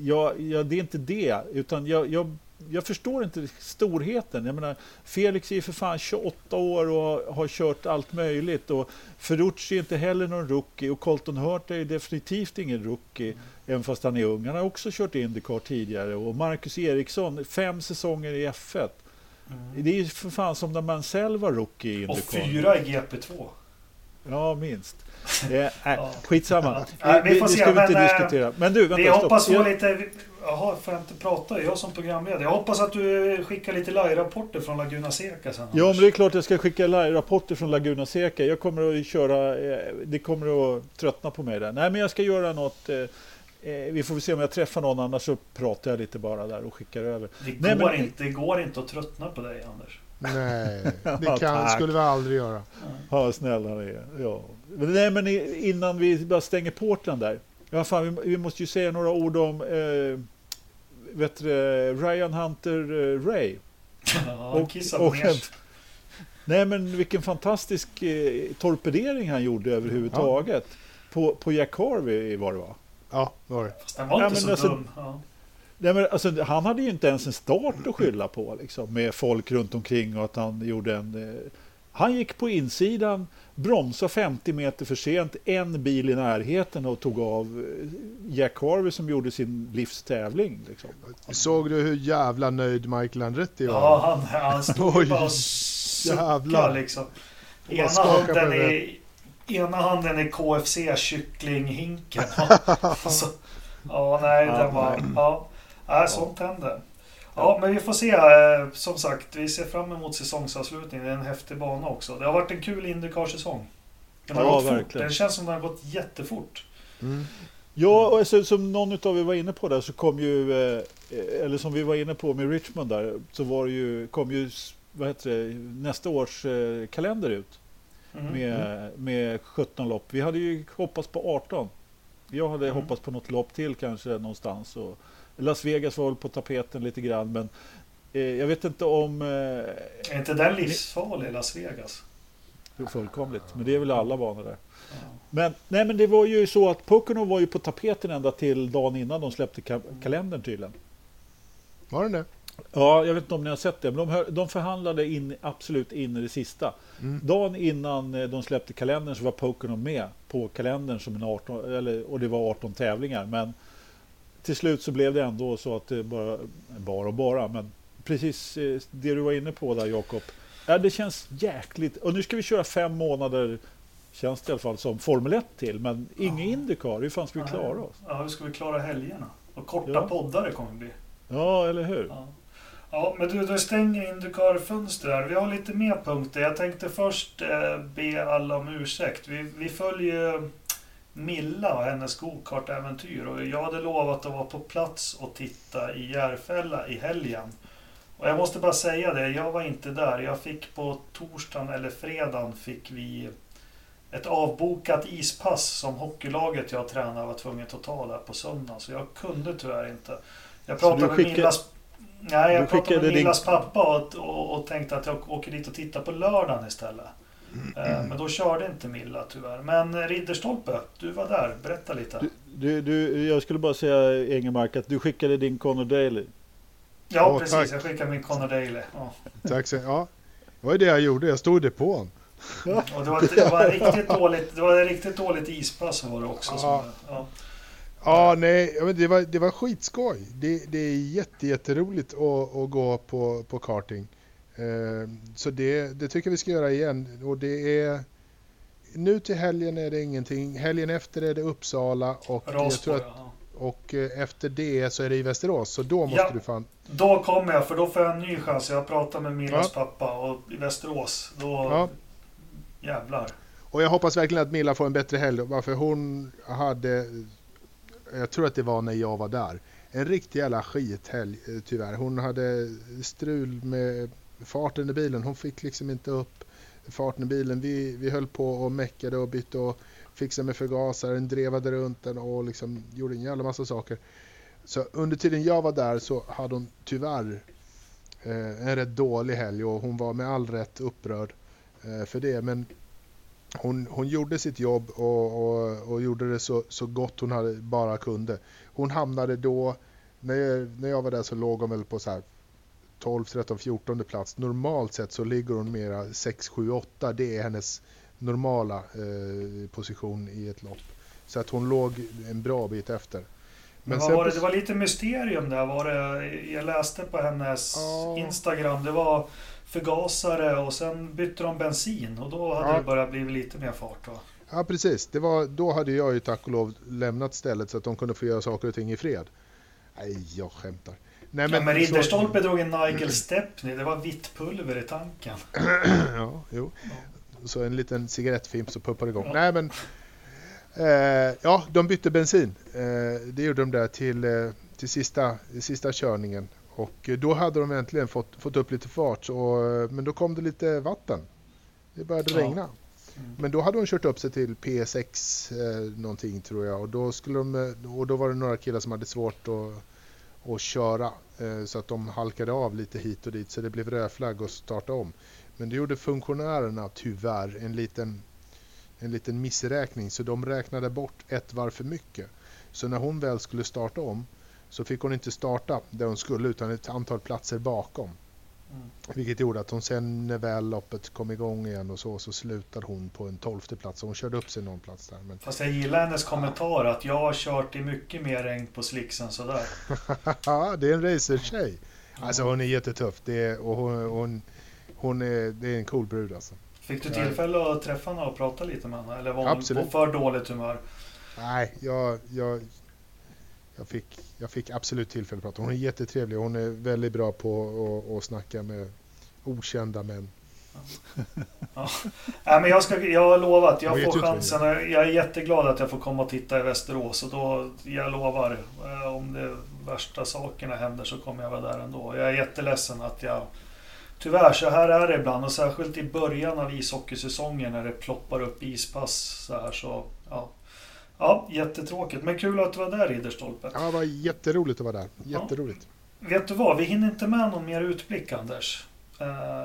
Jag, jag, det är inte det, utan jag, jag, jag förstår inte storheten. Jag menar, Felix är för fan 28 år och har kört allt möjligt. Och Ferrucci är inte heller någon rookie och Colton Hurt är definitivt ingen rookie, mm. även fast han är ung. Han har också kört Indycar tidigare. Och Marcus Eriksson, fem säsonger i F1. Mm. Det är för fan som när man själv var rookie i Indycar. Och fyra i GP2. Ja, minst. *laughs* Det är, ja. Skitsamma. Vi får det, se, ska vi inte men, diskutera. Men du, vänta, Vi hoppas stopp. få lite... Jaha, får jag inte prata? Jag som programledare. Jag hoppas att du skickar lite live-rapporter från Laguna Seca sen. Ja, men det är klart jag ska skicka live-rapporter från Laguna Seca. Jag kommer att köra... Eh, det kommer att tröttna på mig där. Nej, men jag ska göra något... Eh, eh, vi får väl se om jag träffar någon, annars så pratar jag lite bara där och skickar över. Det, Nej, går, men, inte, det går inte att tröttna på dig, Anders. Nej, *laughs* det kan, skulle vi aldrig göra. Ja, snälla ni. Ja. Nej, men innan vi bara stänger Portland där. Ja, fan, vi, vi måste ju säga några ord om eh, vet du, Ryan Hunter eh, Ray. Ja, och, och en, Nej, men vilken fantastisk eh, torpedering han gjorde överhuvudtaget. Ja. På, på Jack Harvey var det va? Ja, det var det. Fast den var ja, inte så alltså, dum. Ja. Nej, men alltså, han hade ju inte ens en start att skylla på liksom, med folk runt omkring och att han gjorde en... Eh, han gick på insidan, bromsade 50 meter för sent, en bil i närheten och tog av eh, Jack Harvey som gjorde sin livstävling. Liksom. Såg du hur jävla nöjd Michael Andretti var? Ja, han, han stod bara och suckade liksom. Ena handen, i, ena handen i KFC kycklinghinken. *laughs* alltså, ja, nej, den var... Ja. Sånt händer. Ja, men vi får se. Eh, som sagt, vi ser fram emot säsongsavslutningen. Det är en häftig bana också. Det har varit en kul Indycar-säsong. Den har ja, gått verkligen. fort. Den känns som den har gått jättefort. Mm. Ja, och alltså, som någon av er var inne på där så kom ju, eh, eller som vi var inne på med Richmond där, så var det ju, kom ju vad heter det, nästa års eh, kalender ut. Mm. Med, mm. med 17 lopp. Vi hade ju hoppats på 18. Jag hade mm. hoppats på något lopp till kanske någonstans. Och, Las Vegas var väl på tapeten lite grann, men eh, jag vet inte om... Eh, är inte den livsfarlig, Las Vegas? Fullkomligt, men det är väl alla banor där. Ja. Men, nej, men det var ju så att Pocono var ju på tapeten ända till dagen innan de släppte ka kalendern tydligen. Var den det? Ja, jag vet inte om ni har sett det, men de, de förhandlade in, absolut in i det sista. Mm. Dagen innan eh, de släppte kalendern så var Pocono med på kalendern som en 18, eller, och det var 18 tävlingar. Men till slut så blev det ändå så att det bara, bara och bara, men precis eh, det du var inne på där Jakob. Ja, det känns jäkligt, och nu ska vi köra fem månader, känns det i alla fall som, Formel 1 till, men ingen ja. Indycar, hur fan ska vi klara oss? Ja, hur ska vi klara helgerna? Och korta ja. poddar det kommer bli. Ja, eller hur? Ja. Ja, men du, du stänger Indycar-fönster Vi har lite mer punkter. Jag tänkte först eh, be alla om ursäkt. Vi, vi följer Milla och hennes gokartäventyr och jag hade lovat att vara på plats och titta i Järfälla i helgen. Och jag måste bara säga det, jag var inte där. Jag fick på torsdagen eller fredagen fick vi ett avbokat ispass som hockeylaget jag tränar var tvunget att ta där på söndagen. Så jag kunde tyvärr inte. Jag pratade med Millas, nej, jag pratade med Millas din... pappa och, och, och tänkte att jag åker dit och tittar på lördagen istället. Mm. Men då körde inte Milla tyvärr. Men Ridderstolpe, du var där. Berätta lite. Du, du, jag skulle bara säga Engelmark att du skickade din Connor Daly. Ja, oh, precis. Tack. Jag skickade min Connor Daly. Ja. Tack så Ja, det var det jag gjorde. Jag stod i depån. Och det, var, det, var riktigt dåligt, det var riktigt dåligt ispass var det också. Ja. Som, ja. Ja, nej, det var, det var skitskoj. Det, det är jätte, jätteroligt att, att gå på, på karting. Eh, så det, det tycker vi ska göra igen. Och det är, nu till helgen är det ingenting. Helgen efter är det Uppsala och, tror att, och eh, efter det så är det i Västerås. Så då måste ja, du fan... Då kommer jag för då får jag en ny chans. Jag pratar med Millas ja. pappa och i Västerås. Då ja. jävlar. Och jag hoppas verkligen att Milla får en bättre helg. Varför hon hade, jag tror att det var när jag var där, en riktig jävla skithelg eh, tyvärr. Hon hade strul med farten i bilen. Hon fick liksom inte upp farten i bilen. Vi, vi höll på och meckade och bytte och fixade med förgasaren, drevade runt den och liksom gjorde en jävla massa saker. Så under tiden jag var där så hade hon tyvärr eh, en rätt dålig helg och hon var med all rätt upprörd eh, för det. Men hon, hon gjorde sitt jobb och, och, och gjorde det så, så gott hon hade, bara kunde. Hon hamnade då, när jag, när jag var där så låg hon väl på så här 12, 13, 14 plats. Normalt sett så ligger hon mera 6, 7, 8. Det är hennes normala eh, position i ett lopp. Så att hon låg en bra bit efter. Men, Men var det, det var lite mysterium där. Var det, jag läste på hennes ja. Instagram. Det var förgasare och sen bytte de bensin och då hade ja. det börjat bli lite mer fart. Va? Ja precis, det var, då hade jag ju tack och lov lämnat stället så att de kunde få göra saker och ting i fred. Nej, jag skämtar. Nej, men, ja, men Ridderstolpe så... drog en Nigel Stepney, det var vitt pulver i tanken. *clears throat* ja, jo. Ja. Så en liten cigarettfimp så puppar igång. Ja. Nej men, eh, ja de bytte bensin. Eh, det gjorde de där till, eh, till sista, sista körningen. Och då hade de äntligen fått, fått upp lite fart. Och, men då kom det lite vatten. Det började regna. Mm. Men då hade de kört upp sig till P6 eh, någonting tror jag. Och då, skulle de, eh, och då var det några killar som hade svårt att, och köra. Eh, så att de halkade av lite hit och dit. Så det blev rödflagg och starta om. Men det gjorde funktionärerna tyvärr en liten, en liten missräkning. Så de räknade bort ett varv för mycket. Så när hon väl skulle starta om så fick hon inte starta där hon skulle utan ett antal platser bakom. Mm. Vilket gjorde att hon sen när väl loppet kom igång igen och så, så slutade hon på en tolfte plats. Hon körde upp sig någon plats där. Men... Fast jag gillar hennes kommentar att jag har kört i mycket mer regn på slicksen sådär. *laughs* Ja, det är en racertjej. Alltså hon är jättetuff. Det är, och hon, hon, hon är, det är en cool brud alltså. Fick du tillfälle att träffa henne och prata lite med henne? Eller var hon Absolut. på för dåligt humör? Nej, jag, jag, jag fick, jag fick absolut tillfälle att prata. Hon är jättetrevlig hon är väldigt bra på att, att snacka med okända män. Ja. ja. men jag, ska, jag har lovat, jag får chansen. Jag är jätteglad att jag får komma och titta i Västerås. Och då, jag lovar, eh, om de värsta sakerna händer så kommer jag vara där ändå. Jag är jätteledsen att jag... Tyvärr, så här är det ibland. Och särskilt i början av ishockeysäsongen när det ploppar upp ispass så här så... Ja, Ja, jättetråkigt. Men kul att du var där Ridderstolpe. Ja, det var jätteroligt att vara där. Jätteroligt. Ja. Vet du vad? Vi hinner inte med någon mer utblick, Anders. Eh,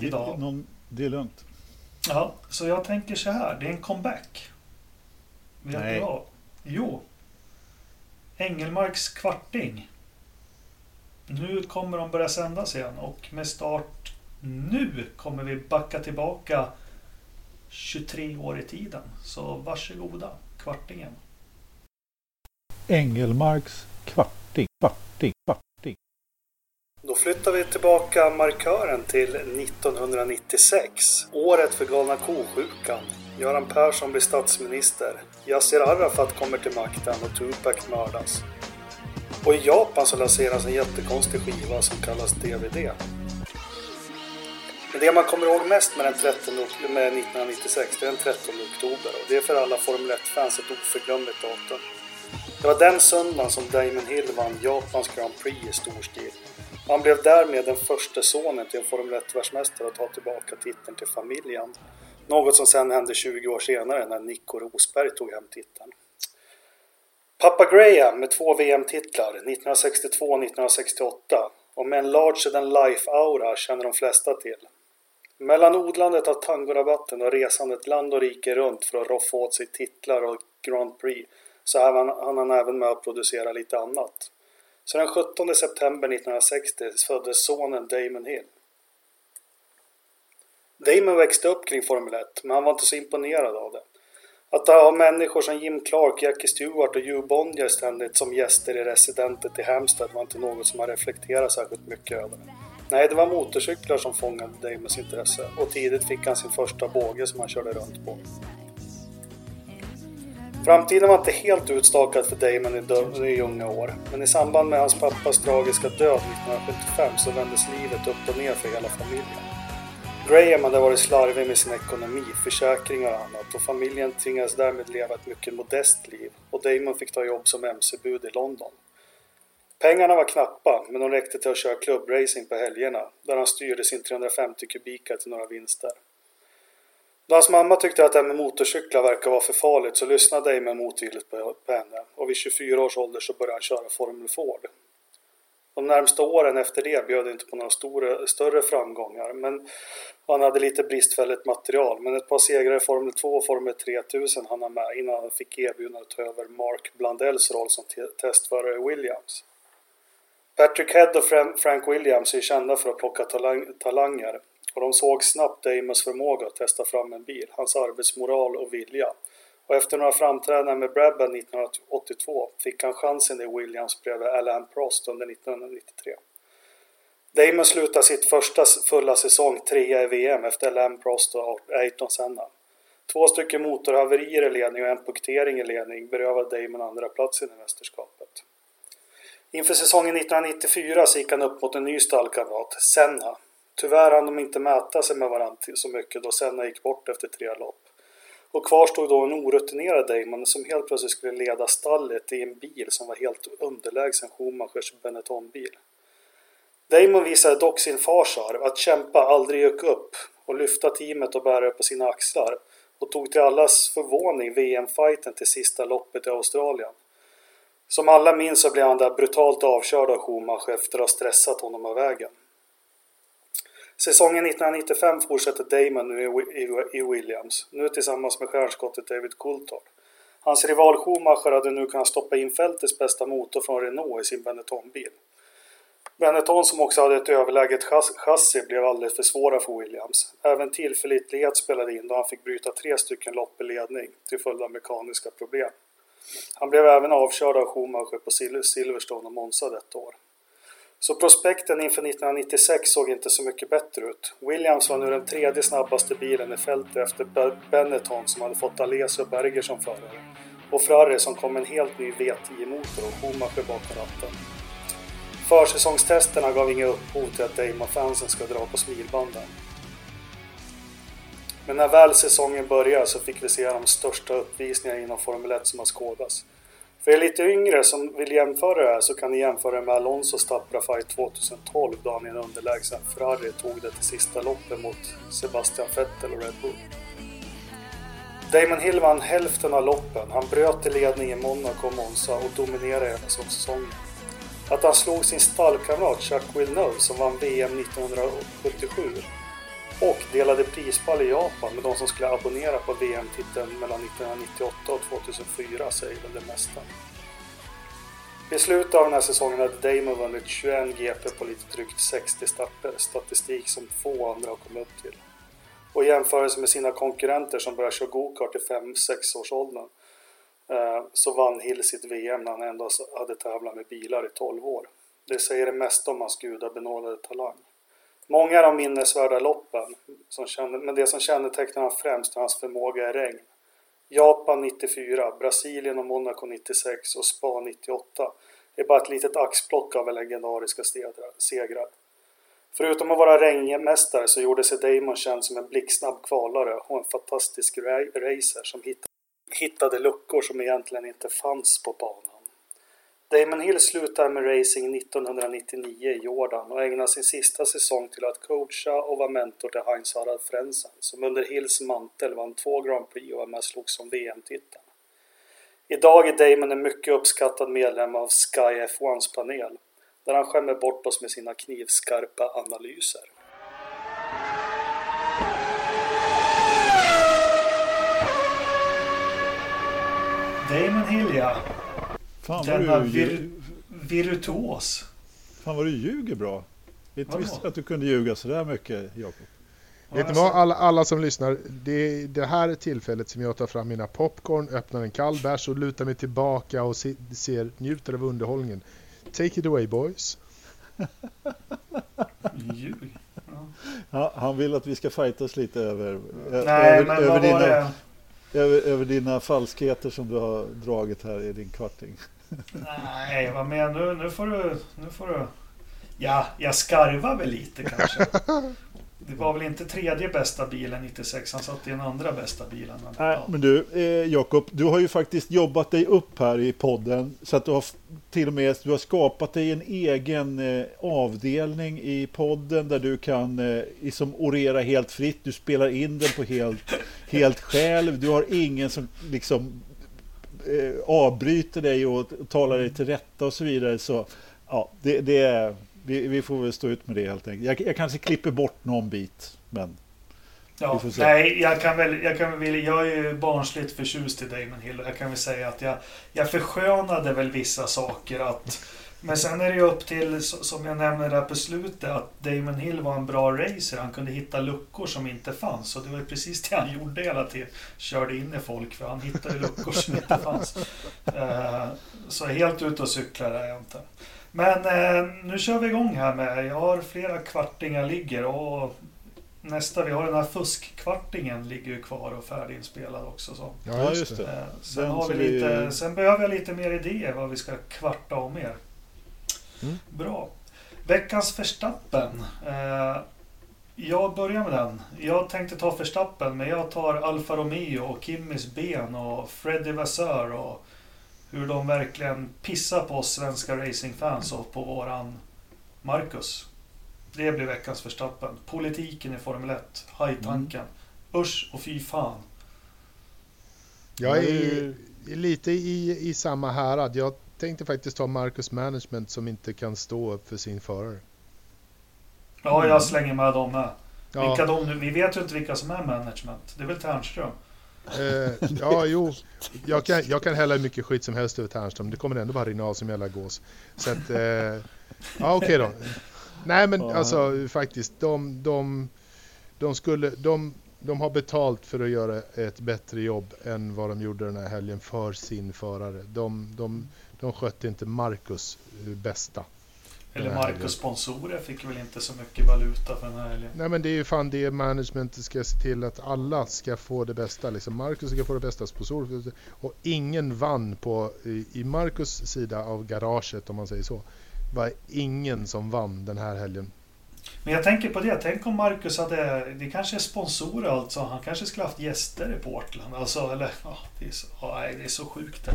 idag. Någon, det är lugnt. Ja, så jag tänker så här. Det är en comeback. Vet Nej. du vad? Jo. Engelmarks kvarting. Nu kommer de börja sändas igen och med start nu kommer vi backa tillbaka 23 år i tiden. Så varsågoda kvartingen. Engelmarks kvarting, kvarting, kvarting. Då flyttar vi tillbaka markören till 1996. Året för galna ko-sjukan. Göran Persson blir statsminister. Yassir Arafat kommer till makten och Tupac mördas. Och i Japan så lanseras en jättekonstig skiva som kallas DVD. Men det man kommer ihåg mest med, den 13, med 1996 det är den 13 oktober och det är för alla Formel 1-fans ett oförglömligt datum. Det var den söndagen som Damon Hill vann Japans Grand Prix i stor stil. Han blev därmed den första sonen till en Formel 1-världsmästare att ta tillbaka titeln till familjen. Något som sen hände 20 år senare när Nico Rosberg tog hem titeln. Pappa Graham med två VM-titlar 1962 och 1968 och med en larger than life-aura känner de flesta till. Mellan odlandet av tangorabatten och resandet land och rike runt för att roffa åt sig titlar och Grand Prix så hann han, han även med att producera lite annat. Så den 17 september 1960 föddes sonen Damon Hill. Damon växte upp kring Formel 1, men han var inte så imponerad av det. Att ha människor som Jim Clark, Jackie Stewart och Hugh Bonnier ständigt som gäster i residentet i Hampstead var inte något som han reflekterade särskilt mycket över. Nej, det var motorcyklar som fångade Damons intresse och tidigt fick han sin första båge som han körde runt på. Framtiden var inte helt utstakad för Damon i, i unga år, men i samband med hans pappas tragiska död 1975 så vändes livet upp och ner för hela familjen. Graham hade varit slarvig med sin ekonomi, försäkringar och annat och familjen tvingades därmed leva ett mycket modest liv och Damon fick ta jobb som mc-bud i London. Pengarna var knappa, men de räckte till att köra klubbracing på helgerna, där han styrde sin 350 kubika till några vinster. Då hans mamma tyckte att det här med motorcyklar verkar vara för farligt så lyssnade Damon motvilligt på henne och vid 24 års ålder så började han köra Formel Ford. De närmsta åren efter det bjöd inte på några stora, större framgångar men han hade lite bristfälligt material. Men ett par segrar i Formel 2 och Formel 3000 han med innan han fick erbjudande att ta över Mark Blandells roll som testförare i Williams. Patrick Head och Frank Williams är kända för att plocka talang talanger och de såg snabbt Damons förmåga att testa fram en bil, hans arbetsmoral och vilja. Och efter några framträdanden med Brabham 1982 fick han chansen i Williams bredvid Alain Prost under 1993. Damon slutade sitt första fulla säsong trea i VM efter Alain Prost och Ayrton Senna. Två stycken motorhaverier i ledning och en punktering i ledning berövade Damon andra platsen i mästerskapet. Inför säsongen 1994 så gick han upp mot en ny stallkamrat, Senna. Tyvärr hann de inte mäta sig med varandra så mycket då Senna gick bort efter tre lopp. Och kvar stod då en orutinerad Damon som helt plötsligt skulle leda stallet i en bil som var helt underlägsen Schumachers Benetton-bil. Damon visade dock sin fars arv, att kämpa aldrig gick upp och lyfta teamet och bära det på sina axlar och tog till allas förvåning VM-fighten till sista loppet i Australien. Som alla minns så blev han där brutalt avkörd av Schumacher efter att ha stressat honom av vägen. Säsongen 1995 fortsätter Damon nu i Williams, nu tillsammans med stjärnskottet David Coulthard. Hans rival Schumacher hade nu kunnat stoppa in fältets bästa motor från Renault i sin Benetton-bil. Benetton som också hade ett överläget chassi blev alldeles för svåra för Williams. Även tillförlitlighet spelade in då han fick bryta tre stycken lopp i ledning till följd av mekaniska problem. Han blev även avkörd av Schumacher på Silverstone och Monza detta år. Så prospekten inför 1996 såg inte så mycket bättre ut. Williams var nu den tredje snabbaste bilen i fältet efter Benetton som hade fått Alesi och Berger som förare. Och Ferrari som kom med en helt ny V10-motor och Schumacher bakom ratten. Försäsongstesterna gav inga upphov till att Damon-fansen ska dra på smilbanden. Men när väl säsongen började så fick vi se de största uppvisningarna inom Formel 1 som har skådats. För er lite yngre som vill jämföra det här så kan ni jämföra med Alonsos tappra fight 2012 då han i en underlägsen Ferrari tog det till sista loppet mot Sebastian Vettel och Red Bull. Damon Hill vann hälften av loppen, han bröt i ledning i Monaco och Monza och dominerade hela säsongen. Att han slog sin stallkamrat Chuck Villeneuve som vann VM 1977 och delade prispall i Japan med de som skulle abonnera på VM-titeln mellan 1998 och 2004 säger väl det mesta. I slutet av den här säsongen hade Damon vunnit 21 GP på lite drygt 60 starter, statistik som få andra har kommit upp till. Och i jämförelse med sina konkurrenter som började köra gokart i 5-6 års åldern eh, så vann Hill sitt VM när han ändå hade tävlat med bilar i 12 år. Det säger det mesta om hans gudabenådade talang. Många av de minnesvärda loppen, som kände, men det som kännetecknar honom främst är hans förmåga i regn. Japan 94, Brasilien och Monaco 96 och Spa 98 är bara ett litet axplock av legendariska segrar. Förutom att vara regnmästare så gjorde sig Damon känd som en blixtsnabb kvalare och en fantastisk racer som hittade luckor som egentligen inte fanns på banan. Damon Hill slutade med racing 1999 i Jordan och ägnade sin sista säsong till att coacha och vara mentor till Heinz Harald Frenzen som under Hills mantel vann två Grand Prix och var med slogs om VM-titeln. Idag är Damon en mycket uppskattad medlem av Sky F1s panel där han skämmer bort oss med sina knivskarpa analyser. Damon Hill ja. Fan Denna du, vir virtuos. fan vad du ljuger bra. Inte visste att du kunde ljuga sådär mycket, Jakob. Vet ni alltså, vad, alla, alla som lyssnar, det är det här är tillfället som jag tar fram mina popcorn, öppnar en kall bärs och lutar mig tillbaka och se, ser, njuter av underhållningen. Take it away boys. Ljug. Ja. Han vill att vi ska fightas lite över, Nej, över, men över, dina, över, över dina falskheter som du har dragit här i din kvarting. Nej, vad menar du? Nu får du... Nu får du... Ja, jag skarvar väl lite kanske. Det var väl inte tredje bästa bilen 96, han satt i den andra bästa bilen. Men, Nej, ja. men du, eh, Jakob, du har ju faktiskt jobbat dig upp här i podden så att du har till och med du har skapat dig en egen eh, avdelning i podden där du kan eh, liksom orera helt fritt. Du spelar in den på helt, helt själv. Du har ingen som liksom avbryter dig och talar dig till rätta och så vidare. Så ja, det, det vi, vi, får väl stå ut med det helt enkelt. Jag, jag kanske klipper bort någon bit, men Ja, nej, jag kan väl, jag kan väl, jag är ju barnsligt förtjust i Damon Hill. Jag kan väl säga att jag, jag förskönade väl vissa saker att men sen är det ju upp till, som jag nämnde där på slutet, att Damon Hill var en bra racer. Han kunde hitta luckor som inte fanns. Och det var precis det han gjorde hela tiden. Körde in i folk, för han hittade luckor som inte fanns. Uh, så helt ute och cyklar är jag inte. Men uh, nu kör vi igång här med, jag har flera kvartingar ligger och nästa, vi har den här fuskkvartingen ligger ju kvar och färdiginspelad också. Så. Ja, just det. Uh, sen, har vi lite, sen behöver jag lite mer idéer vad vi ska kvarta om mer. Mm. Bra. Veckans Verstappen. Eh, jag börjar med den. Jag tänkte ta Verstappen, men jag tar Alfa Romeo och Kimmis ben och Freddy Vassör och hur de verkligen pissar på oss svenska racingfans och på våran Marcus. Det blir veckans Verstappen. Politiken i Formel 1. Hajtanken. Mm. Usch och fy fan. Jag är lite i, i samma härad. Jag tänkte faktiskt ta Marcus Management som inte kan stå upp för sin förare. Ja, jag slänger med dem med. Ja. Vilka de nu, vi vet ju inte vilka som är management. Det är väl Ternström? Eh, ja, jo. Jag kan, jag kan hälla mycket skit som helst över Ternström. Det kommer ändå bara rinna av som jävla gås. Så att, eh, ja okej okay då. Nej men alltså faktiskt, de, de, de skulle, de, de har betalt för att göra ett bättre jobb än vad de gjorde den här helgen för sin förare. De, de, de skötte inte Marcus eh, bästa. Eller Marcus sponsorer fick väl inte så mycket valuta för den här helgen. Nej men det är ju fan det management ska se till att alla ska få det bästa. Liksom Marcus ska få det bästa sponsorer. Och ingen vann på, i, Marcus sida av garaget om man säger så. var ingen som vann den här helgen. Men jag tänker på det, tänk om Marcus hade, det kanske är sponsorer alltså, han kanske skulle haft gäster i Portland. Alltså, eller, ja, det är så, ja, det är så sjukt det.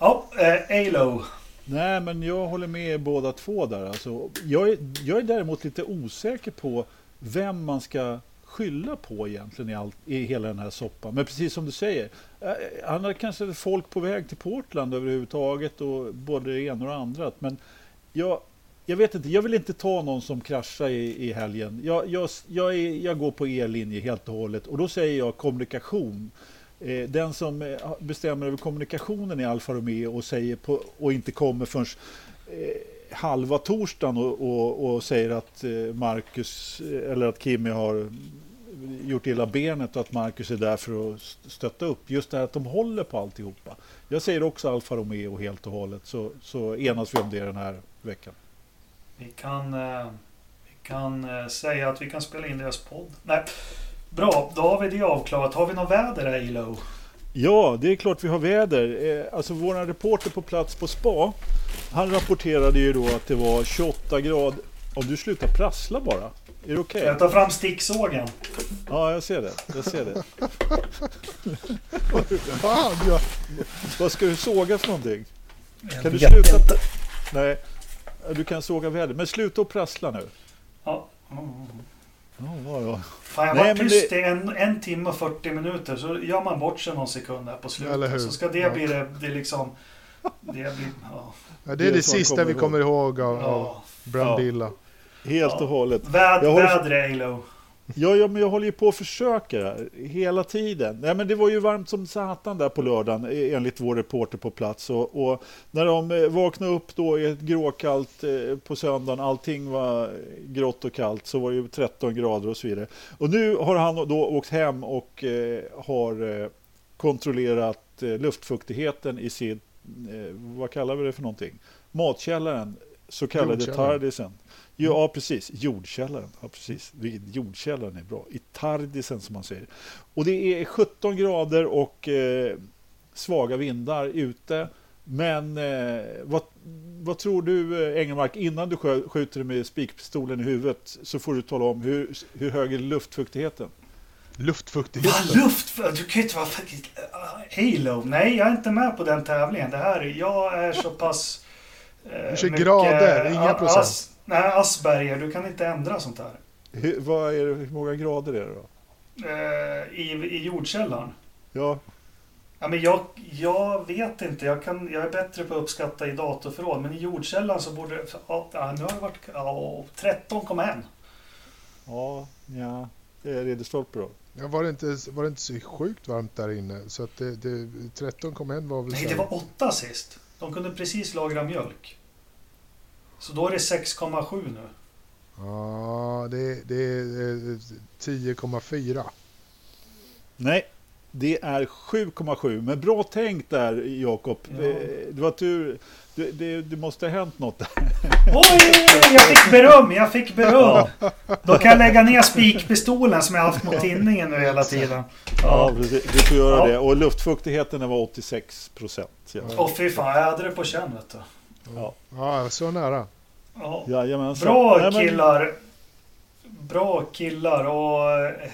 Ja, eh, Alo. Nej, men jag håller med båda två där. Alltså, jag, är, jag är däremot lite osäker på vem man ska skylla på egentligen i, all, i hela den här soppan. Men precis som du säger, eh, han har kanske folk på väg till Portland överhuvudtaget och både det ena och det andra. Men jag, jag vet inte, jag vill inte ta någon som kraschar i, i helgen. Jag, jag, jag, är, jag går på er linje helt och hållet och då säger jag kommunikation. Eh, den som eh, bestämmer över kommunikationen i Alfa Romeo och, säger på, och inte kommer förrän eh, halva torsdagen och, och, och, säger att eh, Marcus eller att Kimi har gjort illa benet och att Marcus är där för att stötta upp. Just det här att de håller på alltihopa. Jag säger också Alfa Romeo helt och hållet så, så enas vi om det den här veckan. Vi kan, vi kan säga att vi kan spela in deras podd. Nej. Bra, då har vi det avklarat. Har vi något väder Ilo? Ja, det är klart vi har väder. Eh, alltså vår reporter på plats på spa, han rapporterade ju då att det var 28 grader. Om du slutar prassla bara. Är det okej? Okay? Jag tar fram sticksågen. Ja, jag ser det. Jag ser det. Fan, jag... Vad ska du såga för någonting? Jag kan du sluta? Inte. Nej, du kan såga väder. Men sluta och prassla nu. Ja. Mm. Ja, ja. Fan, jag var tyst det... i en, en timme och 40 minuter så gör man bort sig någon sekund här på slutet. Så ska det ja. bli det, det liksom... Det, blir, ja. ja det är det, det sista vi kommer ihåg av, av Brambilla. Helt och hållet. Väd, håller... Väder, Alo. Ja, ja, men jag håller ju på att försöka hela tiden. Nej, men det var ju varmt som satan där på lördagen enligt vår reporter på plats. Och, och när de eh, vaknade upp då i ett gråkallt eh, på söndagen, allting var grått och kallt, så var det ju 13 grader och så vidare. Och nu har han då åkt hem och eh, har kontrollerat eh, luftfuktigheten i sin, eh, vad kallar vi det för någonting? Matkällaren, så kallade Tardisen. Ja, precis. Jordkällaren. Ja, precis. Jordkällaren är bra. I Tardisen som man säger. Och det är 17 grader och eh, svaga vindar ute. Men eh, vad, vad tror du eh, Engelmark, innan du skjuter med spikpistolen i huvudet så får du tala om hur, hur hög är luftfuktigheten? Luftfuktigheten? Ja, luftfuktighet? Du kan ju inte vara... Halo? Nej, jag är inte med på den tävlingen. Det här, jag är så pass... Eh, du kör grader, inga procent. Nej, Asperger, du kan inte ändra sånt här. Hur, vad är det, hur många grader är det då? Eh, i, I jordkällaren? Ja. Ja, men jag, jag vet inte. Jag, kan, jag är bättre på att uppskatta i datorförråd. Men i jordkällan så borde ja, ja, nu har det varit ja, 13,1. Ja, ja. Det är Ridderstolpe då. Ja, var, det inte, var det inte så sjukt varmt där inne? Så att det, det, 13,1 var väl Nej, det var 8 sist. De kunde precis lagra mjölk. Så då är det 6,7 nu. Ja, det, det är eh, 10,4. Nej, det är 7,7. Men bra tänkt där Jakob. Ja. Det var tur. Det, det, det måste ha hänt något där. Oj, jag fick beröm! Jag fick beröm! Då kan jag lägga ner spikpistolen som jag haft mot tinningen nu hela tiden. Ja, Ja. Du får göra Ja. det. Och luftfuktigheten var 86 procent. Åh fy fan, jag hade det på känn vet du. Ja. Ja, så nära. Ja. Jajamensan. Bra killar! Bra killar och... eh,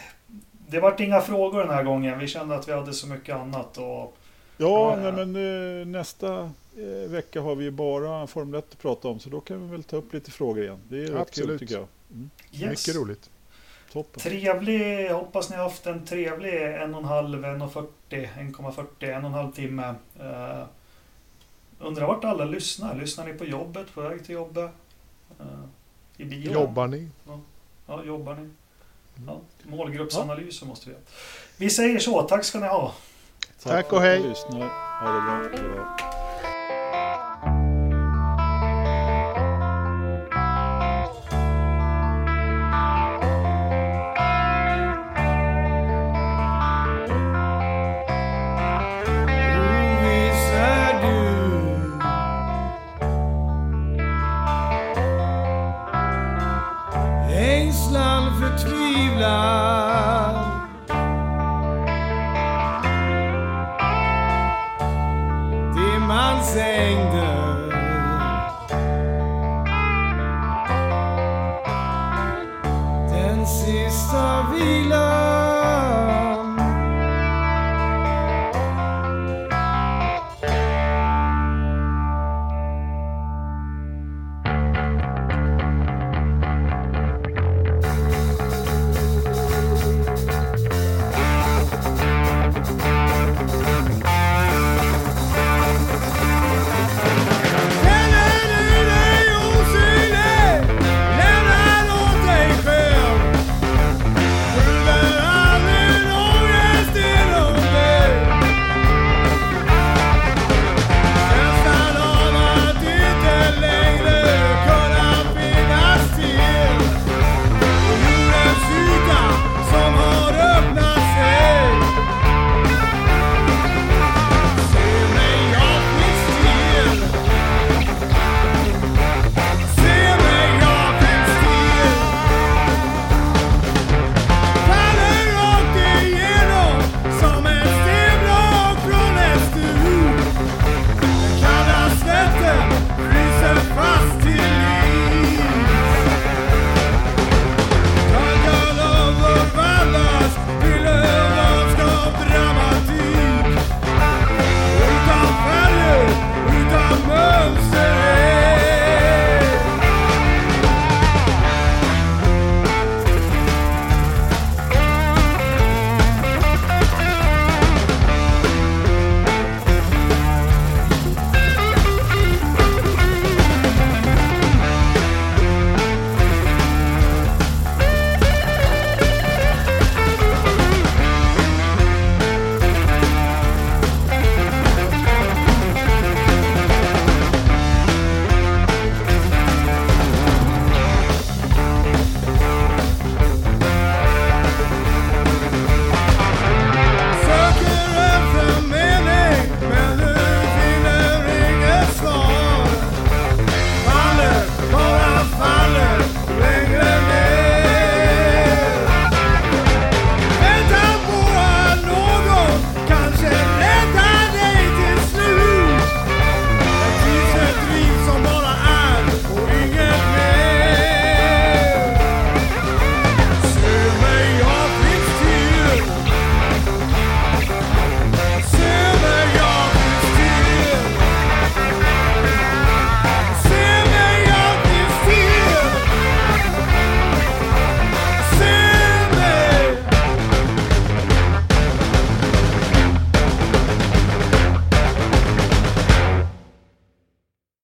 Det vart inga frågor den här gången. Vi kände att vi hade så mycket annat och... Ja, nej, men eh, nästa eh, vecka har vi bara Formel 1 att prata om. Så då kan vi väl ta upp lite frågor igen. Det är rätt kul Absolut. tycker jag. Yes. Mycket roligt. Toppen. Trevlig, hoppas ni har haft en trevlig en och en halv, 1,40, 1,40, en och en halv timme. Undrar vart alla lyssnar. Lyssnar ni på jobbet, på väg till jobbet? Eh, I bilen? Jobbar ni? Ja, jobbar ni? Ja, målgruppsanalyser måste vi ha. Vi säger så, tack ska ni ha. Tack och för att hej. Ha det bra.